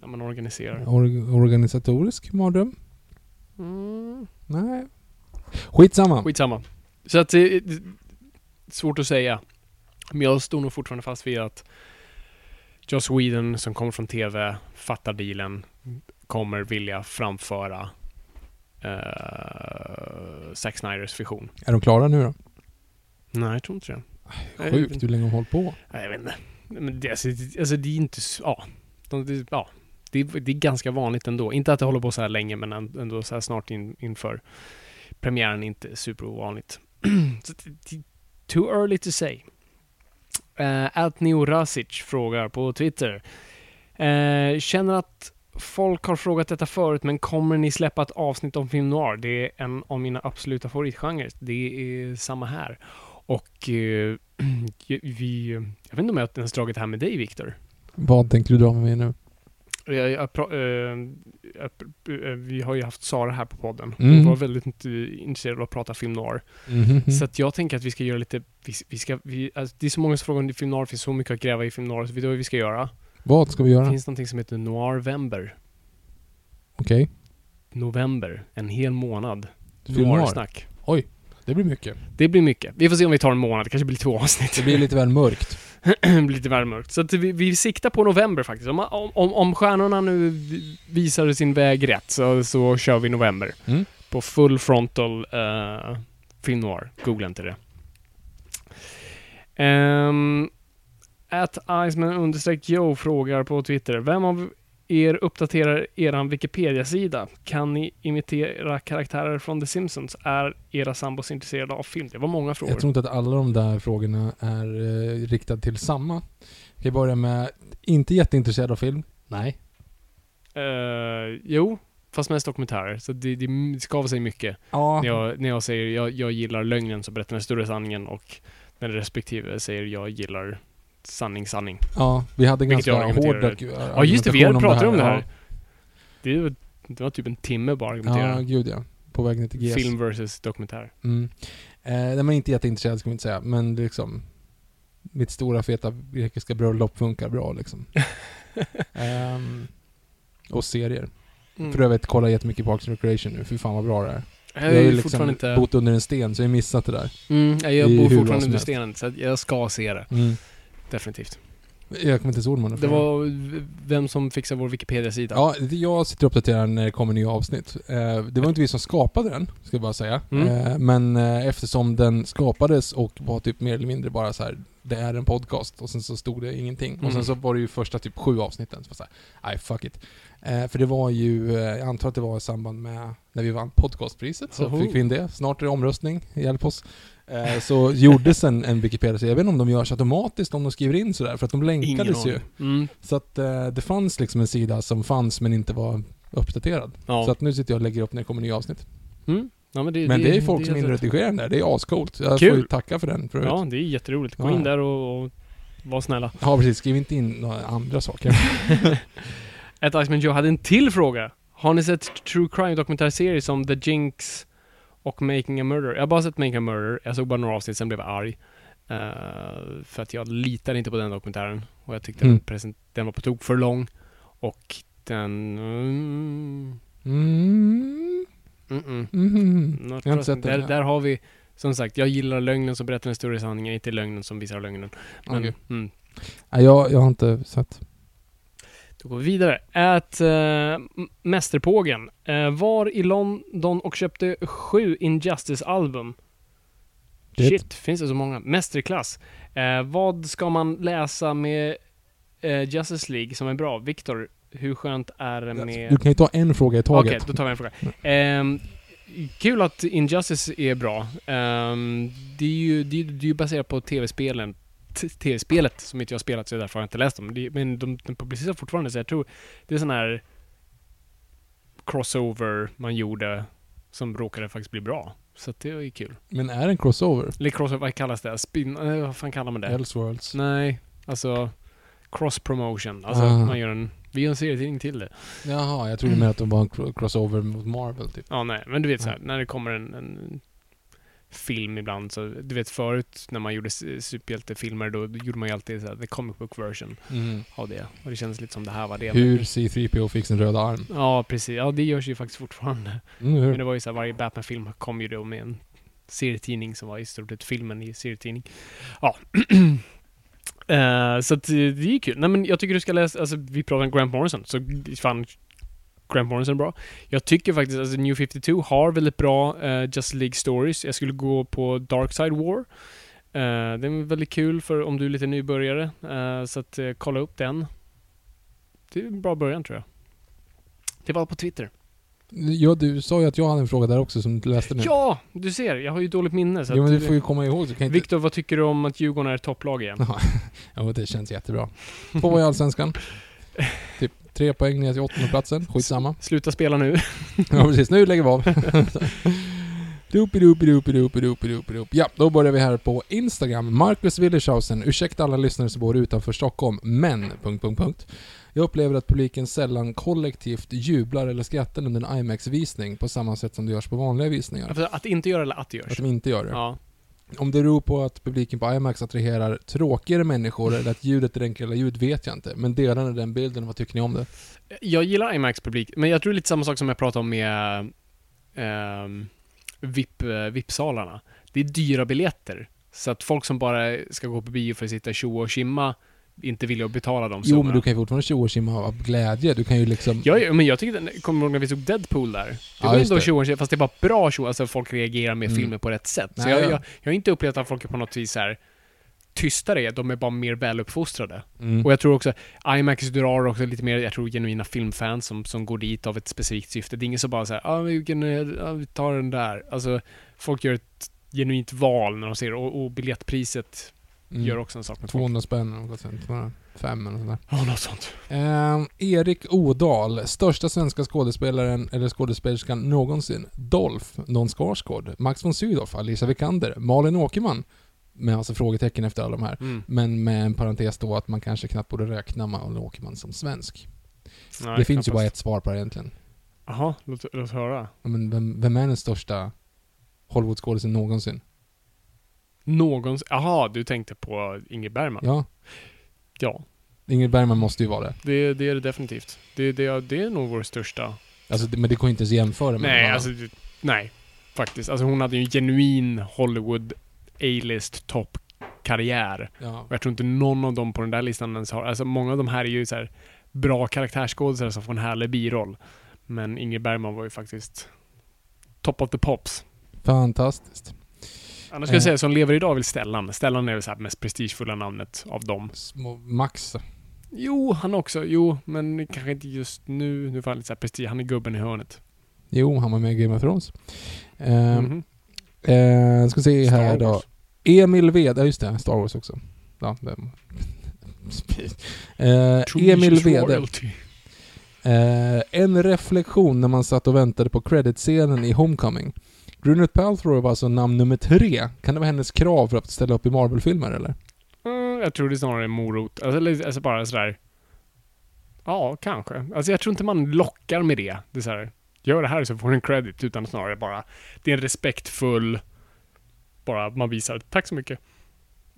när man organiserar. Or- organisatorisk mardröm? Mm. Nej. Skitsamma. Skitsamma. Så att det det- svårt att säga. Men jag står nog fortfarande fast vid att Joss Whedon som kommer från TV, fattar dealen, kommer vilja framföra uh, Zack Snyders vision. Är de klara nu då? Nej, jag tror inte det. Sjukt hur länge de har hållit på. Nej, jag vet inte. Men det, alltså, det, alltså, det är inte. Ja. De, det, ja. Det, är- det är ganska vanligt ändå. Inte att det håller på så här länge, men änd- ändå så här snart in, inför premiären inte superovanligt. too early to say. Uh, At Neo Rasic frågar på Twitter. Eh, känner att folk har frågat detta förut, men kommer ni släppa ett avsnitt om film noir? Det är en av mina absoluta favoritgenrer. Det är samma här. Och eh, vi... Jag vet inte om jag ens dragit det här med dig, Viktor. Vad tänker du dra med mig nu? Jag, jag, eh, jag, eh, vi har ju haft Sara här på podden. Hon Mm. var väldigt intresserad av att prata film noir. Mhm. Så att jag tänker att vi ska göra lite... Vi, vi ska, vi, alltså, det är så många som frågar om film noir, det finns så mycket att gräva i film noir, så vet du vad vi ska göra? Vad ska vi Det göra? finns någonting som heter Noirvember. Okej. November. En hel månad. Noir-snack. Det blir mycket. Det blir mycket. Vi får se om vi tar en månad, det kanske blir två avsnitt. Det blir lite väl mörkt. Det blir lite väl mörkt. Så att vi, vi siktar på november faktiskt. Om, om, om stjärnorna nu vi- visar sin väg rätt så, så kör vi november. Mm. På full frontal uh, film noir. Googla inte det. Um, at Iceman understreck Joe frågar på Twitter. Vem av er uppdaterar eran Wikipedia-sida? Kan ni imitera karaktärer från The Simpsons? Är era sambos intresserade av film? Det var många frågor. Jag tror inte att alla de där frågorna är eh, riktade till samma. Jag kan börja med, inte jätteintresserad av film? Nej. Eh, jo, fast mest dokumentärer. Så det, det skaver sig mycket. Ja. När, jag, när jag säger jag, jag gillar lögnen så berättar den större sanningen och när respektive säger jag gillar sanning, sanning. Ja, vi hade Vilket ganska jag hård Ja just det, vi argumentation pratat om det här. Det, var- det var typ en timme bara att Ja, argumentera. gud ja. På väg ner till GS. Film versus dokumentär. Mm. Eh, nej, men inte jätteintresserad ska vi inte säga, men liksom mitt stora feta grekiska bröllop funkar bra liksom. Ehm, Och serier. Mm. För övrigt, kolla jättemycket Parks and Recreation nu. Fy fan vad bra det är. Jag Jag har ju liksom inte... bott under en sten, så jag har missat det där. Mm, jag är bor fortfarande under stenen, så jag ska se det. Mm. Definitivt. Jag kommer inte ihåg vad Det var vem som fixade vår Wikipedia-sida. Ja, det- jag sitter och uppdaterar när det kommer nya avsnitt. Eh, det var inte vi som skapade den, ska jag bara säga. Mm. Eh, men eh, eftersom den skapades och var typ mer eller mindre bara så här. det är en podcast och sen så stod det ingenting. Och Mm. sen så var det ju första typ sju avsnitten, så var så här, nej fuck it. Eh, för det var ju, eh, jag antar att det var i samband med när vi vann podcastpriset, så Oho. fick vi in det. Snart är det omröstning, hjälp oss. Eh, så gjordes en, en Wikipedia-sida. Jag vet inte om de görs automatiskt om de skriver in sådär, för att de länkades ju. Mm. Så att eh, det fanns liksom en sida som fanns men inte var uppdaterad. Ja. Så att nu sitter jag och lägger upp när det kommer nya avsnitt. Mm. ja, men det, Men det, är folk som jätte- inredigerar den där. Det är ascoolt. Jag Kul. får ju tacka för den för övrigt. Ja, det är jätteroligt. Gå Ja. in där och, och var snälla. Ja precis, skriv inte in några andra saker. Ett Iceman Joe hade en till fråga. Har ni sett True Crime dokumentärserie som The Jinx och Making a Murder? Jag har bara sett Making a Murder. Jag såg bara några avsnitt, sen blev jag arg. Eh, för att jag litar inte på den dokumentären. Och jag tyckte Mm. den, den var på tok för lång. Och den... Mm, Mm. mm, mm. Mm. Jag har inte sett den. där, där har vi, som sagt, jag gillar lögnen som berättar en större sanning, inte lögnen som visar lögnen. Men, Okej. mm. Nej, jag, jag har inte sett. Då går vi vidare. Ät äh, Mästerpågen. Eh, var i London och köpte sju Injustice-album. Shit, finns det så många? Mästerklass. Eh, vad ska man läsa med Justice League som är bra? Viktor, hur skönt är det med... Du kan ju ta en fråga i Okej, taget. då tar vi en fråga. Ehm, kul att Injustice är bra. Ehm, det, är ju, det, är, det är baserat på tv-spelen. Tv-spelet som inte jag har spelat så därför har jag inte läst dem. Men de, de publicerar fortfarande så jag tror det är sån här crossover man gjorde som råkade faktiskt bli bra. Så det är ju kul. Men är det en crossover? Eller crossover, vad kallas det? Spin... eh, vad fan kallar man det? Elseworlds? Nej, alltså cross promotion. Alltså Ah. man gör en... Vi gör en serietidning till det. Jaha, jag trodde mer att de var en cro- crossover mot Marvel typ. Ja, nej, men du vet så här, Ja. när det kommer en, en film ibland så, du vet förut när man gjorde superhjältefilmer då gjorde man ju alltid så här, the comic book version av det. Och det kändes lite som det här var det. Hur Men, C3PO fick sin röda arm. ja, precis. Ja, det görs ju faktiskt fortfarande. Mm, Men det var ju så här, varje Batman-film kom ju då med en serietidning som var i stort sett filmen i serietidning. Ja. Eh, så att det är kul. Nej men jag tycker du ska läsa, alltså vi pratar om Grant Morrison, så fan Grant Morrison bra. Jag tycker faktiskt, alltså New 52 har väldigt bra uh, Just League Stories. Jag skulle gå på Dark Side War. Eh, den är väldigt kul för om du är lite nybörjare. Eh, så att eh, kolla upp den. Det är en bra början tror jag. Det var på Twitter. Ja, du sa ju att jag hade en fråga där också som du läste nu. Ja! Du ser, jag har ju dåligt minne. Så Jo, att men du får ju komma ihåg. Kan inte... Viktor, vad tycker du om att Djurgården är topplag igen? Ja, det känns jättebra. Två i Allsvenskan. Typ tre poäng ner till åttondeplatsen. Skitsamma. Sluta spela nu. Ja, precis. Nu lägger vi av. Ja, då börjar vi här på Instagram. Marcus Willershausen. Ursäkta alla lyssnare som bor utanför Stockholm, men... Punkt, punkt, punkt. Jag upplever att publiken sällan kollektivt jublar eller skrattar under en IMAX-visning på samma sätt som det görs på vanliga visningar. Att inte göra eller att det Att görs. de inte gör det. Ja. Om det beror på att publiken på IMAX attraherar tråkigare människor eller att ljudet är enklare ljud vet jag inte. Men delar ni den bilden? Vad tycker ni om det? Jag gillar IMAX-publik, men jag tror det är lite samma sak som jag pratade om med ehm, eh, VIP, VIP-salarna. Det är dyra biljetter. Så att folk som bara ska gå på bio för att sitta tjo och kimma inte vill ju betala dem Jo, men du kan ju fortfarande tjoa och simma av glädje. Du kan ju liksom... Ja, men jag tycker den, kommer du ihåg när vi såg Deadpool där? Det Ja, var ändå det. tjo och tjo, fast det var bra tjo, alltså folk reagerar med Mm. filmer på rätt sätt. Så Nej, jag, ja. jag, jag har inte upplevt att folk är på något vis här tystare, de är bara mer väluppfostrade. Mm. Och jag tror också, IMAX drar också lite mer, jag tror genuina filmfans som, som går dit av ett specifikt syfte. Det är ingen som bara säger ah, vi, kan, eh, ja, vi tar den där. Alltså, folk gör ett genuint val när de ser och, och biljettpriset Mm. gör också en sak med folk. 200 spänn eller något sånt. 205 eller sådär. Ja, något sånt. Ehm, Erik Odal, största svenska skådespelaren eller skådespelerskan någonsin. Dolph, Don Skarsgård, Max von Sydow, Alicia Vikander, Malin Åkerman. Med alltså frågetecken efter alla de här. Mm. Men med en parentes då att man kanske knappt borde räkna Malin Åkerman som svensk. Nej, det finns ju knappast. bara ett svar på det egentligen. Jaha, låt, låt höra. Men vem, vem är den största Hollywoodskådisen någonsin? Någons... Jaha, du tänkte på Ingrid Bergman? Ja. Ja. Ingrid Bergman måste ju vara det. Det, det är det definitivt. Det, det, det är nog vår största. Alltså, det, men det går inte ens jämföra med Nej, alltså, det- nej. Faktiskt. Alltså hon hade ju en genuin Hollywood A-list topp-karriär. Ja. Och jag tror inte någon av dem på den där listan ens har... Alltså många av de här är ju så här bra karaktärsskådespelare som får en härlig biroll. Men Ingrid Bergman var ju faktiskt top of the pops. Fantastiskt. Annars ska jag Eh. säga som lever idag väl Stellan. Stellan är väl så mest prestigefulla namnet av dem. Små, Max. Jo, han också. Jo, men kanske inte just nu. Nu får han lite så här prestige. Han är gubben i hörnet. Jo, han var med i Game of Thrones. Eh, Mhm. eh, ska se Star här då. Wars. Emil Ved, ja just det, Star Wars också. Ja, eh, Emil Wede. Eh, en reflektion när man satt och väntade på creditscenen i Homecoming. Gwyneth Paltrow var alltså namn nummer tre. Kan det vara hennes krav för att ställa upp i Marvel-filmer eller? Mm, jag tror det är snarare en morot. Alltså, alltså bara sådär... Ja, kanske. Alltså jag tror inte man lockar med det. Det är såhär, gör det här så får du en credit. Utan snarare bara, det är en respektfull... Bara man visar, tack så mycket.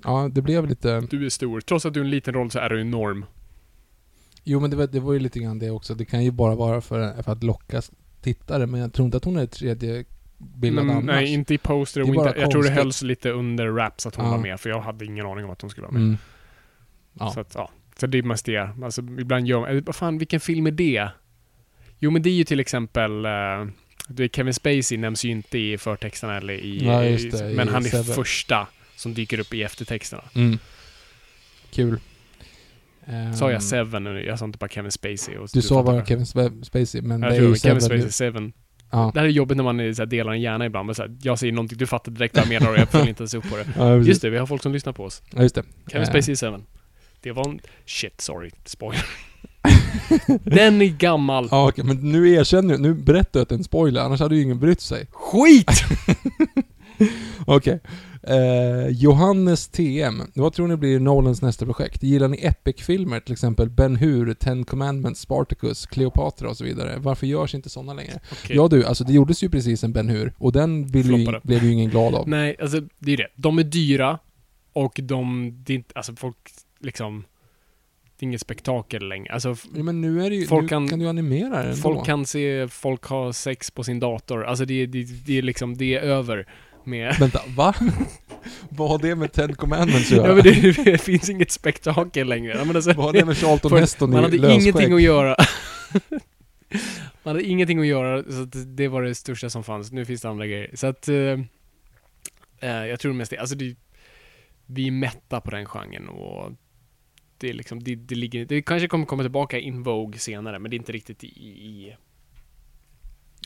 Ja, det blev lite... Du är stor. Trots att du är en liten roll så är du enorm. Jo men det var, det var ju lite grann det också. Det kan ju bara vara för, för att locka tittare, men jag tror inte att hon är tredje bildad Men, annars. nej, inte i poster. Det är Och inte, jag tror det hölls lite under wraps att hon Ja. var med. För jag hade ingen aning om att hon skulle vara med. Mm. Ja. Så att, ja. Så det måste jag. Alltså ibland gör man... Vad fan, vilken film är det? Jo men det är ju till exempel... Uh, du vet, Kevin Spacey nämns ju inte i förtexterna eller i... Ja, det, i, i men han är Seven. första som dyker upp i eftertexterna. Mm. Kul. Ehm, Sa jag Seven nu? Jag sa inte bara Kevin Spacey. Och Du sa bara Kevin Spacey, men Jag det är det, Kevin. Spacey, Seven. Ja. Det här är jobbigt när man är, så här, delar en hjärna ibland. Men, så här, jag säger någonting, du fattar direkt vad jag menar och jag följer inte ens upp på det. Ja. Just det, vi har folk som lyssnar på oss. Ja, just det. Kevin Eh, Spacey i Seven. Det var en... Shit, sorry. Spoiler. Den är gammal. Ja, okej, men nu erkänner du, nu berättar du att det är en spoiler, annars hade ju ingen brytt sig. Skit! Okej. Eh, Johannes TM. Vad tror ni blir Nolans nästa projekt? Gillar ni Epic-filmer, till exempel Ben Hur, Ten Commandments, Spartacus, Cleopatra och så vidare? Varför görs inte sådana längre? Okej. Ja du, alltså det gjordes ju precis en Ben Hur, och den ju, blev ju ingen glad av. Nej, alltså det är det. De är dyra och de... Det är inte, alltså folk liksom... Det är inget spektakel längre. Alltså Ja, men nu är det ju, Folk kan- kan, du animera det folk kan se folk ha sex på sin dator. Alltså det, det, det är liksom, det är över med... Vänta, va? Vad har det med Ten Commandments att göra? Ja, men det, det finns inget spektakel längre. Men alltså, Vad har det med Charlton För- Heston man hade ingenting att göra. man hade ingenting att göra, så att det var det största som fanns. Nu finns det andra grejer. Så att... eh, eh, jag tror mest det. Alltså det... Vi är mätta på den genren och... Det är liksom, det, det ligger... Det kanske kommer komma tillbaka in Vogue senare, men det är inte riktigt i... i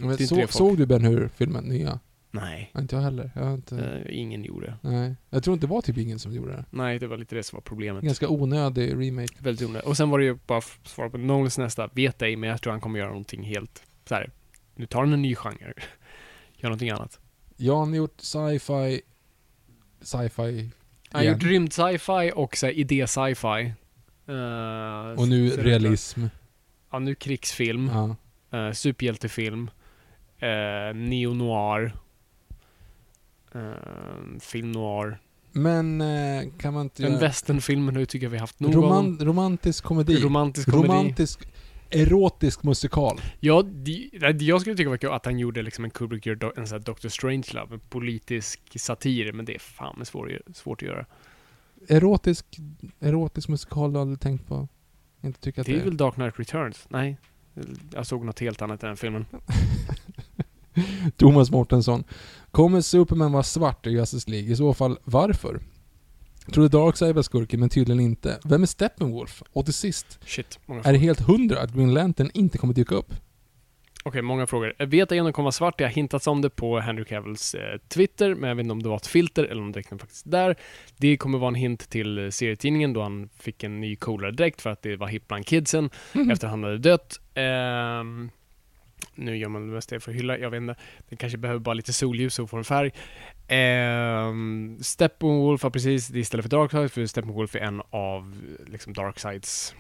Men så, såg du Ben Hur-filmen, nya? Nej. Inte jag heller. Jag har inte... Eh, ingen gjorde. Nej. Jag tror inte det var typ ingen som gjorde det. Nej, det var lite det som var problemet. Ganska onödig remake. Väldigt onödigt. Och sen var det ju bara svara på Nolans nästa, vet ej, men jag tror han kommer göra någonting helt så här. Nu tar han en ny genre. Gör någonting annat. Jag har gjort sci-fi... Sci-fi Han har gjort rymd sci-fi och så här, idé sci-fi. Eh, Och nu så- realism. Ja, nu krigsfilm. Ja. Uh, superhjältefilm. Uh, neo-noir. Uh, film noir. Men eh, kan man inte En göra... westernfilm, nu tycker jag vi haft nog Roman, romantisk komedi. Romantisk komedi. Romantisk... Erotisk musikal. Ja, det, det jag skulle tycka var kul att han gjorde liksom en Kubrick gör en sån här Dr. Strangelove, en politisk satir, men det är fan svår, svårt att göra. Erotisk... Erotisk musikal du aldrig tänkt på? Inte tycka att Det är väl Dark Knight Returns? Nej. Jag såg något helt annat i den filmen. Thomas Mårtensson. Kommer Superman vara svart i Justice League? I så fall, varför? Trodde Darkseid var skurken, men tydligen inte. Vem är Steppenwolf? Och till sist, Shit, många är det helt hundra att Green Lantern inte kommer dyka upp? Okej, många frågor. Jag vet att Genom kommer vara svart, det har hintats om det på Henry Cavills eh, Twitter, men jag vet inte om det var ett filter eller om dräkten faktiskt är där. Det kommer vara en hint till eh, serietidningen då han fick en ny coolare dräkt för att det var hipp bland kidsen efter han hade dött. Ehm, nu gör man det mesta för att hylla, jag vet inte. Den kanske behöver bara lite solljus och få en färg. Um, Steppenwolf var precis det istället för Darkseid, för Steppenwolf är en av liksom Darkseids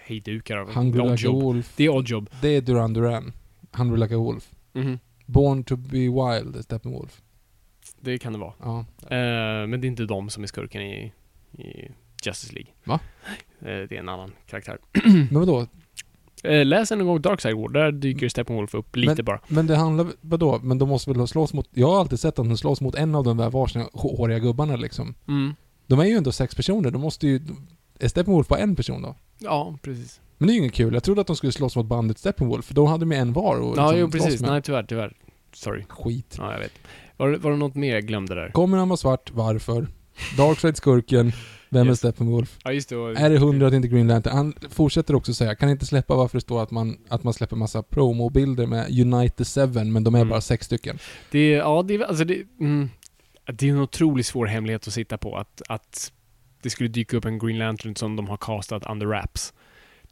hejdukar. av Hungry like a Oddjob. Wolf. Det är Oddjob. Det är Duran Duran. Hungry like a Wolf. Mhm. Born to be wild är Steppenwolf. Det kan det vara. Ja. Eh, men det är inte de som är skurken i, i Justice League. Va? Eh, det är en annan karaktär. Men vadå? Eh, läs en gång Dark Side War, där dyker Steppenwolf upp lite bara. Men det handlar, vadå? Men de måste väl slåss mot, jag har alltid sett att de slåss mot en av de där varsina håriga gubbarna liksom. Mm. De är ju ändå sex personer, de måste ju... Är Steppenwolf bara en person då? Ja, precis. Men det är ju inget kul. Jag trodde att de skulle slåss mot bandet Steppenwolf, för då hade de en var och Ja, liksom jo slåss precis. med. Nej, tyvärr, tyvärr. Sorry. Skit. Ja, jag vet. Var, var det något mer jag glömde där? Kommer han vara svart? Varför? Darkseid skurken. Vem är. Steppenwolf? Ja, just det. och- Är det hundra att inte Green Lantern? Han fortsätter också säga, kan inte släppa varför det står att man, att man släpper massa promobilder med Unite Seven, men de är Mm. bara sex stycken. Det är, ja, det är, alltså det, mm, det är en otroligt svår hemlighet att sitta på. Att, att det skulle dyka upp en Green Lantern som de har castat under wraps.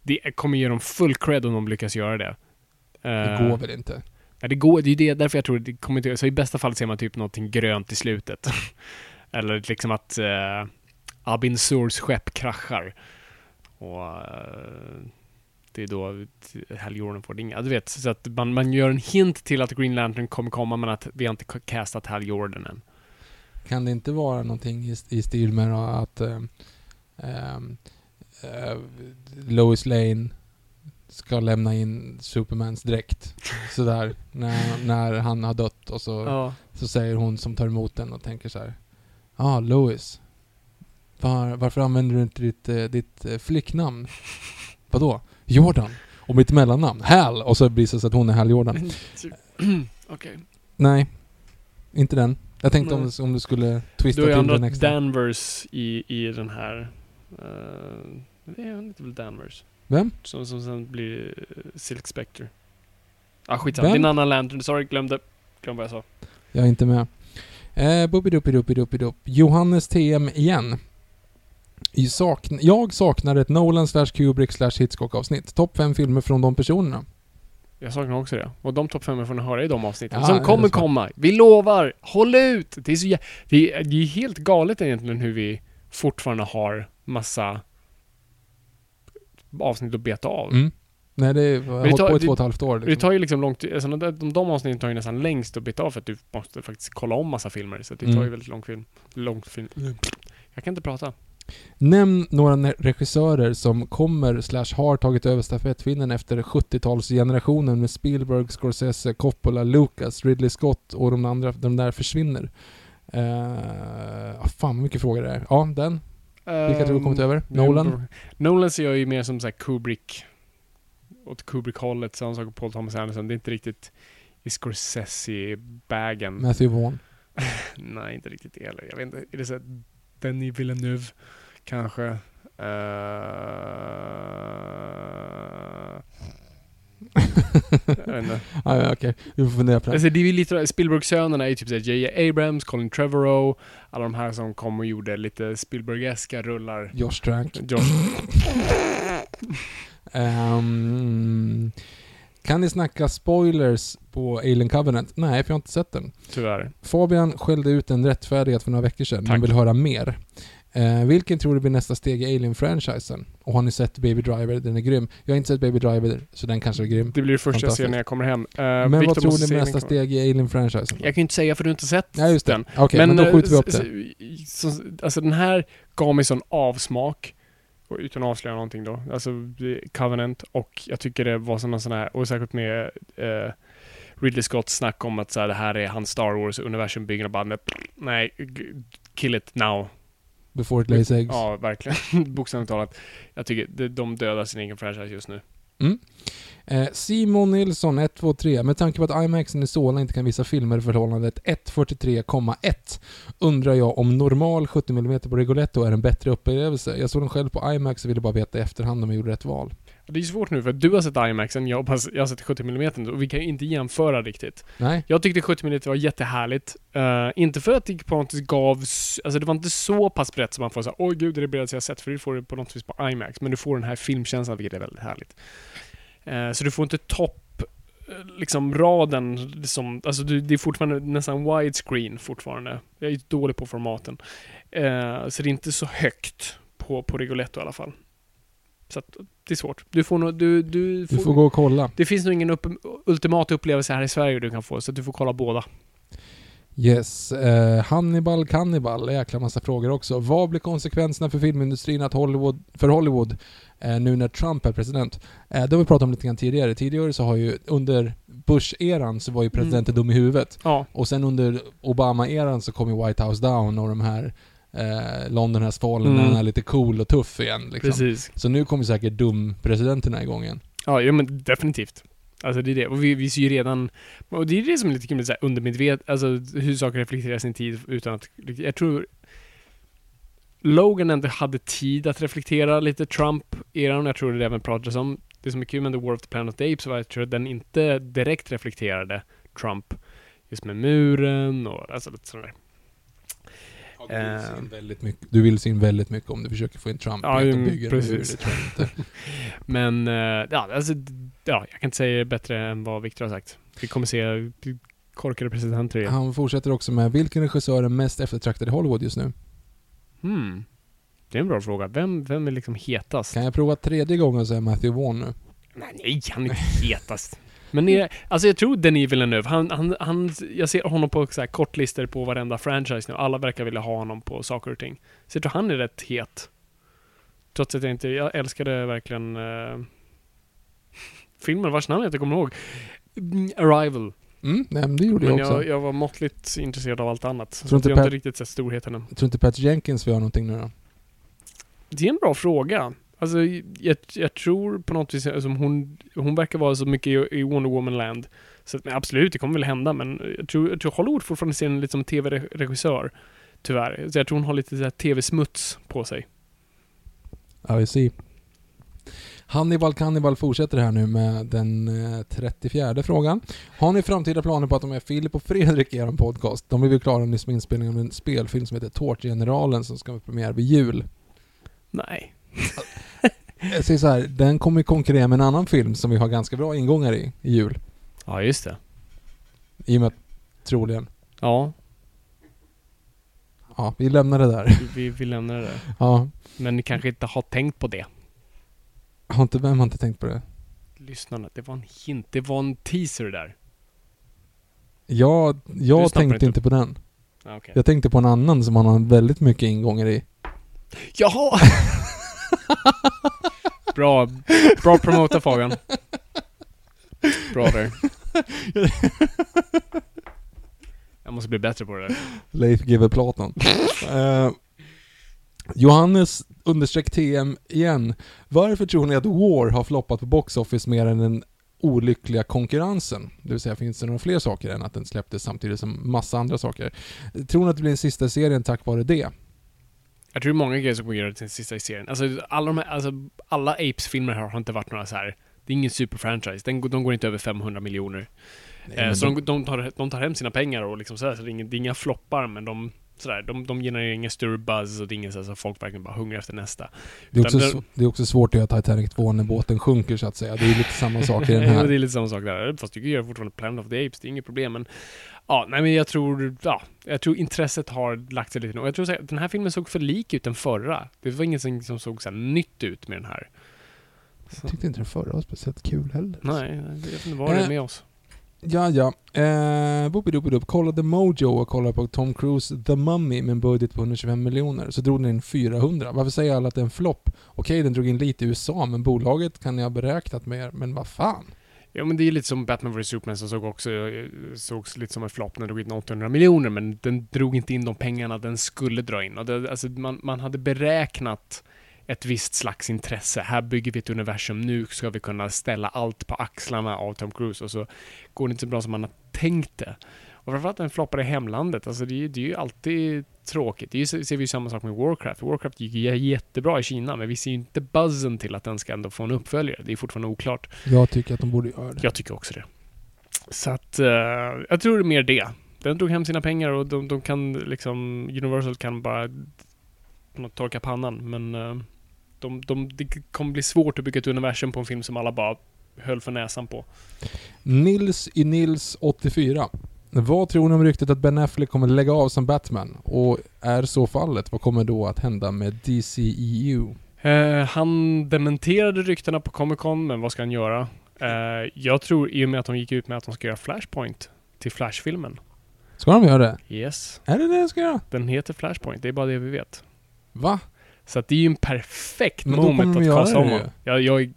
Det kommer ge dem full cred om de lyckas göra det. Det Eh, går väl inte? Nej, det går, det är det, därför jag tror det kommer inte... Så i bästa fall ser man typ någonting grönt i slutet. Eller liksom att uh, Abin Surs skepp kraschar. Och eh, det är då Hal Jordan får ringa. Du vet, så att man, man gör en hint till att Green Lantern kommer komma men att vi har inte castat Hal Jordan än. Kan det inte vara någonting i, i stil med att eh, ehm, eh, Lois Lane ska lämna in Supermans dräkt sådär när, när han har dött och så, Ja. så säger hon som tar emot den och tänker så här. Ja, ah, Lois. Var, varför använder du inte ditt, eh, ditt eh, flicknamn? Vadå? Jordan? Och mitt mellannamn? Hal! Och så visar det sig att hon är Hal Jordan. Okej. Nej, inte den. Jag tänkte om, om du skulle twista Du har ju till den extra. Danvers i, i den här... Uh, det är väl Danvers? Vem? Som, som sen blir Silk Spectre. Ah, skitsamma. Vem? En annan Lantern. Sorry, glömde. Glömde vad jag sa. Jag är inte med. Eh. Johannes TM igen. Sakn jag saknar ett Nolan slash Kubrick slash Hitchcock avsnitt. Topp fem filmer från de personerna. Jag saknar också det. Och de topp fem får ni höra i de avsnitten. Ja, som det kommer komma. Vi lovar! Håll ut! Det är, så jä- det, är, det är helt galet egentligen hur vi fortfarande har massa avsnitt att beta av. Mm. Nej, det har det hållit på i det- två och ett halvt år. Det Liksom. tar ju liksom lång tid, alltså de, de, avsnitten tar ju nästan längst att beta av för att du måste faktiskt kolla om massa filmer. Så det tar Mm. ju väldigt lång film. Lång film. Jag kan inte prata. Nämn några regissörer som kommer slash har tagit över stafettpinnen efter 70-talsgenerationen med Spielberg, Scorsese, Coppola, Lucas, Ridley Scott och de andra, de där försvinner. Uh, fan vad mycket frågor det är. Ja, den. Vilka tror du har kommit över? Nolan? Nolan ser jag ju mer som så Kubrick. Åt Kubrick-hållet. Samma sak med Paul Thomas Anderson. Det är inte riktigt i Scorsese-bagen. Matthew Vaughn. Nej, inte riktigt det heller. Jag vet inte. Är det så här Denis Villeneuve? Kanske. Uh... jag vet inte. ja, ja, okej. Vi får fundera på det. Alltså det är lite, Spielberg-sönerna är ju typ såhär J.J. Abrams, Colin Trevorrow, alla de här som kom och gjorde lite Spielbergeska rullar. Josh Trank. John, Ehm, kan ni snacka spoilers på Alien Covenant? Nej, för jag har inte sett den. tyvärr. Fabian skällde ut en rättfärdighet för några veckor sedan, men Tack. vill höra mer. Eh, vilken tror du blir nästa steg i Alien-franchisen? Och har ni sett Baby Driver? Den är grym. Jag har inte sett Baby Driver, så den kanske är grym. Det blir det första jag ser Fantastiskt. när jag kommer hem. Uh, Men vad tror ni blir nästa steg i Alien-franchisen? Jag kan ju inte säga för du har inte sett Nej, just det. den. Okej, men, då eh, skjuter vi upp s- det. så, alltså den här gav mig sån avsmak. Utan att avslöja någonting då. Alltså Covenant och jag tycker det var såna sån här, och särskilt med eh, Ridley Scotts snack om att så här, det här är hans Star Wars universum bygger och bara nej, kill it now. Before it lays eggs. Ja, verkligen. Bokstavligt talat. Jag tycker de, dödar sin egen franchise just nu. Mm. Eh, Simon Nilsson 123. Med tanke på att IMAXen i Solna inte kan visa filmer i förhållandet 1.43,1 undrar jag om normal 70mm på Rigoletto är en bättre upplevelse. Jag såg den själv på IMAX och ville bara veta i efterhand om jag gjorde rätt val. Det är svårt nu för att du har sett IMAXen, jag, hoppas, jag har sett 70 mm och vi kan ju inte jämföra riktigt. Nej? Jag tyckte 70 mm var jättehärligt. Uh, inte för att det på något vis gav... s- Alltså det var inte så pass brett som man får säga oj gud det är det bredaste jag sett, för det får du på något vis på IMAX. Men du får den här filmkänslan, vilket är väldigt härligt. Eh, så du får inte topp eh, liksom raden som, alltså det är fortfarande nästan widescreen fortfarande. Jag är ju dålig på formaten. Eh, så det är inte så högt på, på Rigoletto i alla fall. Så att det är svårt. Du får nog, du, du Du får gå och kolla. det finns nog ingen upp, ultimat upplevelse här i Sverige du kan få, så du får kolla båda. Yes. Eh, Hannibal Cannibal, jäkla massa frågor också. Vad blir konsekvenserna för filmindustrin att Hollywood, för Hollywood eh, nu när Trump är president? Eh, det har vi pratat om lite grann tidigare. Tidigare så har ju under Bush-eran så var ju presidenten dum i huvudet. Ja, Och sen under Obama-eran så kom ju White House Down och de här eh, London has fallen Mm. när han är lite cool och tuff igen liksom. precis. Så nu kommer säkert dum-presidenterna igång igen. Ja, ja men definitivt. Alltså det är det. Och vi, vi ser ju redan, och det är det som är lite kul med så här undermedvetet, alltså hur saker reflekterar sin tid utan att, jag tror Logan ändå hade tid att reflektera lite Trump-eran, jag tror det även pratades om. Det som är kul med The War of the Planet of the Apes var att jag tror att den inte direkt reflekterade Trump. Just med muren och alltså lite sådär. Du, vill Eh. in väldigt mycket, du vill in väldigt mycket om du försöker få in Trump Ja, i att de bygger en mur, precis. det inte. Men, eh, ja, alltså, ja, jag kan inte säga det bättre än vad Victor har sagt. Vi kommer se korkade presidenter igen. Han fortsätter också med, vilken regissör är mest eftertraktad i Hollywood just nu? Hmm. Det är en bra fråga. Vem, vem är liksom hetast? Kan jag prova tredje gången så är Matthew Vaughn nu? Nej, nej, han är inte hetast. Men är, alltså jag tror Denis Villeneuve, han, han, han, jag ser honom på så här kortlistor på varenda franchise nu. Alla verkar vilja ha honom på saker och ting. Så jag tror han är rätt het. Trots att jag inte, jag älskade verkligen uh, filmen vars namn jag inte kommer ihåg. Mm, Arrival. Mm, nej, men det gjorde Men jag också. jag, jag var måttligt intresserad av allt annat. Så Tror inte jag har inte riktigt sett storheten än. Jag tror inte Pat Jenkins vill göra någonting nu då? Det är en bra fråga. Alltså, jag, jag tror på något vis, alltså, hon, hon verkar vara så mycket i, i Wonder Woman-land. Så att, absolut, det kommer väl hända, men jag tror, jag tror Hollywood fortfarande ser henne lite som tv-regissör. Tyvärr. Så jag tror hon har lite så här tv-smuts på sig. Vi ser. Hannibal Cannibal fortsätter här nu med den eh, 34 frågan. Har ni framtida planer på att de är Filip och Fredrik i er podcast? De blev ju klara nyss med inspelningen av en spelfilm som heter Tårtgeneralen som ska premiär vid jul. Nej. Jag säger så här, den kommer konkurrera med en annan film som vi har ganska bra ingångar i, i jul. Ja, just det. I och med att, troligen. Ja, Ja, vi lämnar det där. vi, vi, lämnar det där. Ja, Men ni kanske inte har tänkt på det. har inte, vem har inte tänkt på det? Lyssnarna, det var en hint. Det var en teaser där. Du jag tänkte inte inte på den. Ja, Okej. Jag tänkte på en annan som han har väldigt mycket ingångar i. Jaha! bra, bra promota Fabian. Bra där. Jag måste bli bättre på det där. Leif GW Platon. Eh, Johannes understreck TM igen. Varför tror ni att War har floppat på Box Office mer än den olyckliga konkurrensen? Det vill säga, finns det några fler saker än att den släpptes samtidigt som massa andra saker? Tror ni att det blir den sista serien tack vare det? Jag tror det är många grejer som kommer göra den sista i serien. Alltså, alla de här, alltså, alla Apes-filmer har inte varit några så här. Det är ingen superfranchise. Den, de går inte över 500 miljoner. Nej, Eh, så de- de, de, tar, de tar hem sina pengar och liksom sådär, så det är, inga, det är inga floppar men de Sådär, de, de genererar ingen större buzz och det är ingen så här, så folk verkligen bara hungrar efter nästa. det, är också, sv- det är också svårt att göra Titanic 2 när båten sjunker så att säga. Det är lite samma sak i den Jo, det här. är lite samma sak där. Fast du kan göra fortfarande Planet of the Apes, det är inget problem. Men ja, nej men jag tror, ja, jag tror intresset har lagt sig lite. Och jag tror här, den här filmen såg för lik ut den förra. Det var ingenting som såg så här nytt ut med den här. Så, Jag tyckte inte den förra var speciellt kul heller. nej, jag vet inte vad det är Eh, med oss. Ja, ja. Eh, Boopidoopidoop kollade Mojo och kollade på Tom Cruise The Mummy med en budget på 125 miljoner. Så drog den in 400. Varför säger alla att det är en flopp? Okej, den drog in lite i USA, men bolaget kan ni ha beräknat mer. Men vad fan? Ja men det är lite som Batman vs Superman som såg också, eh, sågs lite som en flopp när den drog in 800 miljoner men den drog inte in de pengarna den skulle dra in. Och det, alltså man, man hade beräknat ett visst slags intresse. Här bygger vi ett universum, nu ska vi kunna ställa allt på axlarna av Tom Cruise och så går det inte så bra som man har tänkt det. Och framförallt den floppar i hemlandet, alltså det är, det är ju alltid tråkigt. Det ju, ser vi ju samma sak med Warcraft. Warcraft gick jättebra i Kina, men vi ser ju inte buzzen till att den ska ändå få en uppföljare. Det är fortfarande oklart. Jag tycker att de borde göra det. Jag tycker också det. Så att, eh, jag tror det är mer det. Den drog hem sina pengar och de, de kan liksom, Universal kan bara på något torka pannan. Men eh, de, de, det kommer bli svårt att bygga ett universum på en film som alla bara höll för näsan på. Nils i Nils 84. Vad tror ni om ryktet att Ben Affleck kommer lägga av som Batman? Och är så fallet, vad kommer då att hända med DCEU? Eh, han dementerade ryktena på Comic Con, men vad ska han göra? Eh, jag tror, i och med att de gick ut med att de ska göra Flashpoint till Flash-filmen, Ska de göra det? Yes. Är det det de ska göra? Den heter Flashpoint, det är bara det vi vet. Va? Så att det är ju en perfekt Men moment att kasta om honom. Jag, jag, jag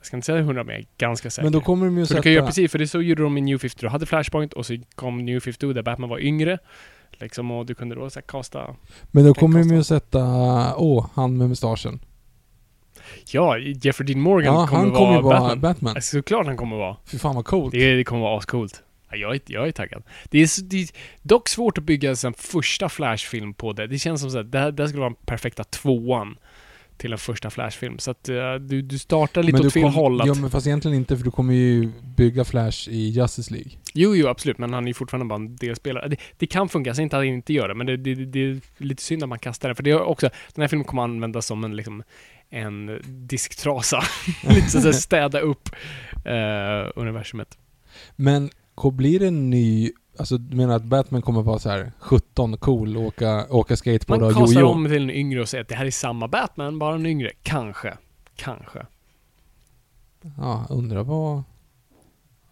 ska inte säga hundra men jag är ganska säker. Men då kommer de ju för du sätta... kan göra precis, för det så gjorde de i New 52. Du hade Flashpoint och så kom New 52 där Batman var yngre. Liksom, och du kunde då så här, kasta... Men då kommer de ju sätta... Åh, han med mustaschen. Ja, Jeffrey Dean Morgan Ja, kommer han vara kommer vara Batman. Batman. Alltså, såklart han kommer vara. Fy fan vad coolt. Det, det kommer vara ascoolt. Ja, jag, är, jag är taggad. Det är, det är dock svårt att bygga en första Flash-film på det. Det känns som så att det här, det här skulle vara den perfekta tvåan till en första Flash-film. Så att eh, du, du startar lite du åt fel kom- håll. Att, Ja men fast egentligen inte för du kommer ju bygga Flash i Justice League. Jo, jo, absolut. Men han är ju fortfarande bara en delspelare. Det, det kan funka, jag säger inte att han inte gör det, men det, det, det är lite synd att man kastar det. För det är också, den här filmen kommer användas som en, liksom, en disktrasa. lite så att städa upp eh, universumet. Men blir det en ny... Alltså du menar att Batman kommer vara så här 17, cool, åka, åka skateboard Man och kastar jojo? om till en yngre och säger att det här är samma Batman, bara en yngre. Kanske. Kanske. Ja, undrar vad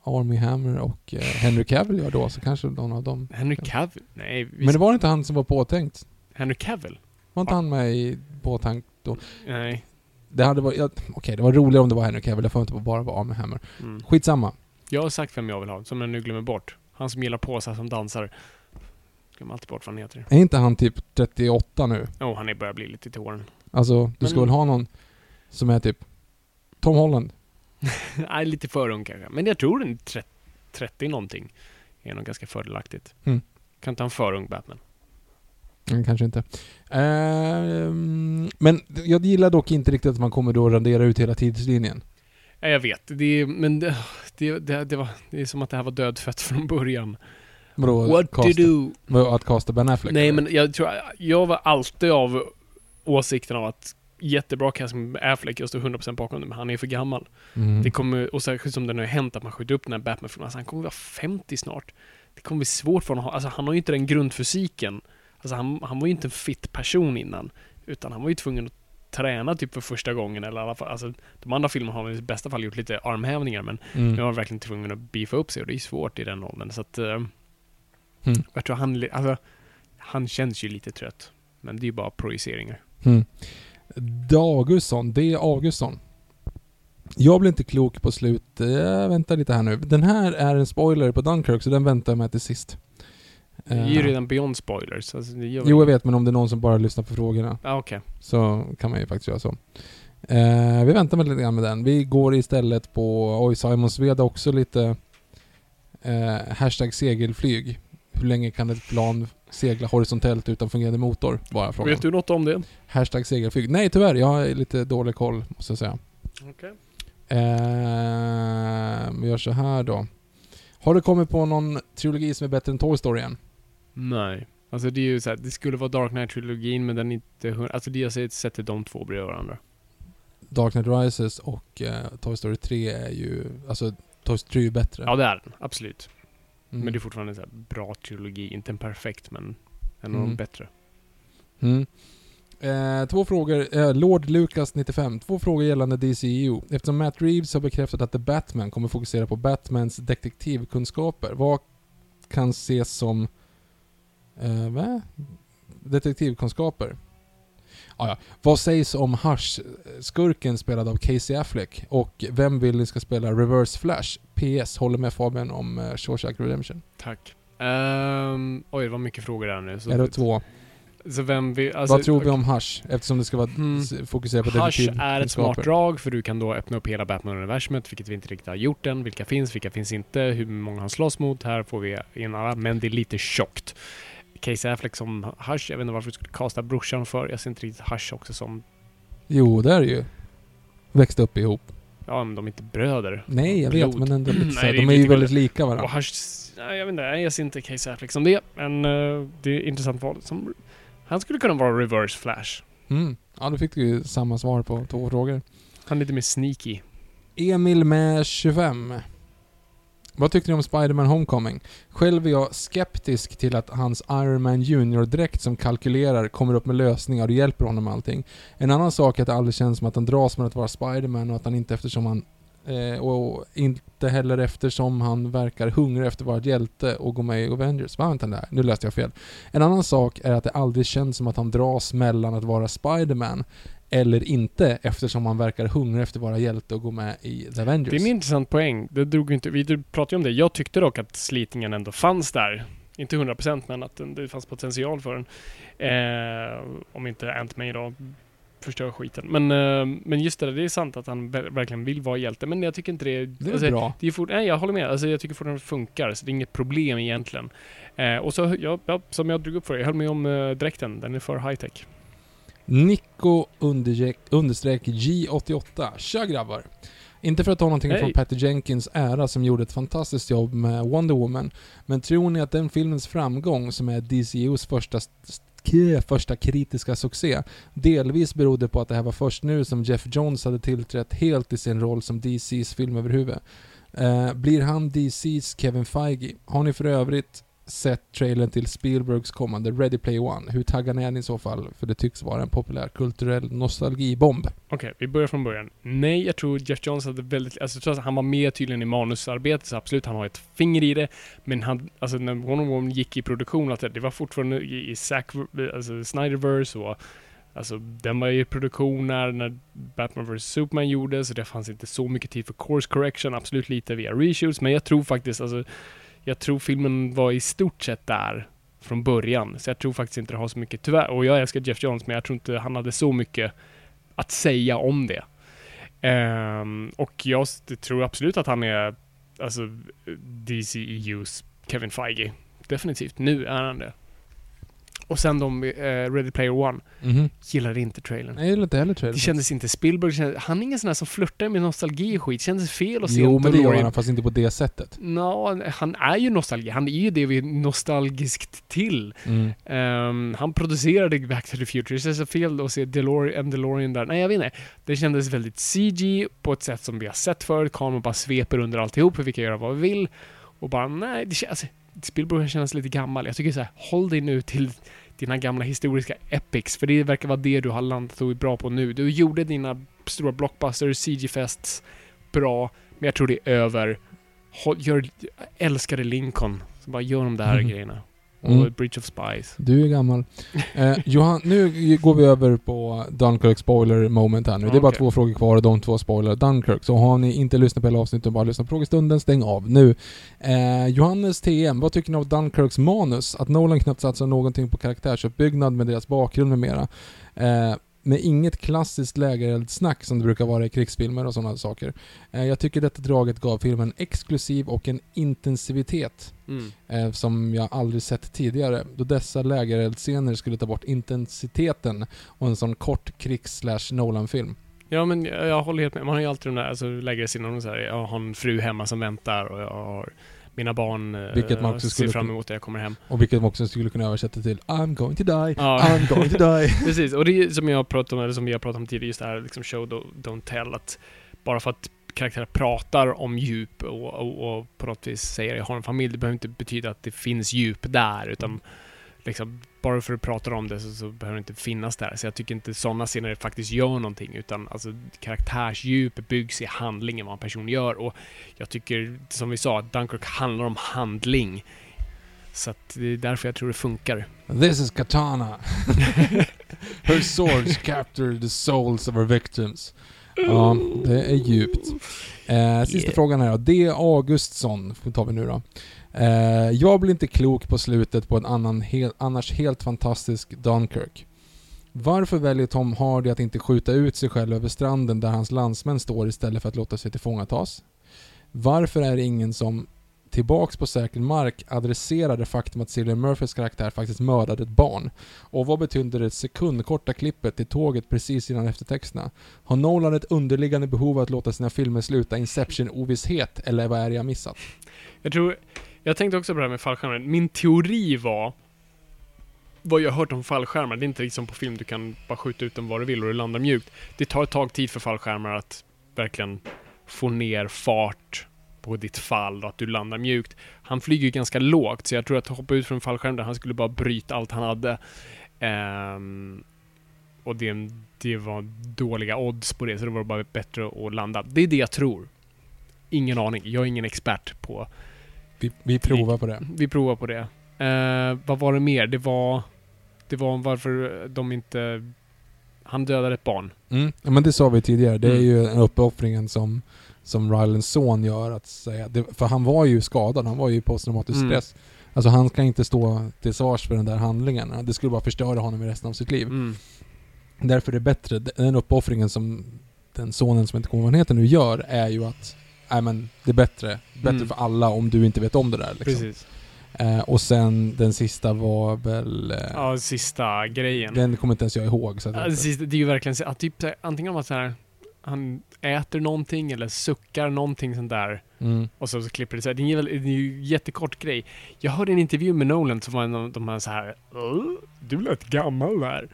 Army Hammer och eh, Henry Cavill gör då, så kanske någon av dem... Henry Cavill? Nej, Men det var inte han som var påtänkt? Henry Cavill? Var inte han med i påtänkt då? Nej. Det hade varit... Ja, Okej, det var roligare om det var Henry Cavill, jag får inte bara vara Army Hammer. Mm. Skitsamma. Jag har sagt vem jag vill ha, som jag nu glömmer bort. Han som gillar påsar som dansar. Glömmer alltid bort vad han heter. Är inte han typ 38 nu? Åh, oh, han är börjar bli lite till åren. Alltså, du ska Men- väl ha någon som är typ Tom Holland? Nej, lite för ung kanske. Men jag tror en 30, 30 någonting är nog ganska fördelaktigt. Mm. Kan inte ha en för ung Batman. Mm, kanske inte. Ehm, men jag gillar dock inte riktigt att man kommer då radera ut hela tidslinjen. Ja, jag vet. Det är, men det, det, det, det, var, det är som att det här var dödfött från början. Vadå? What to do? vadå, Att casta Ben Affleck? Nej, eller? men jag tror... Jag var alltid av åsikten av att jättebra casting med Affleck, jag står 100% bakom det, men han är för gammal. Mm. Det kommer, och särskilt som det nu har hänt att man skjuter upp den här Batman-filmen, alltså han kommer vara 50 snart. Det kommer bli svårt för honom att ha, alltså han har ju inte den grundfysiken. Alltså han, han var ju inte en fit person innan. Utan han var ju tvungen att träna typ för första gången eller i alla fall, alltså de andra filmerna har i bästa fall gjort lite armhävningar men Mm. nu var han verkligen tvungen att beefa upp sig och det är svårt i den åldern så att... eh, Mm. Jag tror han, alltså, han känns ju lite trött. Men det är ju bara projiceringar. Mm. Dagusson, D. Augustsson. Jag blir inte klok på slut. Jag väntar lite här nu. Den här är en spoiler på Dunkirk, så den väntar jag med till sist. Det är ju Eh, redan beyond spoilers. Alltså, Jo, jag vet, men om det är någon som bara lyssnar på frågorna Ja, okej. så kan man ju faktiskt göra så. Eh, vi väntar med lite grann med den. Vi går istället på, oj Simon Sved också lite eh, hashtag segelflyg. Hur länge kan ett plan segla horisontellt utan fungerande motor? Bara frågan. Vet du något om det? Hashtag segelflyg. Nej tyvärr, jag har lite dålig koll måste jag säga. Okej. Eh, vi gör så här då. Har du kommit på någon trilogi som är bättre än Toy Story än? Nej. Alltså det är ju så här, det skulle vara Dark Knight-trilogin men den är inte... Alltså det jag säger, sätter de två bredvid varandra. Dark Knight Rises och eh, Toy Story 3 är ju... Alltså, Toy Story 3 är ju bättre. Ja det är den, absolut. Mm. Men det är fortfarande en så här bra trilogi. Inte en perfekt men en av Mm. de bättre. Mm. Eh, två frågor. Eh, Lord Lucas 95. Två frågor gällande DCEU. Eftersom Matt Reeves har bekräftat att The Batman kommer fokusera på Batmans detektivkunskaper. Vad kan ses som... Eh, va? Detektivkunskaper? Ah, ja. Vad sägs om Hush, skurken spelad av Casey Affleck? Och vem vill ni ska spela Reverse Flash? PS, håller med Fabian om uh, Shawshank Redemption. Tack. Ehm, oj, det var mycket frågor där nu. Så, är det två? så vem vi... Alltså, Vad tror vi om Hush? Eftersom det ska vara Mm. s- fokusera på Hush är ett smart drag för du kan då öppna upp hela Batman-universumet, vilket vi inte riktigt har gjort än. Vilka finns, vilka finns inte, hur många han slåss mot. Här får vi in alla, men det är lite tjockt. Casey Affleck som Hush, jag vet inte varför du skulle kasta brorsan för. Jag ser inte riktigt Hush också som... Jo, det är det ju. Växte upp ihop. Ja, men de är inte bröder. Nej, jag vet, Blod. men ändå lite Nej, det är de är ju väldigt lika Och varandra. Hush... Nej, jag vet inte, jag ser inte Casey Affleck som det. Men eh, det är intressant val. Som, han skulle kunna vara reverse flash. Mm. Ja, då fick du ju samma svar på två frågor. Han är lite mer sneaky. Emil med 25. Vad tyckte ni om Spider-Man Homecoming? Själv är jag skeptisk till att hans Iron Man Junior-dräkt som kalkylerar kommer upp med lösningar och hjälper honom med allting. En annan sak är att det aldrig känns som att han dras med att vara Spider-Man och att han inte eftersom han Eh, och inte heller eftersom han verkar hungrig efter att vara hjälte och gå med i Avengers. Va, vänta där, nu läste jag fel. En annan sak är att det aldrig känns som att han dras mellan att vara Spiderman eller inte eftersom han verkar hungrig efter att vara hjälte och gå med i The Avengers. Det är en intressant poäng. Det drog inte, vi pratade ju om det. Jag tyckte dock att slitningen ändå fanns där. Inte 100% men att den, det fanns potential för den. Eh, om inte Ant-Man idag förstör skiten. Men, eh, men just det, det är sant att han ver- verkligen vill vara hjälte. Men jag tycker inte det... Det är alltså, bra. det är fort, nej, jag håller med. Alltså, jag tycker fortfarande det funkar. Så det är inget problem egentligen. Eh, och så, ja, ja, som jag drog upp för dig, jag höll med om eh, dräkten. Den är för high tech. Nico understreck, understreck J88. Tja grabbar! Inte för att ta någonting Hej. från Patty Jenkins ära som gjorde ett fantastiskt jobb med Wonder Woman, men tror ni att den filmens framgång, som är DCUs första, första kritiska succé, delvis berodde på att det här var först nu som Jeff Johns hade tillträtt helt i sin roll som DCs filmöverhuvud? Eh, blir han DCs Kevin Feige? Har ni för övrigt sett trailern till Spielbergs kommande Ready Play One? Hur taggade är ni i så fall? För det tycks vara en populär kulturell nostalgibomb. Okej, vi börjar från början. Nej, jag tror Jeff Johns hade väldigt... Alltså jag tror att han var med tydligen i manusarbetet, så absolut, han har ett finger i det. Men han, alltså när Wonder Woman gick i produktion, att det, var fortfarande i, i Zack, alltså Snyderverse och Alltså den var i produktion när, när Batman vs Superman gjordes, så det fanns inte så mycket tid för course correction, absolut lite via reshoots, men jag tror faktiskt, alltså jag tror filmen var i stort sett där från början. Så jag tror faktiskt inte det har så mycket, tyvärr, och jag älskar Jeff Jones, men jag tror inte han hade så mycket att säga om det. Um, och jag tror absolut att han är alltså DCEUs Kevin Feige. Definitivt. Nu är han det. Och sen de, eh, Ready Player One. Mhm. Gillade inte trailern. Nej, jag gillar inte heller trailern. Det kändes inte Spielberg, kändes, han är ingen sån här som flörtar med nostalgi och skit. Det kändes fel att se Jo, men det gör han, fast inte på det sättet. Nå, han är ju nostalgi. Han är ju det vi är nostalgiskt till. Mm. Ehm, han producerade Back to the Future. Det känns så fel att se DeLorean, en DeLorean där. Nej, jag vet inte. Det kändes väldigt CG på ett sätt som vi har sett förut. Kameran bara sveper under alltihop, vi kan göra vad vi vill. Och bara, nej, det känns... Spielberg känns lite gammal. Jag tycker så här, håll dig nu till dina gamla historiska epics, för det verkar vara det du har landat och är bra på nu. Du gjorde dina stora blockbusters, CG-fests bra, men jag tror det är över. Håll, gör, älskade Lincoln, så bara gör de där Mm. grejerna. Mm. Och Bridge of Spies. Du är gammal. Eh, Johan, nu går vi över på Dunkirk spoiler moment här nu. Det är bara Okej. två frågor kvar och de två spoilar Dunkirk. Så har ni inte lyssnat på hela avsnittet och bara lyssnat på frågestunden, stäng av nu. Eh, Johannes TM, vad tycker ni av Dunkirks manus? Att Nolan knappt satsar någonting på karaktärsuppbyggnad med deras bakgrund med mera. Eh, med inget klassiskt lägereldsnack som det brukar vara i krigsfilmer och sådana saker. Eh, jag tycker detta draget gav filmen exklusiv och en intensivitet Mm. eh, som jag aldrig sett tidigare. Då dessa lägereldsscener skulle ta bort intensiteten och en sån kort krigs-slash Nolan-film. Ja, men jag, jag håller helt med. Man har ju alltid de där, alltså någon så här, jag har en fru hemma som väntar och jag har mina barn eh, Vilket man också ser fram emot när jag kommer hem. Och vilket man också skulle kunna översätta till I'm going to die, Ja. I'm going to die. Precis, och det är som jag pratat om, eller som vi har pratat om tidigare, just det här liksom show don't, don't tell, att bara för att karaktärer pratar om djup och, och, och på något vis säger jag har en familj, det behöver inte betyda att det finns djup där, utan liksom, bara för att du pratar om det så, så behöver det inte finnas där. Så jag tycker inte sådana scener faktiskt gör någonting, utan alltså karaktärsdjup byggs i handlingen, vad en person gör. Och jag tycker, som vi sa, att Dunkirk handlar om handling. Så att det är därför jag tror det funkar. This is Katana. Her swords capture the souls of her victims. Ja, det är djupt. Eh, sista Yeah. frågan här då. D. Augustsson tar vi nu då. Eh, jag blir inte klok på slutet på en annan hel, annars helt fantastisk Dunkirk. Varför väljer Tom Hardy att inte skjuta ut sig själv över stranden där hans landsmän står istället för att låta sig tillfångatas? Varför är det ingen som tillbaks på säker mark adresserar det faktum att Cillian Murphys karaktär faktiskt mördade ett barn? Och vad betyder det sekundkorta klippet till tåget precis innan eftertexterna? Har Nolan ett underliggande behov av att låta sina filmer sluta Inception-ovisshet, eller vad är det jag missat? Jag tror, jag tänkte också på det här med fallskärmar. Min teori var, vad jag har hört om fallskärmar, det är inte liksom på film du kan bara skjuta ut dem var du vill och det landar mjukt. Det tar ett tag tid för fallskärmar att verkligen få ner fart på ditt fall och att du landar mjukt. Han flyger ju ganska lågt, så jag tror att hoppa ut från fallskärmen, fallskärm där han skulle bara bryta allt han hade. Um, och det, det var dåliga odds på det, så det var bara bättre att landa. Det är det jag tror. ingen aning. Jag är ingen expert på... Vi, vi provar på det. Vi provar på det. Eh, vad var det mer? Det var... Det var varför de inte... Han dödade ett barn. Mm. Ja, men det sa vi tidigare. Det är Mm. ju en uppoffringen som, som Rylans son gör. Att säga. Det, för han var ju skadad. Han var ju posttraumatisk Mm. stress. Alltså han kan inte stå till svars för den där handlingen. Det skulle bara förstöra honom i resten av sitt liv. Mm. Därför är det bättre, den uppoffringen som den sonen som inte kommer ihåg vad han heter nu gör, är ju att Nej men det är bättre. Bättre Mm. för alla om du inte vet om det där liksom. Precis. Eh, och sen den sista var väl... Eh, Ja, sista grejen. Den kommer inte ens jag ihåg. Så att Ja, det, sista, det är ju verkligen att typ, antingen om man så här, han äter någonting eller suckar någonting sånt där mm. och så, så klipper det så här. Det är, är ju en jättekort grej. Jag hörde en intervju med Nolan som var en av de här så här "Åh, du lät gammal där.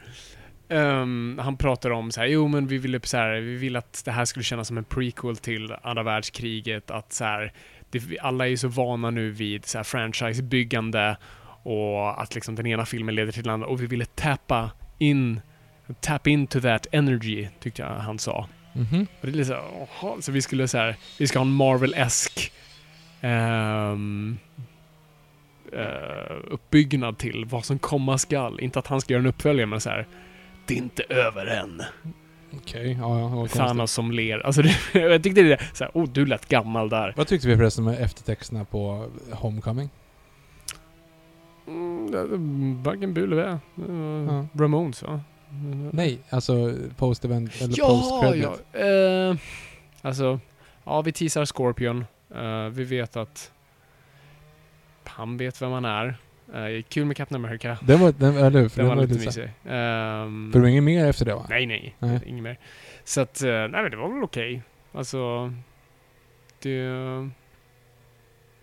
Ehm, han pratar om så här, jo men vi ville så här, vi vill att det här skulle kännas som en prequel till andra världskriget, att så här, det, alla är ju så vana nu vid så här franchisebyggande och att liksom den ena filmen leder till den andra och vi ville tappa in tap into that energy, tyckte jag han sa. Mhm. Och det är lite så, här, jaha, så vi skulle så här, vi ska ha en Marvel-esk ehm, eh, uppbyggnad till vad som komma skall. Inte att han ska göra en uppföljare, men så här. Är inte över än. Okej, ja, ja, konstigt. Thanos som ler. Alltså det, jag tyckte det är så här, oh du lät gammal där. Vad tyckte vi förresten med eftertexterna på Homecoming? Mm, varken bu eller bä. Uh, Ja. Ramones va? Nej, alltså post-event eller Ja, post-credit. ja. Eh, alltså, ja vi teasar Scorpion. Eh, vi vet att han vet vem han är. Eh, kul med Captain America. Den var, den, eller hur? Den den var var lite mysig. Ehm, För det var inget mer efter det va? nej, nej. Nej. Inget mer. Så att, eh, nej men det var väl okej. Alltså, det...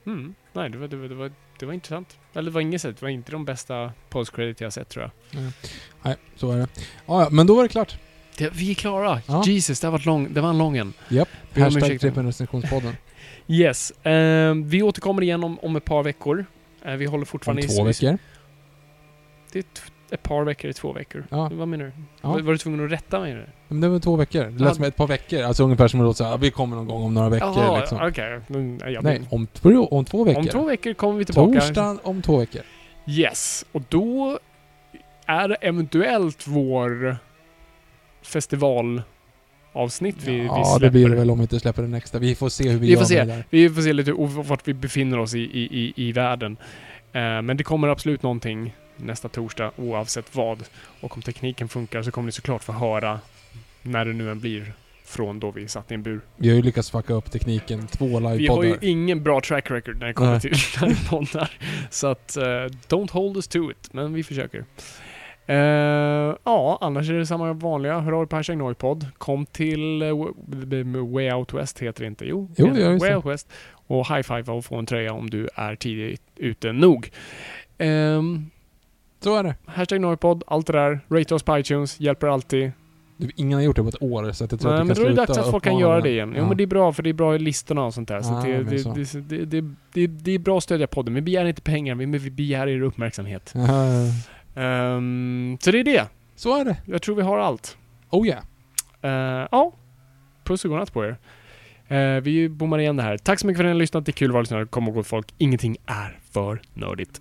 Mm, nej, det var, det, var, det, var, det var intressant. Eller det var inget sätt, det var inte de bästa post-credit jag sett tror jag. Nej, så är det. Ja, ja, men då var det klart. Det, vi är klara! Ja. Jesus, det, har varit lång, det var en lång en. Japp. Om Hashtag ursäkt. Trippelrecensionspodden. Yes. ehm, vi återkommer igen om, om ett par veckor. Eh, vi håller Om fortfarande i- två veckor. Det är ett par veckor, två veckor. Ja. Vad menar du? Ja. Var, var du tvungen att rätta mig nu? Men det var två veckor. Det Ja. lät som ett par veckor. Alltså ungefär som såhär, ja, vi kommer någon gång om några veckor Jaha, liksom. okej. Mm, ja, Nej, om två, om två veckor. Om två veckor kommer vi tillbaka. Torsdag om två veckor. Yes. Och då är det eventuellt vår festivalavsnitt vi, vi ja, släpper. det blir det väl om vi inte släpper den extra. Vi får se hur vi, Vi gör får se. med det där. Vi får se lite vart vi befinner oss i, i, i, i världen. Eh, men det kommer absolut någonting nästa torsdag oavsett vad. Och om tekniken funkar så kommer ni såklart få höra när det nu än blir från då vi satt i en bur. Vi har ju lyckats fucka upp tekniken. Två Vi har ju livepoddar. ingen bra track record när det kommer Nej. till livepoddar. Så att, eh, don't hold us to it. Men vi försöker. Eh, ja, annars är det samma vanliga. Hör av på hashtag Noipod. Kom till uh, Way Out West heter det inte. Jo, Jo, ja, just Way det. Out West. Och high five och få en tröja om du är tidigt ute nog. Um, Så är det. hashtag Noipod, allt det där. Rate oss på iTunes, hjälper alltid. Du, ingen har gjort det på ett år så att jag tror Nej, att men då är det dags att folk kan göra det igen. Jo Ja. men det är bra, för det är bra i listorna och sånt där. Så Ja, det, men så. det, det, det, det, det, det är bra att stödja podden. Vi begär inte pengar, men vi begär er uppmärksamhet. Ja, Ehm, så det är det. så är det. Jag tror vi har allt. Oh yeah. Uh, ja. Puss och godnatt på er. Eh, vi bommar igen det här. Tack så mycket för att ni har lyssnat. Det är kul att vara lyssnare. Kom ihåg folk, ingenting är för nördigt.